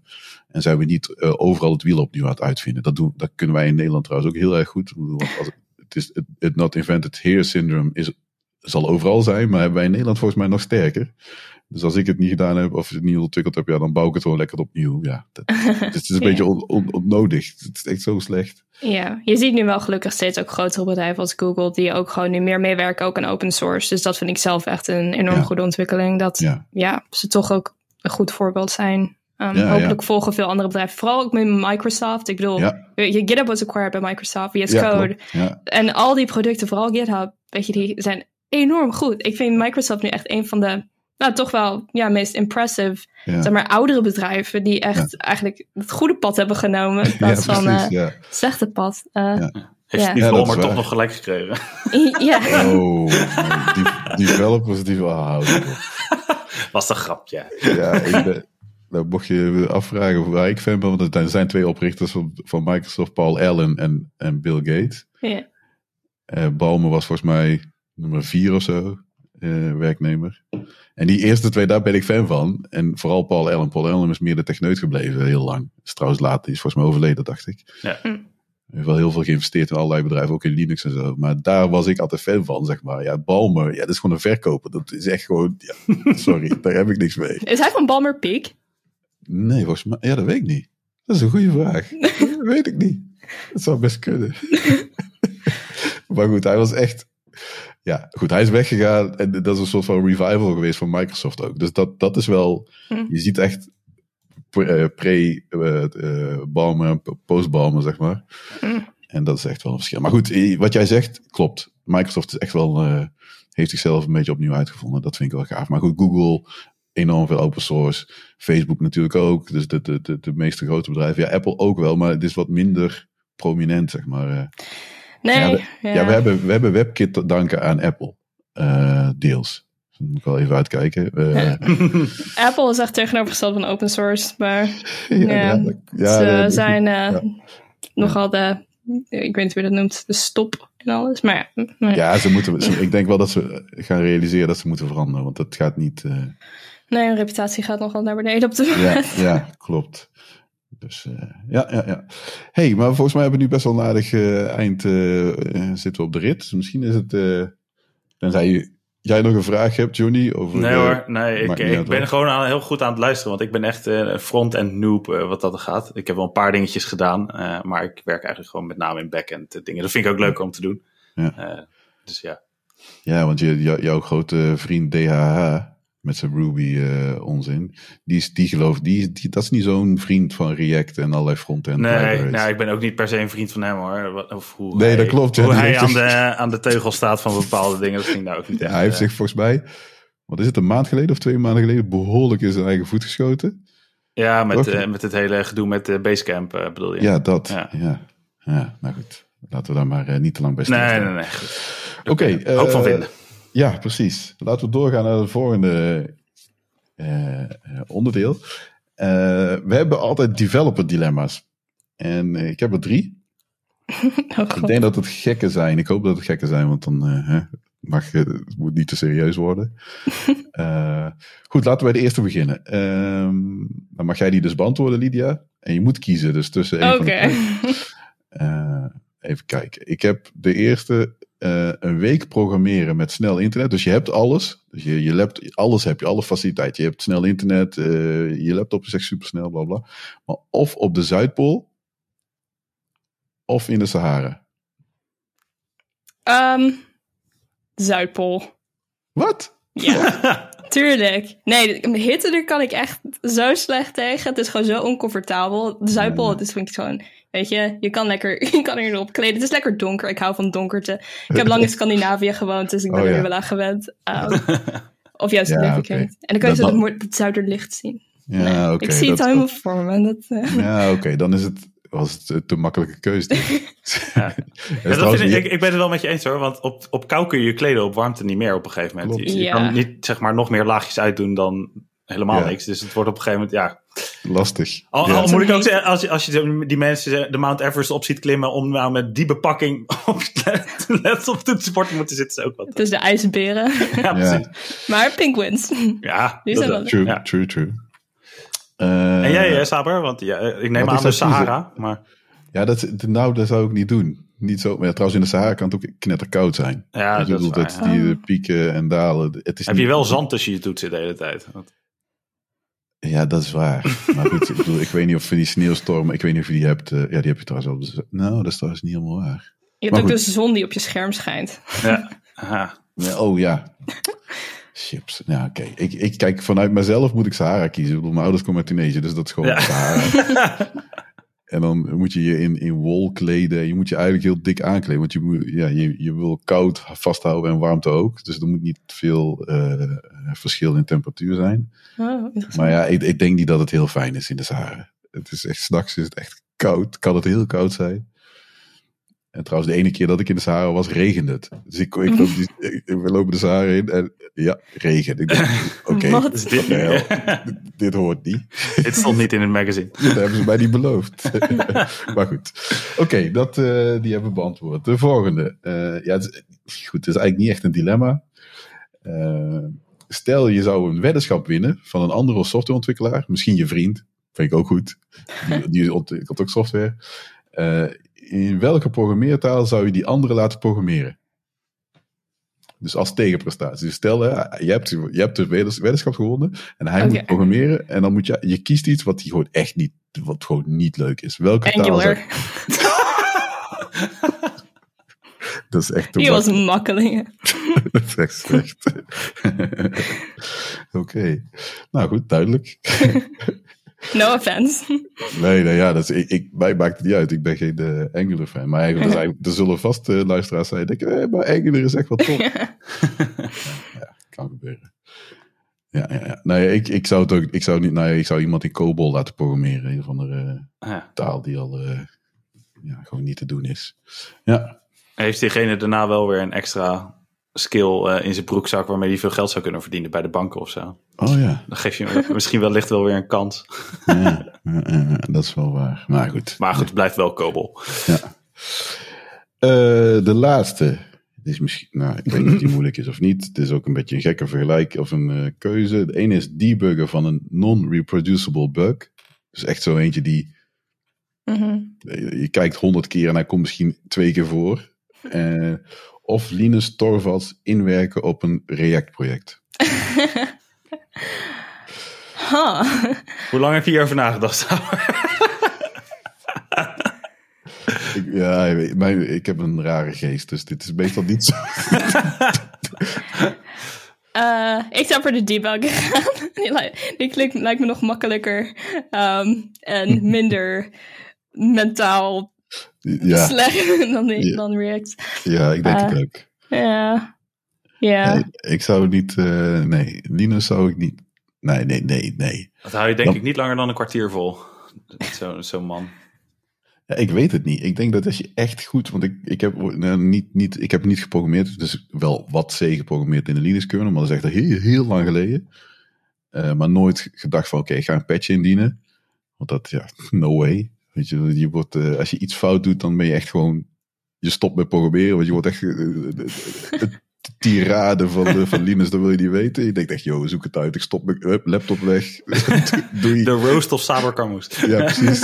En zijn we niet uh, overal het wiel opnieuw aan het uitvinden. Dat, doen, dat kunnen wij in Nederland trouwens ook heel erg goed. Want als, het, is, het, not invented here syndrome is, zal overal zijn, maar hebben wij in Nederland volgens mij nog sterker. Dus als ik het niet gedaan heb of het niet ontwikkeld heb, ja, dan bouw ik het gewoon lekker opnieuw. Ja, dat, het is een beetje on, on, onnodig. Het is echt zo slecht. Ja, je ziet nu wel gelukkig steeds ook grotere bedrijven als Google, die ook gewoon nu meer meewerken ook aan open source. Dus dat vind ik zelf echt een enorm goede ontwikkeling. Dat ja. ja, ze toch ook een goed voorbeeld zijn. Um, hopelijk volgen veel andere bedrijven. Vooral ook met Microsoft. Ik bedoel, je GitHub was acquired bij Microsoft, VS Code. En al die producten, vooral GitHub, weet je, die zijn enorm goed. Ik vind Microsoft nu echt een van de, nou toch wel, ja, meest impressive, zeg maar, oudere bedrijven die echt eigenlijk het goede pad hebben genomen. In plaats van uh, slechte pad. Uh, heeft die maar toch nog gelijk gekregen? ja. Oh, die developers die wel houden. Was een grapje. Ja, ik ben, nou, mocht je afvragen waar ik fan ben, want er zijn twee oprichters van, van Microsoft, Paul Allen en, en Bill Gates. Ja. Uh, Balmer was volgens mij nummer vier of zo, uh, werknemer. En die eerste twee, daar ben ik fan van. En vooral Paul Allen. Paul Allen is meer de techneut gebleven, heel lang. Is trouwens laat, die is volgens mij overleden, dacht ik. Ja. Hm. Hij heeft wel heel veel geïnvesteerd in allerlei bedrijven, ook in Linux en zo. Maar daar was ik altijd fan van, zeg maar. Ja, Balmer, ja, dat is gewoon een verkoper. Dat is echt gewoon, ja, sorry, daar heb ik niks mee. Is hij van Balmer Peak? Nee, volgens mij. Ja, dat weet ik niet. Dat is een goede vraag. dat weet ik niet. Dat zou best kunnen. maar goed, hij was echt. Ja, goed, hij is weggegaan. En dat is een soort van revival geweest van Microsoft ook. Dus dat, dat is wel. Hm. Je ziet echt pre-Balmer, uh, uh, post-Balmer, zeg maar. Hm. En dat is echt wel een verschil. Maar goed, wat jij zegt, klopt. Microsoft is echt wel. Uh, heeft zichzelf een beetje opnieuw uitgevonden. Dat vind ik wel gaaf. Maar goed, Google enorm veel open source. Facebook natuurlijk ook. Dus de, de, de, de meeste grote bedrijven. Ja, Apple ook wel, maar het is wat minder prominent, zeg maar. Eh. Nee. Ja, ja. we, hebben, we hebben WebKit te danken aan Apple. Uh, deels. Dus moet ik wel even uitkijken. Uh, Apple is echt tegenovergesteld van open source, maar ja, ze zijn uh, nogal de, ik weet niet hoe je dat noemt, de stop en alles. Maar ja, ja ze moeten, ik denk wel dat ze gaan realiseren dat ze moeten veranderen, want dat gaat niet. Nee, hun reputatie gaat nogal naar beneden op de moment. Ja, ja klopt. Dus uh, ja, ja, ja. hey, maar volgens mij hebben we nu best wel een aardig uh, eind uh, zitten we op de rit. Dus misschien is het, tenzij je, jij nog een vraag hebt, Johnny? Over, nee hoor, nee, ik, ik ben gewoon aan, heel goed aan het luisteren, want ik ben echt een front-end noob wat dat gaat. Ik heb wel een paar dingetjes gedaan, maar ik werk eigenlijk gewoon met name in back-end dingen. Dat vind ik ook leuk om te doen. Ja. dus ja. Ja, want je, jouw grote vriend DHH, met zijn Ruby uh, onzin. Die, is, die gelooft, die, die, dat is niet zo'n vriend van React en allerlei frontend. Nee, nou, ik ben ook niet per se een vriend van hem hoor. Of hoe nee, dat klopt. Hoe hij aan de, aan de teugel staat van bepaalde dingen, dat ging nou ook niet echt. hij heeft zich volgens mij, wat is het, een maand geleden of twee maanden geleden, behoorlijk in zijn eigen voet geschoten. Ja, met, uh, met het hele gedoe met Basecamp bedoel je? Ja, dat. Ja, ja. ja nou goed. Laten we daar maar niet te lang bij staan. Nee, nee, nee. Oké. Okay, hoop van vinden. Ja, precies. Laten we doorgaan naar het volgende uh, onderdeel. Uh, we hebben altijd developer dilemma's. En ik heb er drie. Oh, ik denk dat het gekke zijn. Ik hoop dat het gekke zijn, want dan hè, mag, het moet niet te serieus worden. goed, laten we bij de eerste beginnen. Ehm, dan mag jij die dus beantwoorden, Lydia. En je moet kiezen dus tussen Oké. Okay. even kijken. Ik heb de eerste uh, een week programmeren met snel internet. Dus je hebt alles. Dus je, je laptop, alles heb je, alle faciliteiten. Je hebt snel internet, uh, je laptop is echt supersnel, bla bla. Maar of op de Zuidpool, of in de Sahara. Um, Zuidpool. Wat? Ja, tuurlijk. Nee, hitte daar kan ik echt zo slecht tegen. Het is gewoon zo oncomfortabel. De Zuidpool, het is vind ik gewoon Weet je, je kan lekker, je kan erop kleden. Het is lekker donker. Ik hou van donkerte. Ik heb lang in Scandinavië gewoond, dus ik ben oh, er wel aan gewend. Um, of juist in ja, okay. En dan kan je zo het, het zuiderlicht zien. Ja, nee, okay, ik zie het helemaal voor me. Dat, uh... Ja, oké. Dan is het, was het te makkelijke keuze. ja. ja dat vind ik, ik, ik, ben het wel met je eens hoor. Want op, op kou kun je je kleden, op warmte niet meer op een gegeven moment. Je, je kan niet zeg maar nog meer laagjes uitdoen dan helemaal niks. Dus het wordt op een gegeven moment, ja. Lastig. Al, al moet ik ook zeggen, als je, als je die mensen de Mount Everest op ziet klimmen om nou met die bepakking op laptop te sporten moeten zitten, is ook wat. Het is de ijsberen. ja, precies. Maar penguins. Ja, die zijn wel true, ja. true, true. Uh, en jij, uh, Saber? Want ja, ik neem aan de Sahara, maar... Ja, dat, nou, dat zou ik niet doen. Niet zo, maar trouwens in de Sahara kan het ook knetterkoud zijn. Ja, dat is waar, dat, Die pieken en dalen. Het is Heb je wel zand tussen je toetsen de hele tijd? Ja, dat is waar. Maar goed, ik, bedoel, ik weet niet of je die sneeuwstormen, ik weet niet of je die hebt. Uh, ja, die heb je trouwens wel. Nou, dat is trouwens niet helemaal waar. Je hebt ook de zon die op je scherm schijnt. Ja. Aha. ja oh ja. Chips. Ja, oké. Ik, ik kijk vanuit mezelf moet ik Sahara kiezen. Ik bedoel, mijn ouders komen uit Tunesië, dus dat is gewoon ja. Sahara. En dan moet je je in, in wol kleden. Je moet je eigenlijk heel dik aankleden. Want je, ja, je, je wil koud vasthouden en warmte ook. Dus er moet niet veel uh, verschil in temperatuur zijn. Oh, maar ja, ik, ik, denk niet dat het heel fijn is in de Sahara. Het is echt, s'nachts is het echt koud. Kan het heel koud zijn. En trouwens, de ene keer dat ik in de Sahara was, regende het. Dus ik, ik, loop die, we lopen de Sahara in en ja, regen. Ik oké, okay, dit, dit, hoort niet. Dit stond niet in het magazine. Dat hebben ze mij niet beloofd. maar goed. Oké, dat uh, die hebben we beantwoord. De volgende. Uh, ja, het is, goed, het is eigenlijk niet echt een dilemma. Uh, stel, je zou een weddenschap winnen van een andere softwareontwikkelaar. Misschien je vriend. Vind ik ook goed. Die, die ontwikkelt ook software in welke programmeertaal zou je die andere laten programmeren? Dus als tegenprestatie. Dus stel, hè, je, hebt, je hebt de weddenschap gewonnen en hij moet programmeren. En dan moet je, je kiest iets wat hij gewoon echt niet, wat gewoon niet leuk is. Welke Angular. taal Dat is echt Die was makkelijk. dat is echt slecht. Oké. Nou goed, duidelijk. No offense. Nee, nee ja, dat is, ik, ik, mij maakt het niet uit. Ik ben geen uh, Angular fan. Maar eigenlijk, er, zijn, er zullen vast uh, luisteraars zijn die denken, eh, maar Angular is echt wel top. ja, ja, kan gebeuren. Ja, ja, ja. Nee, ik, ik zou het ook, ik zou niet, nee, ik zou iemand in COBOL laten programmeren. Een of andere uh, taal die al ja, gewoon niet te doen is. Ja. Heeft diegene daarna wel weer een extra skill uh, in zijn broekzak waarmee hij veel geld zou kunnen verdienen bij de banken of zo. Oh ja. Dan geef je misschien wellicht wel weer een kans. Ja, dat is wel waar. Maar goed. Maar goed, het blijft wel kobel. Ja. Uh, de laatste. Dit is misschien, nou, ik weet niet of die moeilijk is of niet. Het is ook een beetje een gekke vergelijk of een uh, keuze. De ene is debuggen van een non-reproducible bug. Dus echt zo eentje die. Mm -hmm. Je kijkt honderd keer en hij komt misschien twee keer voor. Uh, of Linus Torvalds inwerken op een React-project? huh. Hoe lang heb je hierover nagedacht? ik, ja, mijn, ik heb een rare geest, dus dit is meestal niet zo. Uh, ik zou voor de debug gaan. die, die klinkt, lijkt me nog makkelijker um, en minder mentaal ja. slecht dan, ja. dan React. Ja, ik denk uh, het ook. Ja. Ja. Nee, ik zou niet, uh, nee, Linus zou ik niet, nee, nee, nee, nee. Dat hou je denk dan, ik niet langer dan een kwartier vol. Zo'n zo man. Ja, ik weet het niet. Ik denk dat als je echt goed, want ik, ik, heb, nou, niet, niet, ik heb niet geprogrammeerd, dus wel wat C geprogrammeerd in de Linux kernel, maar dat is echt heel, heel lang geleden. Uh, maar nooit gedacht van oké, okay, ik ga een patch indienen. Want dat, ja, no way. Weet je, je wordt, uh, als je iets fout doet, dan ben je echt gewoon, je stopt met programmeren, want je wordt echt uh, tirade van, de, van Linus, dat wil je niet weten. Je denkt echt, joh, zoek het uit, ik stop mijn laptop weg. Doei. De roast of Saber Camus. Ja, precies.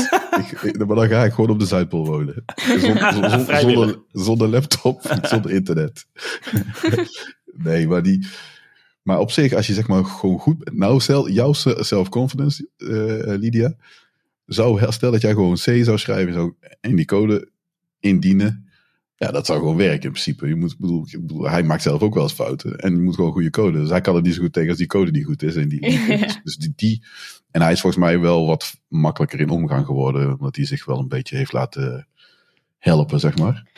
Ik, maar dan ga ik gewoon op de Zuidpool wonen. Zonder, zonder, zonder, zonder laptop, zonder internet. nee, maar die... Maar op zich, als je zeg maar gewoon goed... Nou, jouw self-confidence, uh, Lydia, zou stel dat jij gewoon C zou schrijven zo, en die code indienen. Ja, dat zou gewoon werken in principe. Je moet, bedoel, bedoel, hij maakt zelf ook wel eens fouten. En je moet gewoon goede code. Dus hij kan het niet zo goed tegen als die code niet goed is. En, die, dus die, die, en hij is volgens mij wel wat makkelijker in omgang geworden. Omdat hij zich wel een beetje heeft laten helpen, zeg maar.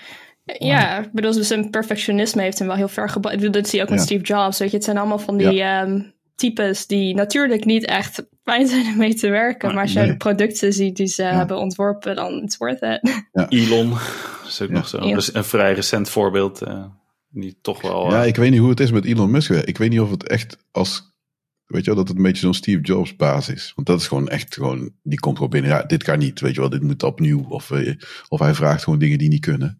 Ja, ik bedoel, dus een perfectionisme heeft hem wel heel ver gebracht. Dat zie je ook met ja. Steve Jobs. Weet je, het zijn allemaal van die ja. um, types die natuurlijk niet echt fijn zijn om mee te werken. Maar, maar als je nee. de producten ziet die ze ja. hebben ontworpen, dan it's worth it. Ja. Elon is ook nog zo. Dus een vrij recent voorbeeld. Uh, die toch wel. Ja, uh, ik weet niet hoe het is met Elon Musk. Ik weet niet of het echt als. Weet je wel, dat het een beetje zo'n Steve Jobs basis. Want dat is gewoon echt gewoon. Die komt gewoon binnen. Ja, dit kan niet. Weet je wel, dit moet opnieuw. Of, uh, of hij vraagt gewoon dingen die niet kunnen.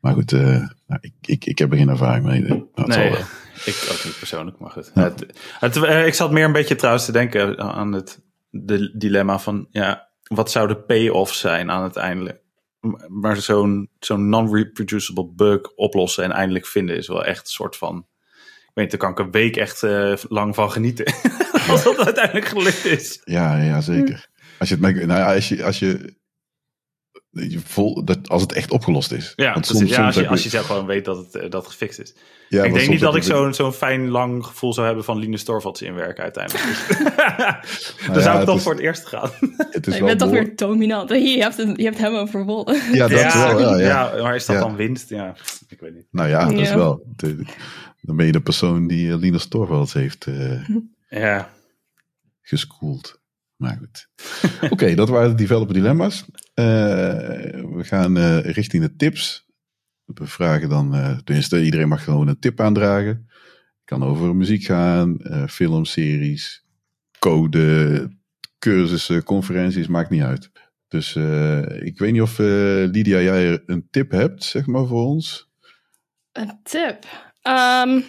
Maar goed, nou, ik, ik, ik heb er geen ervaring mee. Dat nee, zal, ik ook niet persoonlijk, maar goed. Ja. Het, het, uh, ik zat meer een beetje trouwens te denken aan het de dilemma van, ja, wat zou de payoff zijn aan het eindelijk? Maar zo'n zo'n non-reproducible bug oplossen en eindelijk vinden is wel echt een soort van. Ik weet, daar kan ik een week echt uh, lang van genieten. als dat uiteindelijk gelukt is. Ja, ja zeker. Als je het, nou ja, als je, als je vol, dat, als het echt opgelost is. Ja, Want soms, ja als, je, als je zelf gewoon weet dat het, dat het gefixt is. Ja, ik denk niet dat ik zo'n zo'n fijn lang gevoel zou hebben van Linus Torvalds inwerken uiteindelijk. nou Dan zou ik toch is, voor het eerst gaan. Het is je bent toch weer dominant. Je hebt, je hebt hem overwonnen. Ja, dat ja, wel. Ja, ja. maar is dat ja. dan winst? Ja, ik weet niet. Nou ja, dat is wel. De, dan ben je de persoon die uh, Linus Torvalds heeft uh, ja. geschoold. Maar goed. Oké, okay, dat waren de developer dilemma's. Uh, we gaan uh, richting de tips. We vragen dan, uh, tenminste, iedereen mag gewoon een tip aandragen. Kan over muziek gaan, filmseries, code, cursussen, conferenties, maakt niet uit. Dus ik weet niet of Lydia, jij een tip hebt, zeg maar, voor ons. Een tip? Um,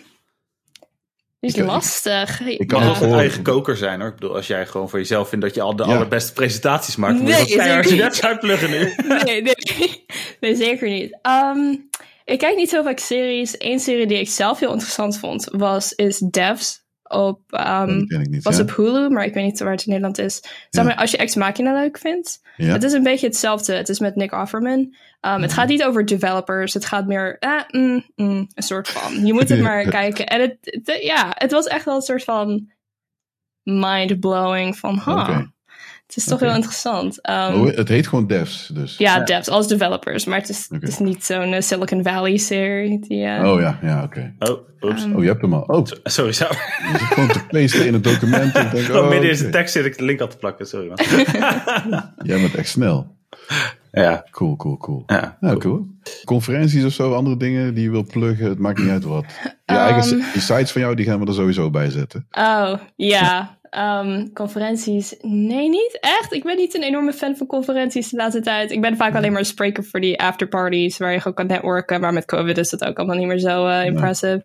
is ik, lastig. Ik, ik kan ook een eigen koker zijn hoor. Ik bedoel, als jij gewoon voor jezelf vindt dat je al de ja. allerbeste presentaties maakt, dan nee, moet je als je net uitpluggen nu. nee, nee, nee, zeker niet. Um, ik kijk niet heel vaak series. Eén serie die ik zelf heel interessant vond was is Devs op, um, niet, was ja. op Hulu, maar ik weet niet waar het in Nederland is. Zeg maar, als je Ex Machina leuk vindt. Ja. Het is een beetje hetzelfde. Het is met Nick Offerman. Um, het gaat niet over developers. Het gaat meer eh, mm, mm, een soort van. Je moet het maar kijken. En het, het, ja, het was echt wel een soort van mind-blowing van, huh, okay. Het is toch okay. heel interessant. Um, oh, het heet gewoon devs dus? Ja, ja. devs als developers. Maar het is, okay. het is niet zo'n uh, Silicon Valley serie. Die, uh, oh ja, ja oké. Okay. Oh, oops. Um, oh, je hebt hem al. Oh. Sorry, zo. Je zit gewoon te in het document. En denk, oh, midden in zijn tekst zit ik de link aan te plakken. Sorry man. Jij bent echt snel. Ja. Cool, cool, cool. Ja, nou, cool. cool. Conferenties of zo, andere dingen die je wil pluggen, het maakt niet uit wat. Je um, eigen die sites van jou, die gaan we er sowieso bij zetten. Oh, ja. Um, conferenties? Nee, niet echt. Ik ben niet een enorme fan van conferenties de laatste tijd. Ik ben vaak alleen maar een spreker voor die afterparties, waar je gewoon kan netwerken. Maar met COVID is dat ook allemaal niet meer zo uh, impressive.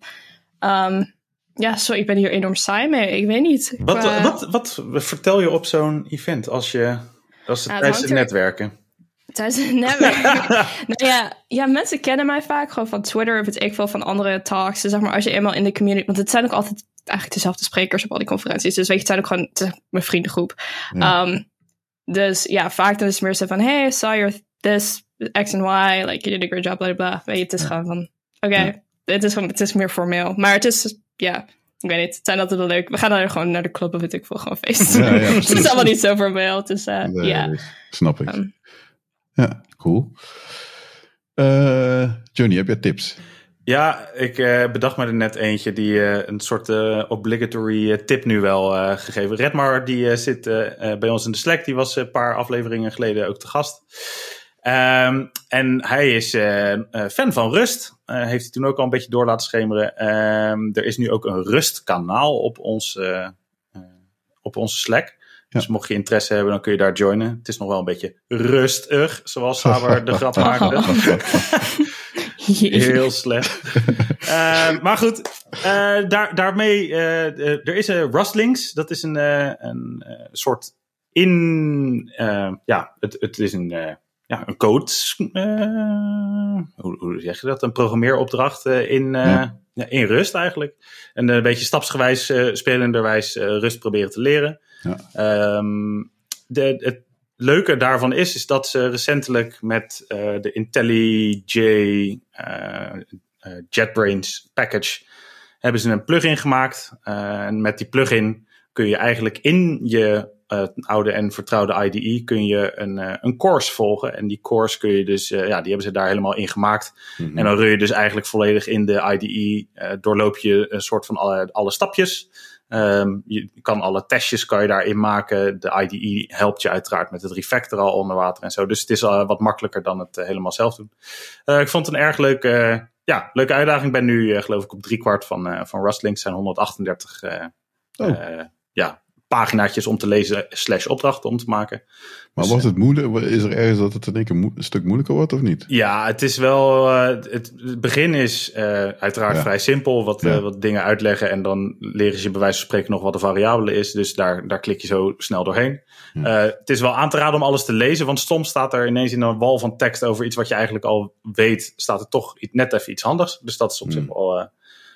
Ja. Um, ja, sorry, ik ben hier enorm saai mee. Ik weet niet. Wat, uh, wat, wat vertel je op zo'n event als je als het uh, tijdens het netwerken? Het netwerken? nou ja, ja, mensen kennen mij vaak gewoon van Twitter of het ik veel van andere talks. Dus zeg maar, als je eenmaal in de community... Want het zijn ook altijd eigenlijk dezelfde sprekers op al die conferenties. Dus weet je, het zijn ook gewoon mijn vriendengroep. Ja. Um, dus ja, vaak dan is het meer zo van... Hey, saw your this, X and Y. Like, you did a great job, bla bla. Weet je, het is ja. gewoon van... Oké, okay, ja. het, is gewoon, het is meer formeel. Maar het is, ja... ik weet niet, het zijn altijd wel leuk. We gaan dan gewoon naar de club of weet ik veel, gewoon feest. Ja, ja, het is allemaal niet zo formeel. Dus uh, nee, ja. Snap ik. Um, ja, cool. Uh, Johnny, heb je tips? Ja, ik uh, bedacht me er net eentje die uh, een soort uh, obligatory tip nu wel gegeven. Redmar die zit bij ons in de Slack. Die was een paar afleveringen geleden ook te gast. Um, en hij is fan van Rust. heeft hij toen ook al een beetje door laten schemeren. Um, er is nu ook een Rust-kanaal op, ons, op onze Slack. Dus mocht je interesse hebben, dan kun je daar joinen. Het is nog wel een beetje rustig, zoals Saber de grap maakte. Heel slecht. uh, maar goed, uh, daar, daarmee, uh, er is een Rustlings. Dat is een, een soort in, ja, het, het is een, ja, een code, hoe, hoe, zeg je dat? Een programmeeropdracht in, ja. in Rust eigenlijk. En een beetje stapsgewijs, spelenderwijs Rust proberen te leren. Ja. Um, de, het, leuke daarvan is, is dat ze recentelijk met uh, de IntelliJ uh, JetBrains package hebben ze een plugin gemaakt. en met die plugin kun je eigenlijk in je oude en vertrouwde IDE kun je een, een course volgen. En die course kun je dus, ja, die hebben ze daar helemaal in gemaakt. Mm-hmm. En dan run je dus eigenlijk volledig in de IDE, doorloop je een soort van alle, alle stapjes. Um, je kan alle testjes kan je daarin maken. De IDE helpt je uiteraard met het refactor al onder water en zo. Dus het is uh, wat makkelijker dan het uh, helemaal zelf doen. Uh, ik vond het een erg leuke, ja, leuke uitdaging. Ik ben nu geloof ik op driekwart van, van Rustlink. zijn 138 oh. ja, paginaatjes om te lezen slash opdrachten om te maken. Maar dus, wordt het moeilijk? Is er ergens dat het in één keer een stuk moeilijker wordt of niet? Ja, het is wel. Uh, het, begin is uh, uiteraard vrij simpel. Wat, ja. uh, wat dingen uitleggen en dan leren ze je bij wijze van spreken nog wat de variabele is. Dus daar, daar klik je zo snel doorheen. Ja. het is wel aan te raden om alles te lezen, want soms staat er ineens in een wal van tekst over iets wat je eigenlijk al weet, staat er toch net even iets handigs. Dus dat is op zich hmm. wel,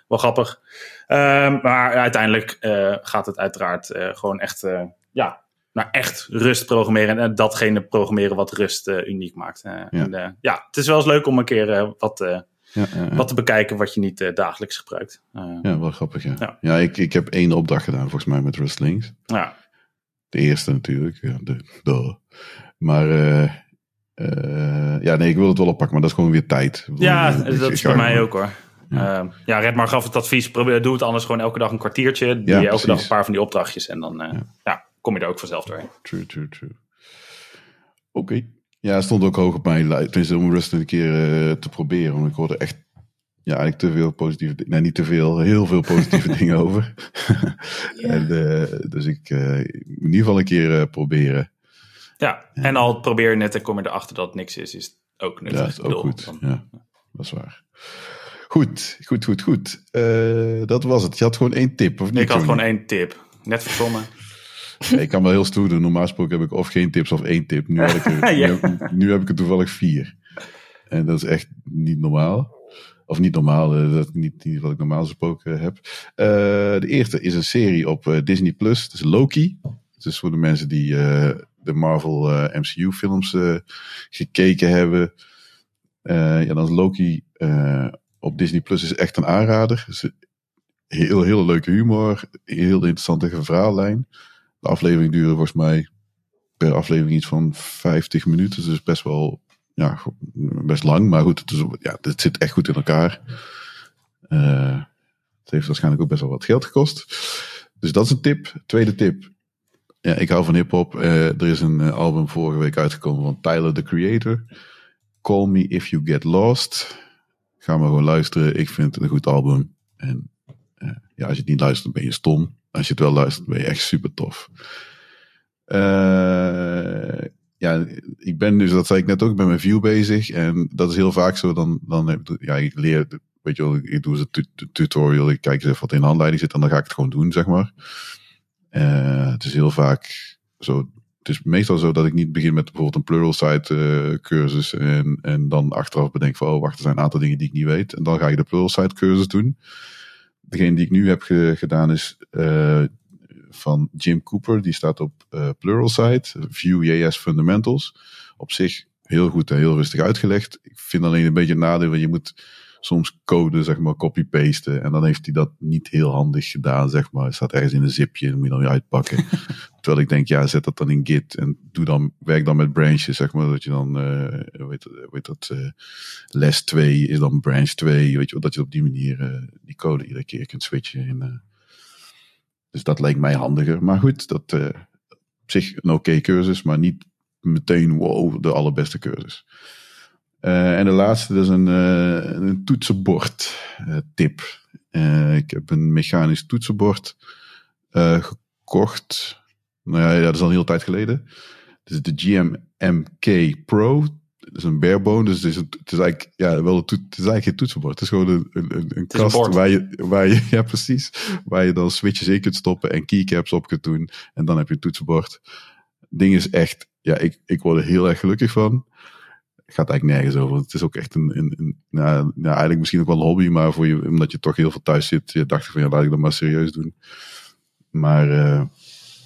wel grappig. Um, maar uiteindelijk gaat het uiteraard gewoon echt ja, naar echt rust programmeren. En datgene programmeren wat rust uniek maakt. Ja. En, ja, het is wel eens leuk om een keer wat, ja, ja, wat te bekijken wat je niet dagelijks gebruikt. ja, wel grappig. Ja, ja. ik, ik heb één opdracht gedaan volgens mij met Rustlinks. Ja. De eerste natuurlijk. De, de. Maar ja, nee, ik wil het wel oppakken, maar dat is gewoon weer tijd. Ja, dat is bij mij ook hoor. Ja. Uh, ja, Redmar gaf het advies. Probeer, doe het anders gewoon elke dag een kwartiertje. Doe je elke dag een paar van die opdrachtjes. En dan, uh, ja. ja kom je er ook vanzelf doorheen. True, true, true. Oké. Okay. Ja, stond ook hoog op mijn lijst. Tenminste, om Rust een keer uh, te proberen. Want ik hoorde echt, ja, eigenlijk te veel positieve dingen. Nee, niet te veel, heel veel positieve dingen over. en, uh, dus ik uh, in ieder geval een keer proberen. Ja, en al probeer je net en kom je erachter dat het niks is, is ook nuttig. Ja, is ook goed. Dan, ja, dat is waar. Goed, goed, goed, goed. dat was het. Je had gewoon één tip, of niet? Ik had gewoon één tip. Net verzonnen ik kan wel heel stoer doen. Normaal gesproken heb ik of geen tips of één tip. Nu, ik er, nu, heb, nu, heb, ik er toevallig vier. En dat is echt niet normaal. Of niet normaal, eh, dat is niet, niet wat ik normaal gesproken heb. Uh, de eerste is een serie op uh, Disney Plus. Het is Loki. Het is voor de mensen die uh, de Marvel MCU films gekeken hebben. ja, dan is Loki op Disney Plus is echt een aanrader. heel, heel leuke humor. Heel interessante verhaallijn. De aflevering duurde volgens mij per aflevering iets van 50 minuten. Dus best wel, ja, best lang. Maar goed, het, is, ja, het zit echt goed in elkaar. Uh, het heeft waarschijnlijk ook best wel wat geld gekost. Dus dat is een tip. Tweede tip. Ja, ik hou van hip-hop. Uh, er is een uh, album vorige week uitgekomen van Tyler the Creator. Call Me If You Get Lost. Ga maar gewoon luisteren. Ik vind het een goed album. En ja, als je het niet luistert, ben je stom. Als je het wel luistert, ben je echt super tof. Uh, ja, ik ben dus, dat zei ik net ook, met View bezig. En dat is heel vaak zo. Dan, dan ja, ik leer, weet je wel, ik doe een tutorial. Ik kijk eens even wat in de handleiding zit en dan ga ik het gewoon doen, zeg maar. Uh, het is heel vaak zo. Het is meestal zo dat ik niet begin met bijvoorbeeld een plural site uh, cursus. En, en dan achteraf bedenk van, oh wacht, er zijn een aantal dingen die ik niet weet. En dan ga je de plural site cursus doen degene die ik nu heb gedaan is uh, van Jim Cooper. Die staat op uh, Pluralsight, Vue.js Fundamentals. Op zich heel goed en heel rustig uitgelegd. Ik vind alleen een beetje een nadeel, want je moet soms code, zeg maar, copy-pasten. En dan heeft hij dat niet heel handig gedaan, zeg maar. Het staat ergens in een zipje en moet je dan weer uitpakken. Terwijl ik denk, ja, zet dat dan in Git en doe dan, werk dan met branches, zeg maar. Dat je dan, uh, weet, weet dat, uh, les 2 is dan branch 2, weet je Dat je op die manier uh, die code iedere keer kunt switchen. In, dus dat leek mij handiger. Maar goed, dat op zich een oké cursus, maar niet meteen wow, de allerbeste cursus. Uh, en de laatste, dat is een, uh, een toetsenbord uh, tip. ik heb een mechanisch toetsenbord gekocht. Nou ja, dat is al een hele tijd geleden. Het is de GMMK Pro. Dat is een barebone, dus het is, een, het is eigenlijk, ja, wel een toet, het is eigenlijk geen toetsenbord. Het is gewoon een, een, een kast een waar, je, waar je, ja precies, waar je dan switches in kunt stoppen en keycaps op kunt doen. En dan heb je een toetsenbord. Het ding is echt, ja, ik, ik word er heel erg gelukkig van gaat eigenlijk nergens over. Het is ook echt een, een, een nou, nou, eigenlijk misschien ook wel een hobby, maar voor je, omdat je toch heel veel thuis zit, je dacht van ja, laat ik dat maar serieus doen. Maar uh,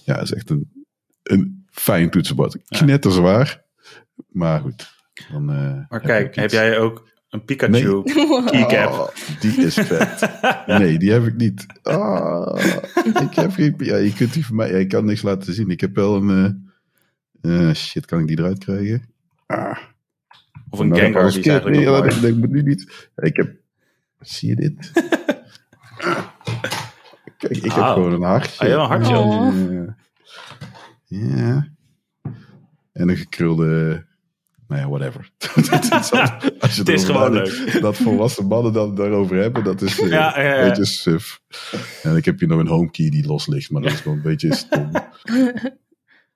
ja, het is echt een, een fijn toetsenbord. Knetter zwaar, maar goed. Dan, uh, maar kijk, heb jij ook een Pikachu nee. keycap? Oh, die is vet. nee, die heb ik niet. Oh, ik heb geen, ja, je kunt die voor mij, ik kan niks laten zien. Ik heb wel een, uh, shit, kan ik die eruit krijgen? Ah. Of een nou, Gengar, die is eigenlijk nee, dat, ik nu niet. Ik heb... Zie je dit? Kijk, ik heb gewoon een hartje. Ah, ja, een hartje. Oh. Ja. En een gekrulde... Nou ja, whatever. Als je het is gewoon leuk. Dat volwassen mannen dan daarover hebben, dat is uh, ja, ja, ja. een beetje suf. En ik heb hier nog een homekey die los ligt, maar dat is gewoon een beetje stom.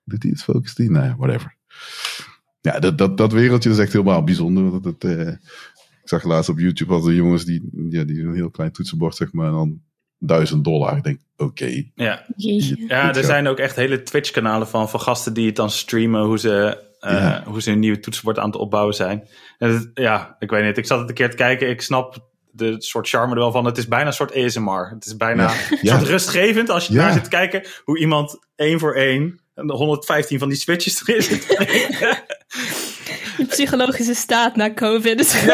Doet hij het focus die? Nou ja, whatever ja, dat, dat, dat wereldje is echt helemaal bijzonder. Dat, het, uh, ik zag laatst op YouTube al de jongens die, ja, die een heel klein toetsenbord, zeg maar, en dan duizend dollar. Ik denk, oké. Ja, ja er zijn ook echt hele Twitch-kanalen van, van gasten die het dan streamen, hoe ze, uh, hoe ze een nieuwe toetsenbord aan het opbouwen zijn. En het, ja, ik weet niet. Ik zat het een keer te kijken. Ik snap de soort charme er wel van. Het is bijna een soort ASMR. Het is bijna ja. soort rustgevend als je daar zit te kijken hoe iemand één voor één 115 van die switches erin zit. Je psychologische staat na COVID is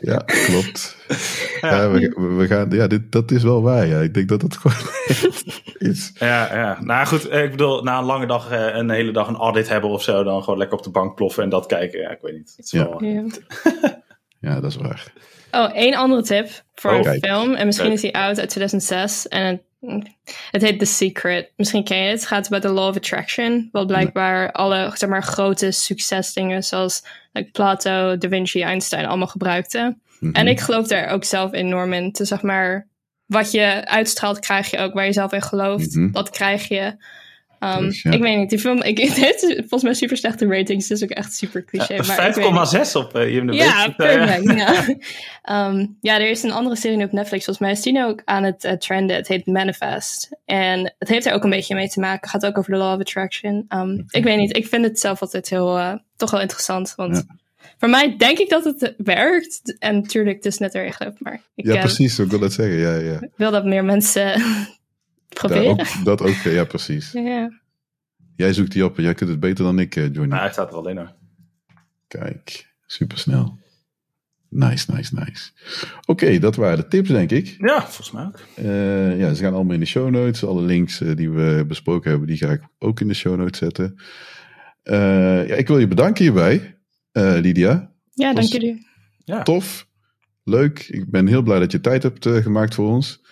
Ja, klopt. Ja. we, we, gaan, ja dit, dat is wel waar. Ja. Ik denk dat het gewoon is. Ja, ja. Nou goed, ik bedoel, na een lange dag, eh, een hele dag een audit hebben of zo, dan gewoon lekker op de bank ploffen en dat kijken. Ja, ik weet niet. is ja. ja, dat is waar. Oh, één andere tip voor oh, een film. En misschien is die oud uit 2006. En het heet The Secret. Misschien ken je het. Het gaat bij de Law of Attraction. Wat blijkbaar alle zeg maar, grote succesdingen zoals like Plato, Da Vinci, Einstein allemaal gebruikten. Mhm. En ik geloof daar ook zelf enorm in. Te, zeg maar, wat je uitstraalt, krijg je ook. Waar je zelf in gelooft, mm dat krijg je. Um, dus, Ik weet niet, die film, ik, het heeft volgens mij super slechte ratings, dus ook echt super cliché. Ja, 5,6 op uh, IMDb. Ja, perfect. ja. Um, ja, er is een andere serie op Netflix, volgens mij is die ook aan het uh, trenden. Het heet Manifest. En het heeft er ook een beetje mee te maken. gaat ook over de law of attraction. Um, Ik weet niet, ik vind het zelf altijd heel, uh, toch wel interessant, want... Voor mij denk ik dat het werkt. En natuurlijk, het is net er geloof maar. Ik, ja, precies. Ik wil dat zeggen. Ja, ja. Ik wil dat meer mensen Proberen. ook, dat ook, ja, precies. Ja. Jij zoekt die op en jij kunt het beter dan ik, eh, Johnny. Nou, hij staat er al in hoor. Kijk, supersnel. Nice, nice, nice. Oké, dat waren de tips, denk ik. Ja, volgens mij ook. Uh, ja, ze gaan allemaal in de show notes. Alle links uh, die we besproken hebben, die ga ik ook in de show notes zetten. Uh, ja, ik wil je bedanken hierbij, Lydia. Ja, dank jullie. Ja. Tof, leuk. Ik ben heel blij dat je tijd hebt gemaakt voor ons.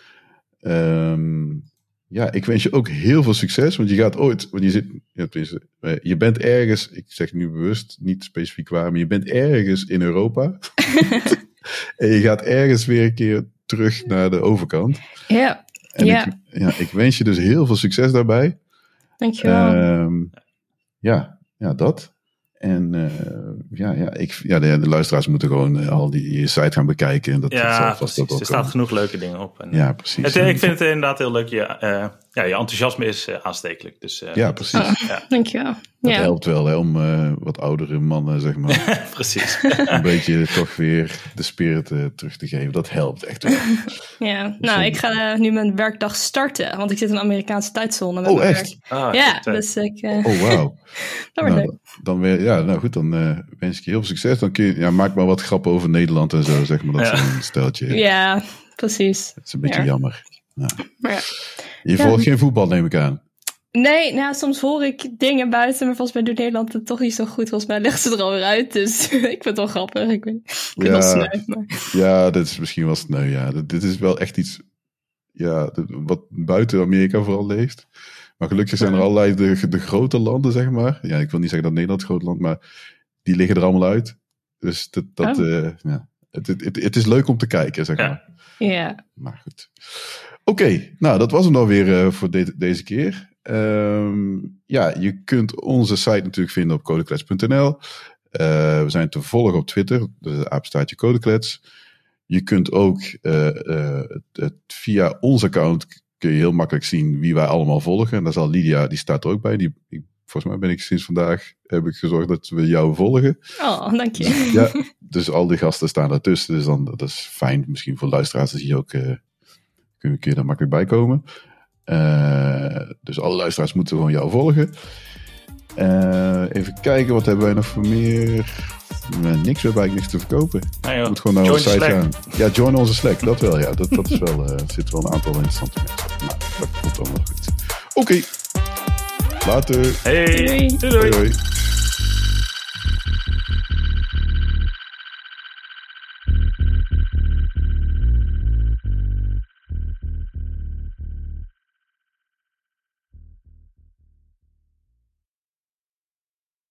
Um, ja, ik wens je ook heel veel succes, want je gaat ooit, want je zit, ja, eh, je bent ergens, ik zeg nu bewust, niet specifiek waar, maar je bent ergens in Europa. en je gaat ergens weer een keer terug naar de overkant. Ja. En ja. Ik, ja, ik wens je dus heel veel succes daarbij. Dankjewel. Um, ja, ja, dat. En uh, ja, ja, ik, ja de, de, luisteraars moeten gewoon uh, al die je site gaan bekijken. En dat, ja, dat precies. er staat genoeg leuke dingen op. En, ja, precies. Het, ik vind het inderdaad heel leuk. Je, ja, je enthousiasme is aanstekelijk. Dus, ja, precies. Oh, ja. Dankjewel. Dat helpt wel hè, om wat oudere mannen, zeg maar. precies. een beetje toch weer de spirit terug te geven. Dat helpt echt wel. ja, nou, ik ga nu mijn werkdag starten, want ik zit in een Amerikaanse tijdzone. Met oh, echt? Ah, ja, dus ik. oh, wauw. dat wordt nou, Dan weer, ja, nou goed, dan wens ik je heel veel succes. Dan kun je, ja, maak maar wat grappen over Nederland en zo, zeg maar. Dat zo'n steltje. Ja, precies. Dat is een beetje jammer. Ja. ja. Je volgt geen voetbal, neem ik aan. Nee, nou, soms hoor ik dingen buiten, maar volgens mij doet Nederland het toch niet zo goed. Volgens mij legt ze er alweer uit, dus ik vind het wel grappig. Ik vind, ik ja, wel sneu, maar... Ja, dit is misschien wel sneu, ja. Dit is wel echt iets ja, wat buiten Amerika vooral leeft. Maar gelukkig zijn er allerlei de, de grote landen, zeg maar. Ja, ik wil niet zeggen dat Nederland groot land, maar die liggen er allemaal uit. Dus dat, dat oh. uh, ja. Het, het, het, het, is leuk om te kijken, zeg maar. Ja. Maar goed. Oké, nou dat was hem dan weer uh, voor de, deze keer. Um, ja, je kunt onze site natuurlijk vinden op codeklets.nl. Uh, we zijn te volgen op Twitter, de apenstaartje Codeklets. Je kunt ook het, via ons account kun je heel makkelijk zien wie wij allemaal volgen. En daar zal Lydia, die staat er ook bij. Die, volgens mij ben ik sinds vandaag, heb ik gezorgd dat we jou volgen. Oh, dank je. Dus, ja, dus al die gasten staan daartussen. Dus dan, dat is fijn. Misschien voor luisteraars, dat je ook, kun je daar makkelijk bij komen. Uh, dus alle luisteraars moeten gewoon jou volgen. Uh, even kijken, wat hebben wij nog voor meer? niks, we hebben eigenlijk niks te verkopen. Je moet gewoon naar onze site gaan. Ja, join onze Slack, dat wel. Ja, dat, dat is wel, uh, zit wel een aantal interessante mensen. Nou, dat komt allemaal goed. Oké, okay. later. Hey, doei. doei. doei.